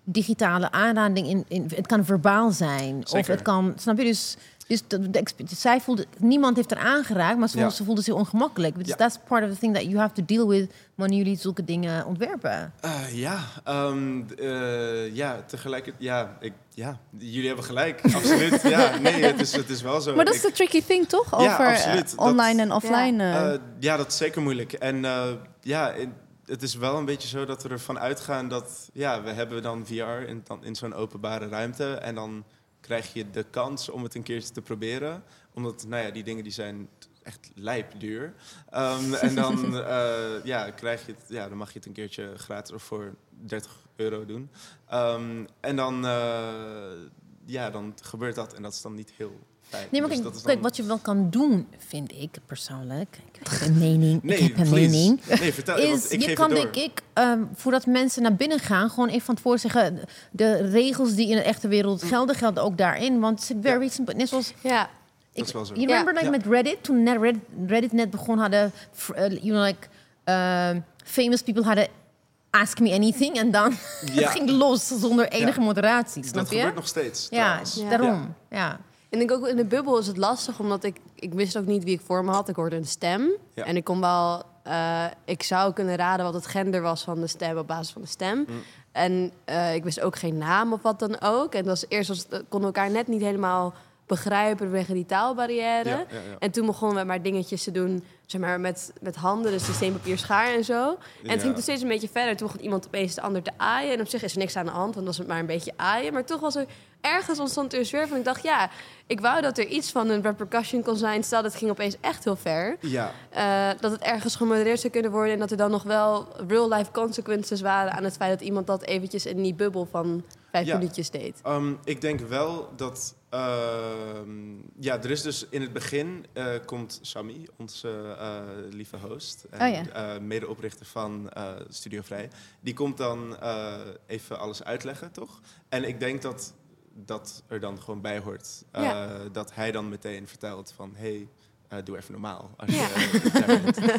S2: digitale aanraking. In, in, het kan verbaal zijn. Of het kan, snap je, dus... Dus de, de exp- zij voelde, niemand heeft er aangeraakt, maar ze voelde,
S12: Ja.
S2: ze voelde zich ongemakkelijk. Dus
S12: Ja.
S2: that's part of the thing that you have to deal with wanneer jullie zulke dingen ontwerpen.
S12: Eh, ja, ehm, eh, ja, tegelijkertijd, ja, ik, ja, jullie hebben gelijk, <laughs> absoluut. ja, nee, het is, het is wel zo.
S1: Maar dat is de tricky thing, toch?
S12: Ja,
S1: Over eh,
S12: absoluut. Dat-
S1: online en offline. Eh,
S12: ja, dat is zeker moeilijk. En eh, ja, in- het is wel een beetje zo dat we ervan uitgaan dat... Ja, we hebben dan VR in, dan in zo'n openbare ruimte. En dan krijg je de kans om het een keertje te proberen. Omdat, nou ja, die dingen die zijn echt lijpduur. Ehm, <laughs> en dan, eh, ja, krijg je het, ja, dan mag je het een keertje gratis of voor 30 euro doen. Ehm, en dan, eh, ja, dan gebeurt dat en dat is dan niet heel.
S2: Nee, maar
S12: Dus
S2: kijk, wat je wel kan doen, vind ik persoonlijk. Ik heb een <laughs> mening.
S12: Nee,
S2: ik heb een
S12: please.
S2: mening.
S12: Nee, vertel,
S2: is,
S12: ik
S2: je
S12: geef
S2: kan denk ik, ehm, voordat mensen naar binnen gaan, gewoon even van tevoren zeggen: de regels die in de echte wereld gelden, gelden ook daarin. Want het is very simple. Net zoals.
S3: Ja.
S12: Dat is wel zo.
S2: You remember like
S12: Ja.
S2: met Reddit, toen net Reddit, Reddit net begon hadden, eh, you know, like ehm, famous people hadden ask me anything en dan <laughs>
S12: Ja.
S2: het ging los zonder enige
S12: Ja.
S2: moderatie, snap
S12: Dat
S2: je?
S12: gebeurt nog steeds.
S2: Ja.
S3: Ja.
S2: daarom. Ja.
S3: En ik denk ook in de bubbel is het lastig, omdat ik, ik wist ook niet wie ik voor me had. Ik hoorde een stem.
S12: Ja.
S3: En ik kon wel, eh, ik zou kunnen raden wat het gender was van de stem op basis van de stem.
S12: Mm.
S3: En eh, ik wist ook geen naam of wat dan ook. En dat was eerst was, het- konden we elkaar net niet helemaal begrijpen vanwege die taalbarrière.
S12: Ja, ja, ja.
S3: En toen begonnen we maar dingetjes te doen, zeg maar, met, met handen, dus de steenpapier schaar en zo. En het ging toen steeds een beetje verder. Toen begon iemand opeens de ander te aaien. En op zich is er niks aan de hand, want dan was het maar een beetje aaien. Maar toch was er ergens ontstond er een sfeer van. Ik dacht, ja, ik wou dat er iets van een repercussion kon zijn. Stel, dat ging opeens echt heel ver.
S12: Ja.
S3: Eh, dat het ergens gemodereerd zou kunnen worden. En dat er dan nog wel real-life consequences waren aan het feit dat iemand dat eventjes in die bubbel van vijf
S12: Ja.
S3: minuutjes deed.
S12: Ehm, ik denk wel dat. ehm, ja, er is dus in het begin eh, komt Sami, onze eh, lieve host. En
S1: Oh ja.
S12: medeoprichter van Studio Vrij. Die komt dan even alles uitleggen, toch? En ik denk dat dat er dan gewoon bij hoort. Eh,
S3: Ja.
S12: Dat hij dan meteen vertelt van. Hey, eh, doe even normaal. Als
S3: Ja.
S12: je.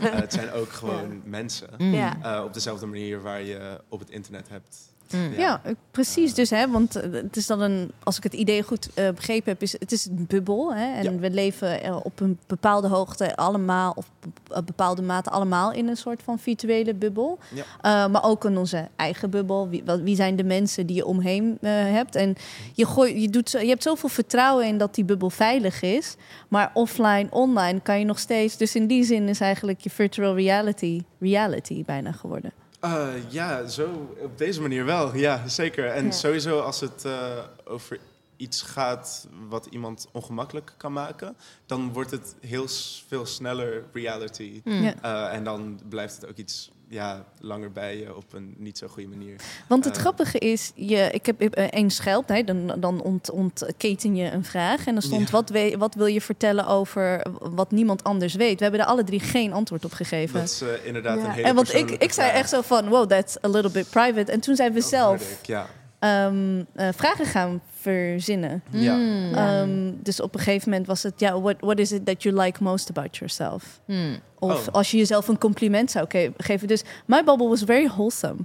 S12: Eh, <laughs> het zijn ook gewoon mensen.
S2: Mm.
S3: Ja.
S12: Eh, op dezelfde manier waar je op het internet hebt.
S2: Mm.
S1: Ja, precies. Dus, hè, want eh, het is dan een, als ik het idee goed eh, begrepen heb, is het is een bubbel. Hè, en
S12: Ja.
S1: we leven eh, op een bepaalde hoogte allemaal, of op een bepaalde mate allemaal in een soort van virtuele bubbel.
S12: Ja.
S1: Eh, maar ook in onze eigen bubbel. Wie, wat- wie zijn de mensen die je omheen hebt? En je, gooi, je, doet, zo- je hebt zoveel vertrouwen in dat die bubbel veilig is. Maar offline, online kan je nog steeds. Dus in die zin is eigenlijk je virtual reality reality bijna geworden.
S12: Eh, ja, zo op deze manier wel. Ja, zeker. En
S1: Ja.
S12: sowieso als het eh, over iets gaat wat iemand ongemakkelijk kan maken, dan wordt het heel veel sneller reality.
S2: Mm.
S1: Ja.
S12: Eh, en dan blijft het ook iets ja, langer bij je op een niet zo goede manier.
S1: Want het
S12: Eh,
S1: grappige is, je, ik heb eh, één schelp, nee, dan, dan ont, ontketen je een vraag. En dan stond,
S12: Ja.
S1: wat, we, wat wil je vertellen over wat niemand anders weet? We hebben er alle drie geen antwoord op gegeven.
S12: Dat is eh, inderdaad
S3: Ja.
S12: een hele
S1: En want ik, ik zei echt zo van, wow, that's a little bit private. En toen zijn we zelf
S12: ik, Ja.
S1: Ehm, eh, vragen gaan verzinnen.
S12: Ja.
S2: Mm.
S1: Ehm, dus op een gegeven moment was het, ja, what, what is it that you like most about yourself?
S2: Mm.
S1: Of
S12: Oh.
S1: als je jezelf een compliment zou geven. Dus my bubble was very wholesome.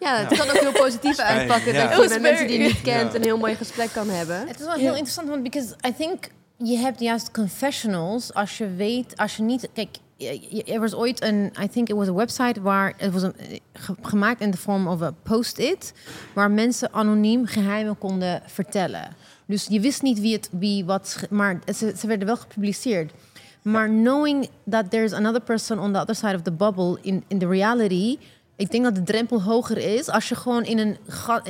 S3: Ja, het
S12: Ja.
S3: kan ook heel positief <laughs> uitpakken.
S12: ja.
S3: Dat je met mensen die je niet kent
S12: Ja.
S3: een heel mooi gesprek kan hebben.
S2: Het is wel
S1: Ja.
S2: heel interessant, want because I think je hebt juist confessionals als je weet, als je niet, kijk, er was ooit een, I think it was a website waar het was een, ge- gemaakt in de vorm of a post-it, waar mensen anoniem geheimen konden vertellen. Dus je wist niet wie het, wie wat, maar ze, ze werden wel gepubliceerd. Maar knowing that there's another person on the other side of the bubble in, in the reality, ik denk dat de drempel hoger is als je gewoon in een,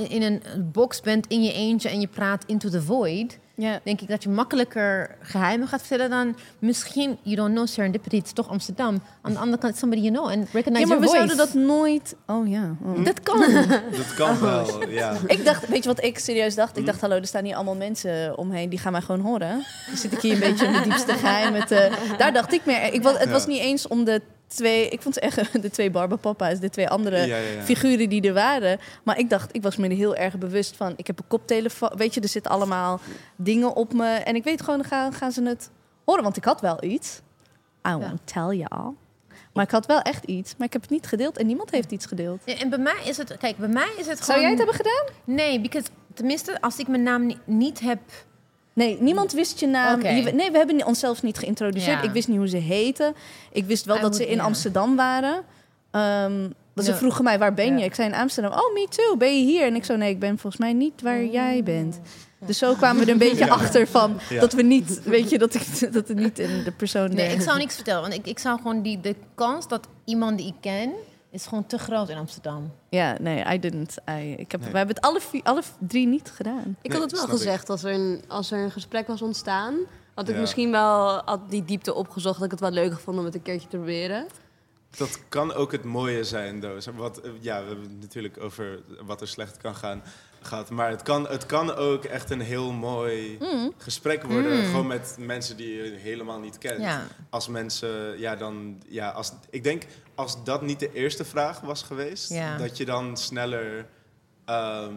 S2: in een box bent in je eentje en je praat into the void.
S1: Ja.
S2: Denk ik dat je makkelijker geheimen gaat vertellen dan misschien, you don't know serendipity, het is toch Amsterdam. Aan de andere kant, somebody you know and recognize
S1: Ja, maar we
S2: your voice.
S1: zouden dat nooit... Oh ja. oh.
S2: Dat kan. <laughs>
S12: Dat kan wel, ja.
S1: Ik dacht, weet je wat ik serieus dacht? Ik dacht, hallo, er staan hier allemaal mensen omheen, die gaan mij gewoon horen. Dan zit ik hier een beetje in de diepste geheim. Met, eh, daar dacht ik meer. Ik, was, het
S12: Ja.
S1: was niet eens om de twee, ik vond ze echt <laughs> de twee Barbapapa's, de twee andere
S12: Ja, ja, ja.
S1: figuren die er waren. Maar ik dacht, ik was me er heel erg bewust van. Ik heb een koptelefoon, weet je, er zitten allemaal dingen op me. En ik weet gewoon, gaan, gaan ze het horen? Want ik had wel iets. I won't tell y'all. Maar ik had wel echt iets, maar ik heb het niet gedeeld en niemand heeft iets gedeeld.
S2: Ja, en bij mij is het, kijk, bij mij is het
S1: Zou jij het
S2: gewoon-
S1: hebben gedaan?
S2: Nee, because, tenminste, als ik mijn naam ni- niet heb
S1: Nee, niemand wist je naam. Je- nee, we hebben onszelf niet geïntroduceerd.
S2: Ja.
S1: Ik wist niet hoe ze heten. Ik wist wel
S2: I
S1: dat ze in. Amsterdam waren. Ehm, dus ze vroegen mij, waar ben je?
S2: Ja.
S1: Ik zei in Amsterdam. Oh, me too. Ben je hier? En ik zo, nee, ik ben volgens mij niet waar jij bent. Dus zo kwamen we er een beetje <laughs>
S12: Ja.
S1: achter van
S12: Ja.
S1: dat we niet, weet je, dat, ik, dat het niet in de persoon.
S2: Nee, ik zou niks vertellen. Want ik, ik zou gewoon die, de kans dat iemand die ik ken is gewoon te groot in Amsterdam.
S1: Ja, nee, I didn't. I, ik heb,
S3: Nee.
S1: We hebben het alle, vier, alle drie niet gedaan.
S3: Ik had het wel gezegd als er, een, als er een gesprek was ontstaan. Had ik
S12: Ja.
S3: misschien wel had die diepte opgezocht. Dat ik het wel leuk vond om het een keertje te proberen.
S12: Dat kan ook het mooie zijn, Wat, eh, ja, we hebben het natuurlijk over wat er slecht kan gaan. Gehad. Maar het kan, het kan ook echt een heel mooi
S2: Mm.
S12: gesprek worden.
S2: Mm.
S12: Gewoon met mensen die je helemaal niet kent.
S2: Ja.
S12: Als mensen, ja, dan, ja, als, ik denk als dat niet de eerste vraag was geweest,
S2: Ja.
S12: dat je dan sneller ehm,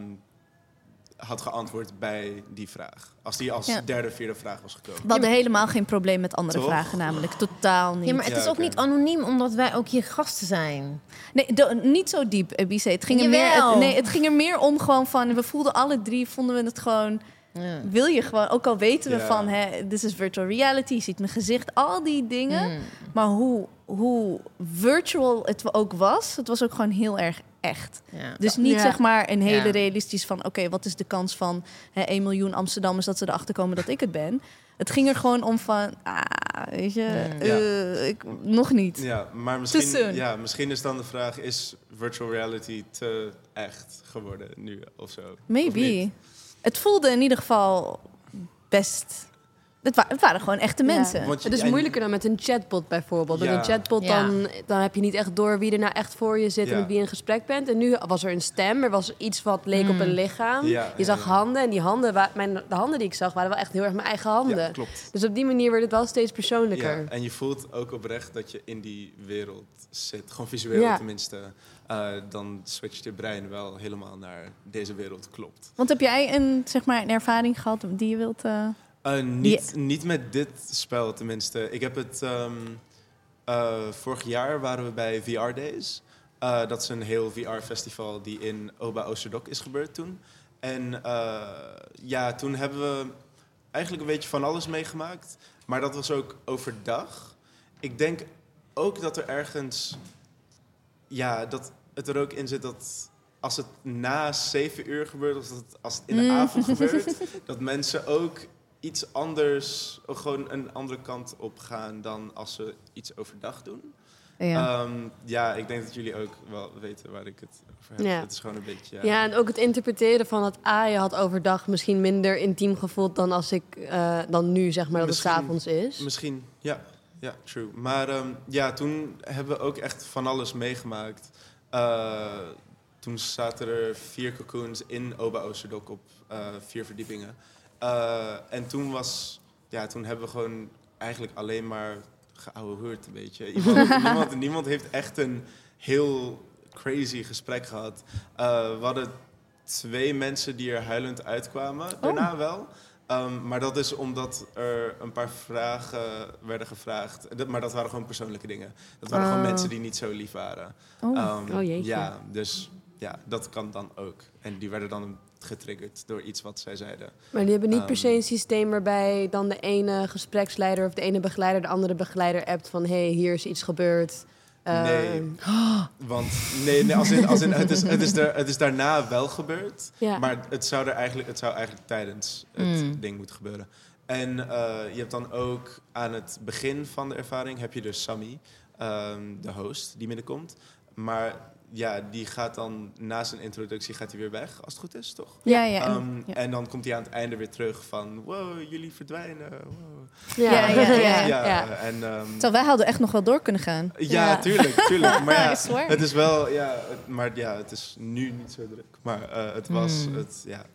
S12: had geantwoord bij die vraag. Als die als
S1: Ja.
S12: derde, vierde vraag was gekomen.
S1: We hadden helemaal geen probleem met andere
S12: Toch?
S1: vragen, namelijk totaal niet.
S2: Ja, maar het is ook niet anoniem, omdat wij ook je gasten zijn.
S1: Nee, niet zo diep, eh, Bice. Het ging, er meer, het, nee, het ging er meer om gewoon van... We voelden alle drie, vonden we het gewoon... Wil je gewoon, ook al weten we
S2: Ja.
S1: van... Hè, this is virtual reality, je ziet mijn gezicht, al die dingen.
S2: Mm.
S1: Maar hoe, hoe virtual het ook was, het was ook gewoon heel erg echt.
S2: Ja.
S1: Dus niet
S2: Ja.
S1: zeg maar een hele
S2: Ja.
S1: realistisch van... oké, wat is de kans van hè, 1 miljoen Amsterdammers... dat ze erachter komen dat ik het ben? Het ging er gewoon om van... Ah, weet je,
S12: Mm.
S1: eh, ik, nog niet.
S12: Ja, maar misschien, ja, misschien is dan de vraag: is virtual reality te echt geworden nu of zo?
S1: Maybe. Het voelde in ieder geval best... Het, wa- het waren gewoon echte mensen.
S3: Het is moeilijker dan met een chatbot bijvoorbeeld.
S12: Ja.
S3: Met een chatbot
S1: Ja.
S3: dan, dan heb je niet echt door wie er nou echt voor je zit
S12: Ja.
S3: en met wie je in gesprek bent. En nu was er een stem, er was iets wat leek op
S1: Hmm.
S3: een lichaam.
S12: Ja,
S3: je
S12: ja,
S3: zag
S12: ja.
S3: handen en die handen, mijn, de handen die ik zag waren wel echt heel erg mijn eigen handen.
S12: Ja, klopt.
S3: Dus op die manier werd het wel steeds persoonlijker.
S12: Ja, en je voelt ook oprecht dat je in die wereld zit. Gewoon visueel
S3: Ja.
S12: tenminste. Eh, dan switcht je brein wel helemaal naar deze wereld klopt.
S1: Want heb jij een, zeg maar, een ervaring gehad die je wilt... eh,
S12: Eh, niet, niet met dit spel tenminste. Ik heb het... ehm, eh, vorig jaar waren we bij VR Days. Eh, dat is een heel VR-festival die in Oba Oosterdok is gebeurd toen. En ja, toen hebben we eigenlijk een beetje van alles meegemaakt. Maar dat was ook overdag. Ik denk ook dat er ergens... Ja, dat het er ook in zit dat als het na zeven uur gebeurt... of dat als het in de
S1: Mm.
S12: avond gebeurt... <laughs> dat mensen ook iets anders... gewoon een andere kant op gaan... dan als ze iets overdag doen.
S1: Ja.
S12: Ehm, ja, ik denk dat jullie ook wel weten waar ik het over heb.
S3: Ja.
S12: Het is gewoon een beetje...
S3: Ja. en ook het interpreteren van dat A, je had overdag misschien minder intiem gevoeld dan als ik eh, dan nu zeg maar dat
S12: Misschien-
S3: het 's avonds is.
S12: Misschien, ja. Ja, true. Maar ehm, ja, toen hebben we ook echt van alles meegemaakt. Eh, toen zaten er vier cocoons in Oba Oosterdok op eh, vier verdiepingen. Eh, en toen was... Ja, toen hebben we gewoon eigenlijk alleen maar geouwehoerd een beetje. <laughs> Iemand, niemand, niemand heeft echt een heel crazy gesprek gehad. Eh, we hadden twee mensen die er huilend uitkwamen. Daarna wel. Ehm, maar dat is omdat er een paar vragen werden gevraagd. Dat- Maar dat waren gewoon persoonlijke dingen. Dat waren gewoon
S3: Oh.
S12: mensen die niet zo lief waren.
S3: Oh. Oh, jeetje.
S12: Ja, dus ja, dat kan dan ook. En die werden dan getriggerd door iets wat zij zeiden.
S3: Maar die hebben niet per
S12: Ehm,
S3: se een systeem waarbij dan de ene gespreksleider of de ene begeleider de andere begeleider appt van hé, hey, hier is iets gebeurd. Eh,
S12: Nee. <gasps> Want nee, nee als in, als in, het, is, het, is er, het is daarna wel gebeurd.
S3: Ja.
S12: Maar het zou, er eigenlijk, het zou eigenlijk tijdens het
S2: Mm.
S12: ding moeten gebeuren. En eh, je hebt dan ook aan het begin van de ervaring heb je dus Sammy, ehm, de host, die binnenkomt. Maar ja, die gaat dan na zijn introductie gaat hij weer weg, als het goed is, toch?
S1: Ja, ja, en-
S12: Ehm,
S1: ja.
S12: En dan komt hij aan het einde weer terug van, wow, jullie verdwijnen. Wow.
S1: Ja, ja, ja, ja.
S12: En, ehm,
S1: Terwijl wij hadden echt nog wel door kunnen gaan.
S12: ja, tuurlijk, tuurlijk. <laughs> Maar ja, het is wel, ja, het, maar ja, het is nu niet zo druk. Maar eh, het was
S1: Hmm.
S12: het, ja,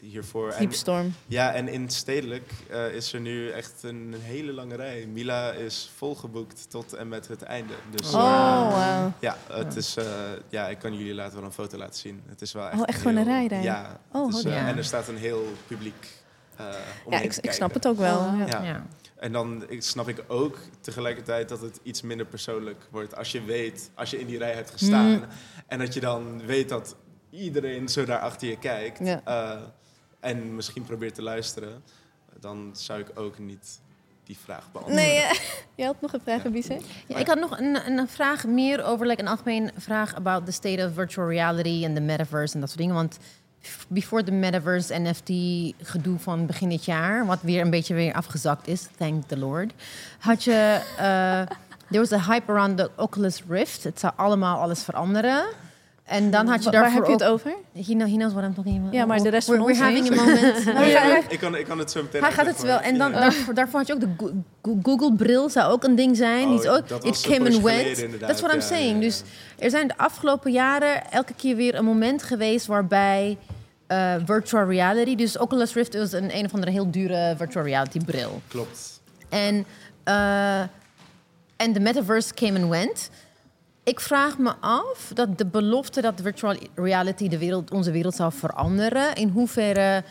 S12: hiervoor. En-
S1: Diepstorm.
S12: ja, en in stedelijk eh, is er nu echt een, hele lange rij. Mila is volgeboekt tot en met het einde. Dus,
S1: Oh,
S12: eh,
S1: wauw.
S12: Ja, het is, eh, ja, ik kan jullie later wel een foto laten zien. Het is wel echt
S1: Oh, echt gewoon een rij daar?
S12: Ja,
S1: Oh,
S12: is,
S1: Ja.
S12: en er staat een heel publiek eh om
S1: Ja, ik, ik snap het ook wel. ja.
S12: ja. En dan ik- snap ik ook tegelijkertijd dat het iets minder persoonlijk wordt als je weet, als je in die rij hebt gestaan.
S1: Mm.
S12: En dat je dan weet dat iedereen zo daar achter je kijkt.
S1: Ja.
S12: En misschien probeert te luisteren. Dan zou ik ook niet die vraag beantwoorden.
S1: Nee, eh, <laughs> jij had nog een vraag, Bice?
S2: Ja, ik had nog een, een vraag meer over like, een algemeen vraag about the state of virtual reality en de metaverse en dat soort dingen. Want before de metaverse NFT gedoe van begin dit jaar, wat weer een beetje weer afgezakt is, thank the Lord, had je, eh, <laughs> there was a hype around the Oculus Rift. Het zou allemaal alles veranderen. En dan had je daarvoor
S1: waar heb je het over?
S2: He, know, he knows what I'm talking about.
S1: Ja, maar de rest
S2: We're-
S1: van ons
S2: We're having a moment. <laughs>
S1: Ja.
S12: Ik kan, ik kan het zo meteen
S2: Hij gaat het wel. En dan, daarvoor, daarvoor had je ook de Go- Go- Google bril zou ook een ding zijn.
S12: Oh,
S2: ook,
S12: dat
S2: it came and went. That's what I'm
S12: ja,
S2: saying.
S12: ja, ja.
S2: Dus er zijn de afgelopen jaren elke keer weer een moment geweest waarbij eh, virtual reality, dus Oculus Rift was een een of andere heel dure virtual reality bril.
S12: Klopt.
S2: En, eh, en de metaverse came and went. Ik vraag me af dat de belofte dat virtual reality de wereld, onze wereld zou veranderen, in hoeverre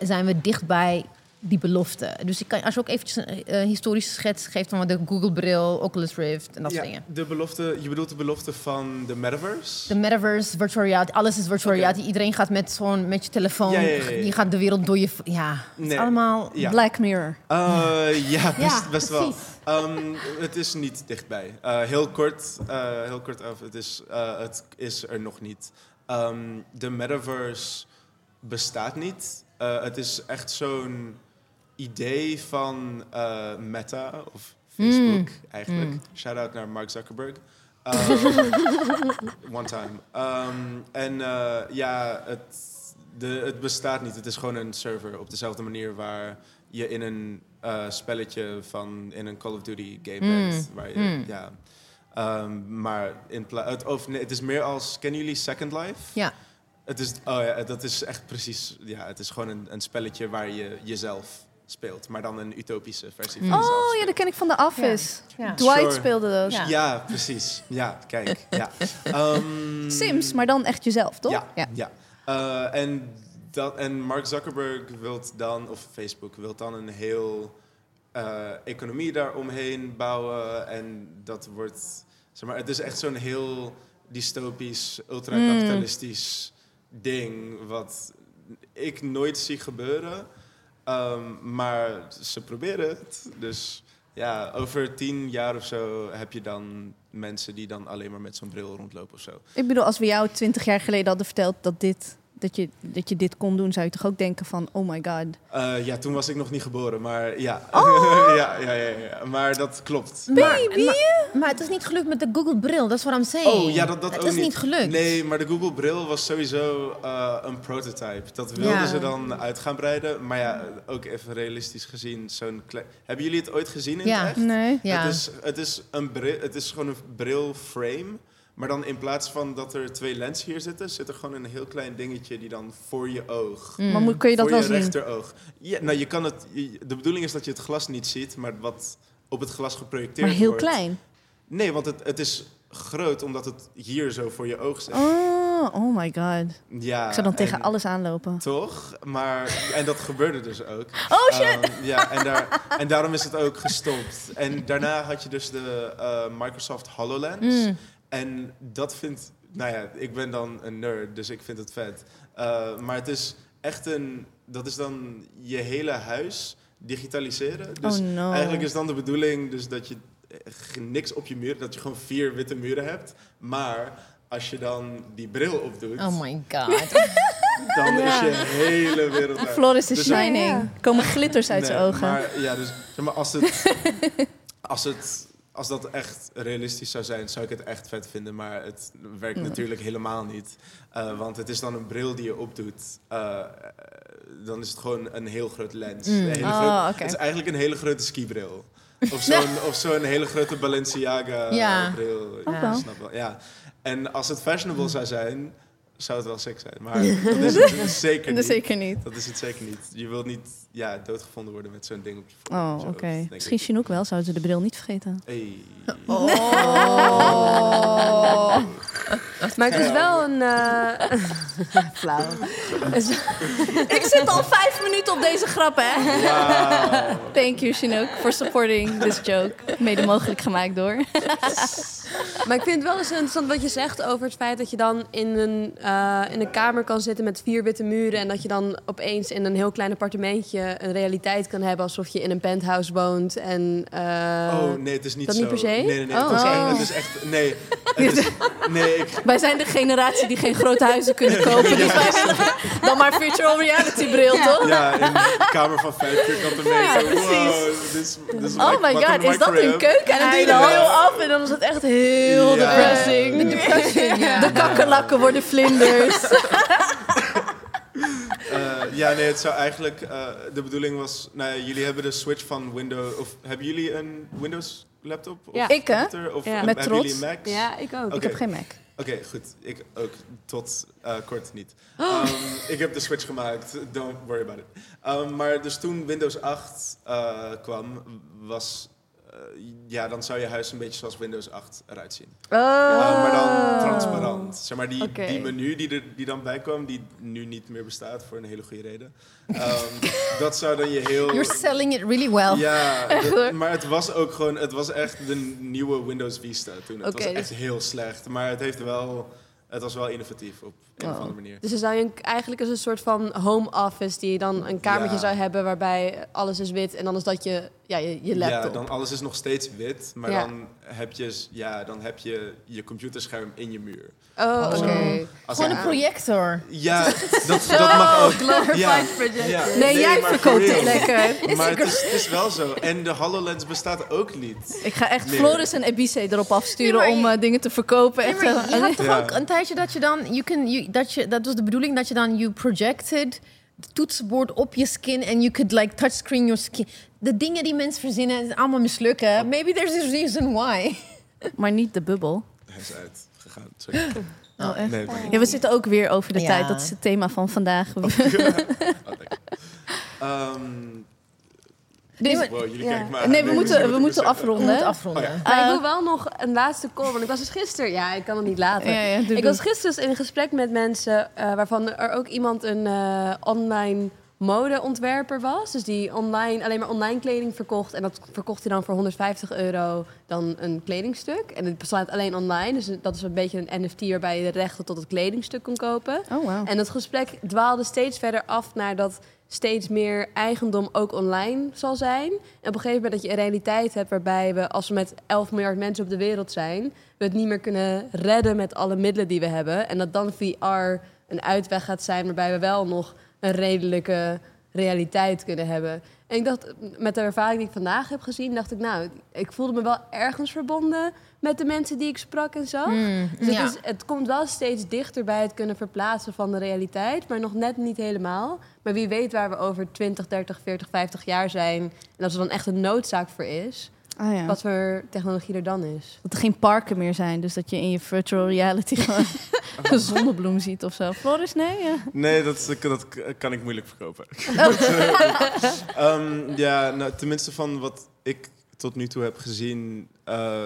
S2: zijn we dichtbij die belofte? Dus ik kan, als je ook eventjes een eh, historische schets geeft van de Google-bril, Oculus Rift en dat
S12: Ja,
S2: soort dingen.
S12: de belofte, je bedoelt de belofte van de metaverse?
S2: De metaverse, virtual reality, alles is virtual reality. Iedereen gaat met zo'n met je telefoon,
S12: Ja, ja, ja, ja.
S2: je gaat de wereld door je. Ja, het is allemaal.
S12: Ja.
S1: Black Mirror.
S12: Eh, ja, best,
S2: Ja,
S12: best wel. Ehm, het is niet dichtbij. Eh, heel kort, eh, heel kort over. Het is, eh, het is er nog niet. Ehm, de metaverse bestaat niet. Het is echt zo'n idee van Meta of Facebook
S2: Mm.
S12: eigenlijk.
S2: Mm.
S12: Shout out naar Mark Zuckerberg. <laughs> One time. Ehm, en ja, het, de, het bestaat niet. Het is gewoon een server op dezelfde manier waar je in een eh, spelletje van in een Call of Duty game
S2: Mm.
S12: bent. Waar je,
S2: Mm.
S12: ja. Ehm, maar in het, of, nee, het is meer als. Kennen jullie Second Life?
S2: Ja.
S12: Het is, oh ja, dat is echt precies. Ja, het is gewoon een, een spelletje waar je jezelf speelt, maar dan een utopische versie van jezelf.
S1: Oh ja, dat ken ik van The Office.
S2: Ja.
S1: Dwight
S12: Sure.
S1: speelde dat.
S12: Ja. precies. Ja, kijk. Ja. <laughs> Ehm,
S1: Sims, maar dan echt jezelf, toch?
S12: Ja, ja. Eh, en, dat, en Mark Zuckerberg wilt dan, of Facebook wilt dan een heel eh, economie daaromheen bouwen. En dat wordt, zeg maar, het is echt zo'n heel dystopisch, ultracapitalistisch ding. Wat ik nooit zie gebeuren. Ehm, maar ze proberen het. Dus ja, over tien jaar of zo heb je dan mensen die dan alleen maar met zo'n bril rondlopen of zo.
S1: Ik bedoel, als we jou twintig jaar geleden hadden verteld dat, dit, dat, je, dat je dit kon doen, zou je toch ook denken van, oh my god.
S12: Eh, ja, toen was ik nog niet geboren, maar ja.
S1: Oh! <laughs>
S12: ja, ja, ja, ja. Maar dat klopt.
S2: Maar, maar, maar het is niet gelukt met de Google-bril, dat is wat I'm saying.
S12: Oh ja, dat, dat
S2: het
S12: ook
S2: is niet gelukt.
S12: Nee, maar de Google Bril was sowieso eh, een prototype. Dat wilden
S2: Ja.
S12: ze dan uit gaan breiden. Maar ja, ook even realistisch gezien, zo'n klein... Hebben jullie het ooit gezien in
S2: Ja.
S12: het echt?
S1: Nee.
S2: Ja.
S12: Het, is, het, is een bril, het is gewoon een brilframe. Maar dan in plaats van dat er twee lenzen hier zitten, zit er gewoon een heel klein dingetje die dan voor je oog.
S2: Mm.
S1: Maar moet, kun je dat
S12: voor
S1: wel
S12: je
S1: zien?
S12: rechteroog. Ja, nou, je kan het, je- de bedoeling is dat je het glas niet ziet, maar wat op het glas geprojecteerd
S1: Maar heel
S12: wordt.
S1: klein.
S12: Nee, want het, het is groot omdat het hier zo voor je oog zit.
S1: Oh, oh my god.
S12: Ja,
S1: Ik zou dan tegen
S12: en-
S1: alles aanlopen.
S12: Toch? Maar, en dat gebeurde dus ook. <laughs>
S1: Oh, shit!
S12: Ehm, ja, en, daar, en daarom is het ook gestopt. En daarna had je dus de eh, Microsoft HoloLens.
S2: Mm.
S12: En dat vindt... Nou ja, ik ben dan een nerd, dus ik vind het vet. Eh, maar het is echt een... Dat is dan je hele huis digitaliseren. Dus
S1: oh no.
S12: eigenlijk is dan de bedoeling dus dat je eh, niks op je muur... Dat je gewoon vier witte muren hebt. Maar als je dan die bril opdoet...
S2: Oh my god. <laughs>
S12: Dan
S1: Ja.
S12: is je hele wereld uit.
S1: Floris is
S12: Dus-
S1: shining.
S3: Ja.
S1: Komen glitters uit zijn
S12: Nee,
S1: ogen.
S12: Maar, ja, dus, zeg maar, als, het, <laughs> als, het, als dat echt realistisch zou zijn, zou ik het echt vet vinden. Maar het werkt
S1: Mm.
S12: natuurlijk helemaal niet. Uh, want het is dan een bril die je opdoet. Uh, dan is het gewoon een heel groot lens.
S1: Mm.
S12: Een
S1: Oh,
S12: groot-. Het is eigenlijk een hele grote skibril. Of zo'n <laughs> of zo'n hele grote Balenciaga
S2: Ja.
S1: wel.
S12: snap wel. Ja. En als het fashionable zou zijn, zou het wel sick zijn. Maar dat is het dus zeker <laughs>
S1: Dat
S12: niet.
S1: zeker niet.
S12: Dat is het zeker niet. Je wilt niet ja, doodgevonden worden met zo'n ding op je
S1: Oh, oké.
S12: ik.
S1: Misschien Chinook wel. Zouden ze de bril niet vergeten?
S12: Hey.
S1: Oh. <laughs> <laughs> <laughs>
S3: Maar het is wel een... eh, <laughs>
S1: Flauw. <laughs> ik zit al vijf minuten op deze grap, hè? Thank you, Chinook, for supporting this joke. Mede mogelijk gemaakt door.
S3: Maar ik vind het wel eens interessant wat je zegt over het feit dat je dan in een, eh, in een kamer kan zitten met vier witte muren. En dat je dan opeens in een heel klein appartementje een realiteit kan hebben alsof je in een penthouse woont. En, eh,
S12: oh, nee, het is niet
S3: dat
S12: zo.
S3: niet per se?
S12: Nee, nee, nee.
S3: Oh.
S12: Het, is echt, het is echt... Nee. Het is, nee,
S1: Wij zijn de generatie die geen grote huizen kunnen kopen. Dus wij willen dan maar virtual reality bril, toch?
S12: Ja, in een kamer van vijf vierkante meter. Wow,
S1: Oh my god, is dat een keuken? En dan doe je de af en dan is het echt heel
S12: Ja.
S1: depressing.
S2: De depression, ja.
S1: De kakkerlakken worden vlinders. <laughs>
S12: Eh, ja, nee, het zou eigenlijk... eh, de bedoeling was... Nou ja, jullie hebben de switch van Windows... Of hebben jullie een Windows laptop? Of
S3: Ja.
S1: Ik, hè?
S12: Of
S3: Ja.
S1: Met
S12: hebben jullie
S1: trots.
S12: een Mac?
S3: Ja, ik ook.
S1: Ik heb geen Mac.
S12: Oké, goed. Ik ook. Tot eh, kort niet. <gasps> Ehm, ik heb de switch gemaakt. Don't worry about it. Ehm, maar dus toen Windows 8 eh, kwam, was... eh, ja, dan zou je huis een beetje zoals Windows 8 eruit zien.
S3: Oh.
S12: Maar dan transparant. Zeg maar, die, die menu die er die dan bij kwam, die nu niet meer bestaat voor een hele goede reden. Ehm, <laughs> dat zou dan je heel...
S2: You're selling it really well.
S12: Ja, <laughs> dat- maar het was ook gewoon, het was echt de nieuwe Windows Vista toen. Het was
S3: dus-
S12: echt heel slecht, maar het heeft wel, het was wel innovatief op een of
S3: Oh.
S12: andere manier.
S3: Dus dan zou je een- eigenlijk als een soort van home office die je dan een kamertje
S12: Ja.
S3: zou hebben waarbij alles is wit en dan is dat je, ja, je, je laptop.
S12: Ja, dan alles is nog steeds wit, maar
S3: Ja.
S12: dan, heb je, ja, dan heb je je computerscherm in je muur.
S3: Oh,
S12: Of zo.
S3: oké.
S12: Als
S2: Gewoon een projector.
S12: Ja, <laughs> dat, dat mag ook.
S3: glorified
S12: Ja.
S3: projector.
S12: Ja.
S1: Nee, jij verkoopt het lekker.
S12: Maar <laughs> het is, het is wel zo. En de HoloLens bestaat ook niet.
S1: Ik ga echt
S12: Nee.
S1: Floris en Ebice erop afsturen
S2: Nee,
S1: om eh, dingen te verkopen.
S2: Nee,
S1: Echt,
S2: maar je
S1: eh,
S2: had toch
S12: Ja.
S2: ook een tijdje dat je dan, you can, you, dat, je, dat was de bedoeling dat je dan, you projected het toetsenbord op je skin en you could like touchscreen your skin. De dingen die mensen verzinnen, is allemaal mislukken. Maybe there's a reason why. <laughs>
S1: maar niet de bubbel.
S12: Hij is uitgegaan. Sorry.
S1: Oh, echt?
S12: Nee, maar
S1: Ja, we zitten ook weer over de
S2: Ja.
S1: tijd. Dat is het thema van vandaag.
S12: Oh, lekker. <laughs> Ehm,
S1: Dus-
S12: wow, jullie
S3: ja.
S1: nee, we moeten, we
S12: moet
S1: moeten
S12: zeggen.
S2: We moeten
S1: afronden.
S2: afronden.
S12: Oh
S3: Maar ik
S1: Eh,
S3: wil wel nog een laatste call, want ik was dus gisteren... Ja, ik kan het niet laten.
S1: Ja, ja, doe,
S3: ik
S1: doe.
S3: was gisteren dus in gesprek met mensen eh, waarvan er ook iemand een eh, online modeontwerper was. Dus die online, alleen maar online kleding verkocht. En dat verkocht hij dan voor 150 euro dan een kledingstuk. En het bestaat alleen online. Dus dat is een beetje een NFT waarbij je de rechten tot het kledingstuk kon kopen.
S1: Oh, wow.
S3: En het gesprek dwaalde steeds verder af naar dat steeds meer eigendom ook online zal zijn. En op een gegeven moment dat je een realiteit hebt waarbij we, als we met 11 miljard mensen op de wereld zijn, we het niet meer kunnen redden met alle middelen die we hebben. En dat dan VR een uitweg gaat zijn waarbij we wel nog een redelijke realiteit kunnen hebben. En ik dacht, met de ervaring die ik vandaag heb gezien, dacht ik, nou, ik voelde me wel ergens verbonden met de mensen die ik sprak en zo.
S2: Mm,
S3: Dus het, is, het komt wel steeds dichter bij het kunnen verplaatsen van de realiteit, maar nog net niet helemaal. Maar wie weet waar we over 20, 30, 40, 50 jaar zijn. En als er dan echt een noodzaak voor is,
S1: Ah, ja.
S3: wat voor technologie er dan is.
S1: Dat er geen parken meer zijn. Dus dat je in je virtual reality gewoon <laughs> <laughs> een zonnebloem ziet of zo. Floris, nee? Ja.
S12: Nee, dat, is- dat kan ik moeilijk verkopen. <laughs> Ehm, ja, nou, tenminste van wat ik tot nu toe heb gezien, eh,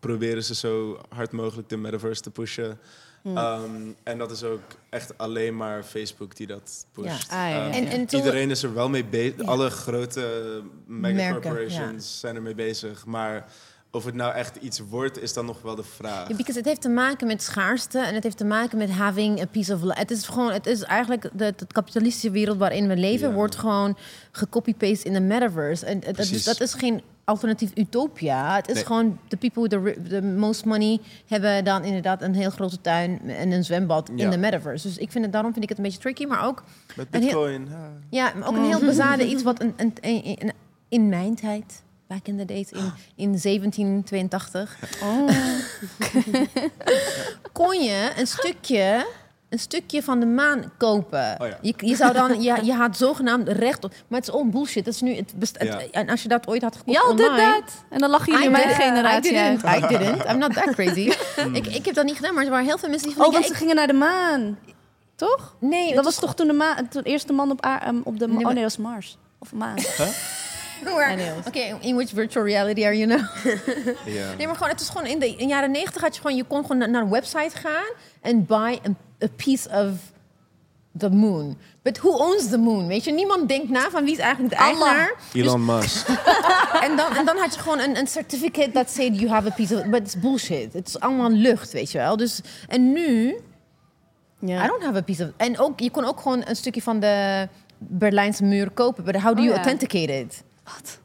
S12: proberen ze zo hard mogelijk de metaverse te pushen.
S1: Hm.
S12: Ehm, en dat is ook echt alleen maar Facebook die dat pusht.
S1: Ah, ja, ja,
S12: Ehm.
S2: En, en
S12: Iedereen is er wel mee bezig. Alle grote megacorporations zijn er mee bezig. Maar of het nou echt iets wordt, is dan nog wel de vraag.
S2: Ja, because het heeft te maken met schaarste en het heeft te maken met having a piece of life. Het is gewoon, het is eigenlijk de, de kapitalistische wereld waarin we leven, wordt gewoon gecopy-paste in de metaverse. En dat dat is geen alternatief utopia. Het is
S12: Nee.
S2: gewoon de people with the, most money hebben dan inderdaad een heel grote tuin en een zwembad in de metaverse. Dus ik vind het, daarom vind ik het een beetje tricky, maar ook
S12: Met
S2: heel-
S12: Bitcoin. ja.
S2: ja, maar ook een heel bezade iets <laughs> wat een, een, een- een- in mijn tijd, back in the days, in, in 1782,
S1: Oh. <laughs>
S2: kon je een stukje, een stukje van de maan kopen.
S12: Oh ja.
S2: je, je zou dan, je, je had zogenaamd recht op, maar het is all bullshit. Dat is nu, het best, het-
S12: Ja.
S2: en als je dat ooit had gekocht
S1: Ja, dit,
S2: online,
S1: dat. En dan lachen jullie mijn
S2: did-
S1: generatie
S2: I didn't,
S1: uit.
S2: I didn't. I'm not that crazy. <laughs> ik, ik heb dat niet gedaan, maar er waren heel veel mensen die van
S1: Oh, want ze gingen naar de maan. Toch?
S2: nee,
S1: Dat was toch toen de, maan, toen de eerste man op, ehm, op de maan.
S2: Nee,
S1: Oh nee, dat was Mars. Of maan. <laughs>
S2: Oké, in which virtual reality are you now? <laughs>
S12: Ja.
S2: Nee, maar gewoon, het is gewoon in de, in jaren negentig had je gewoon, je kon gewoon naar, naar een website gaan en buy a, a piece of the moon. But who owns the moon? Weet je, niemand denkt na van wie is eigenlijk de
S1: Allah.
S2: eigenaar.
S12: Elon Musk. <laughs>
S2: En dan, en dan had je gewoon een, een certificate that said you have a piece of, but it's bullshit. Het is allemaal lucht, weet je wel. Dus en nu,
S1: Ja.
S2: I don't have a piece of. En ook, je kon ook gewoon een stukje van de Berlijnse muur kopen. But how do
S3: Oh,
S2: you authenticate it?
S1: Wat?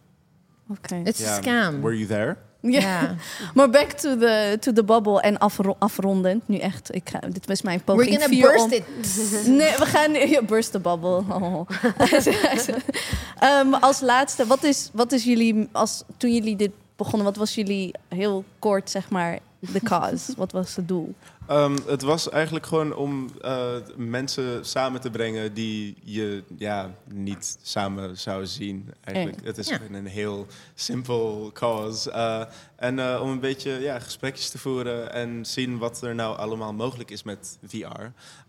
S1: Oké.
S2: It's a scam.
S12: Were you there?
S1: Ja. Maar back to the, to the bubble en afro afrondend. Nu echt, ik ga, dit was mijn poging
S2: We're gonna
S1: vier
S2: burst
S1: om-
S2: it. <laughs>
S1: Nee, we gaan... Ja, burst the bubble. Oh. <laughs> Ehm, als laatste, wat is, wat is jullie... Als, toen jullie dit begonnen, wat was jullie heel kort, zeg maar, de cause? wat was het doel?
S12: Ehm, het was eigenlijk gewoon om eh, mensen samen te brengen die je ja, niet samen zou zien. Eigenlijk. Het is
S2: ja.
S12: een heel simpel cause. Eh, en eh, om een beetje ja, gesprekjes te voeren en zien wat er nou allemaal mogelijk is met VR.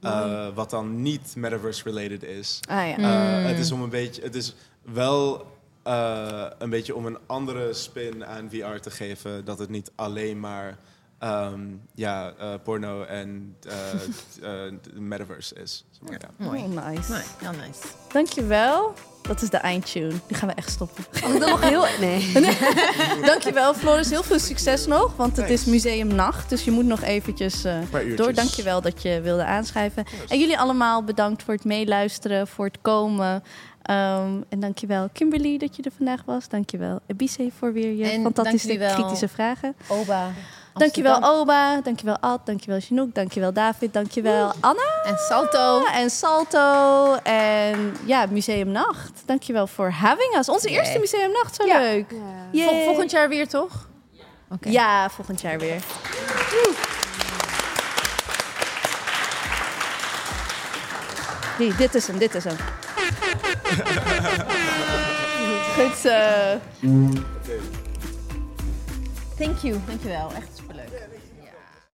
S12: Eh, wat dan niet metaverse-related is.
S1: Ah ja.
S12: Eh,
S2: Mm.
S12: het is om een beetje, het is wel eh, een beetje om een andere spin aan VR te geven. Dat het niet alleen maar ehm, ja, eh, porno en eh, <laughs> eh, de metaverse is. Zeg maar, ja.
S2: Mooi.
S1: Oh, nice.
S2: Mooi, heel nice.
S1: Dankjewel. Dat is de eindtune. Die gaan we echt stoppen.
S3: Oh, ik wil nog heel... <laughs> Nee.
S1: Dankjewel Floris. Heel veel succes nog. Want het is museumnacht. Dus je moet nog eventjes eh,
S12: uurtjes.
S1: door. Dankjewel dat je wilde aanschrijven. En jullie allemaal bedankt voor het meeluisteren. Voor het komen. Ehm, en dankjewel Kimberly dat je er vandaag was. Dankjewel Ebise voor weer je
S2: En
S1: fantastische kritische vragen.
S2: Oba.
S1: Dankjewel. Oba. Dankjewel Ad. Dankjewel Chinook. Dankjewel David. Dankjewel Anna.
S2: En Salto.
S1: En Salto. En ja, Museumnacht. Dankjewel voor having us. Onze
S2: Yeah.
S1: eerste Museumnacht. Zo
S2: Ja.
S1: leuk.
S2: Vol- volgend jaar weer, toch? Oké.
S1: Ja, volgend jaar weer. Die, dit is hem, dit is hem. Goed zo.
S2: Thank you. Dankjewel. Echt.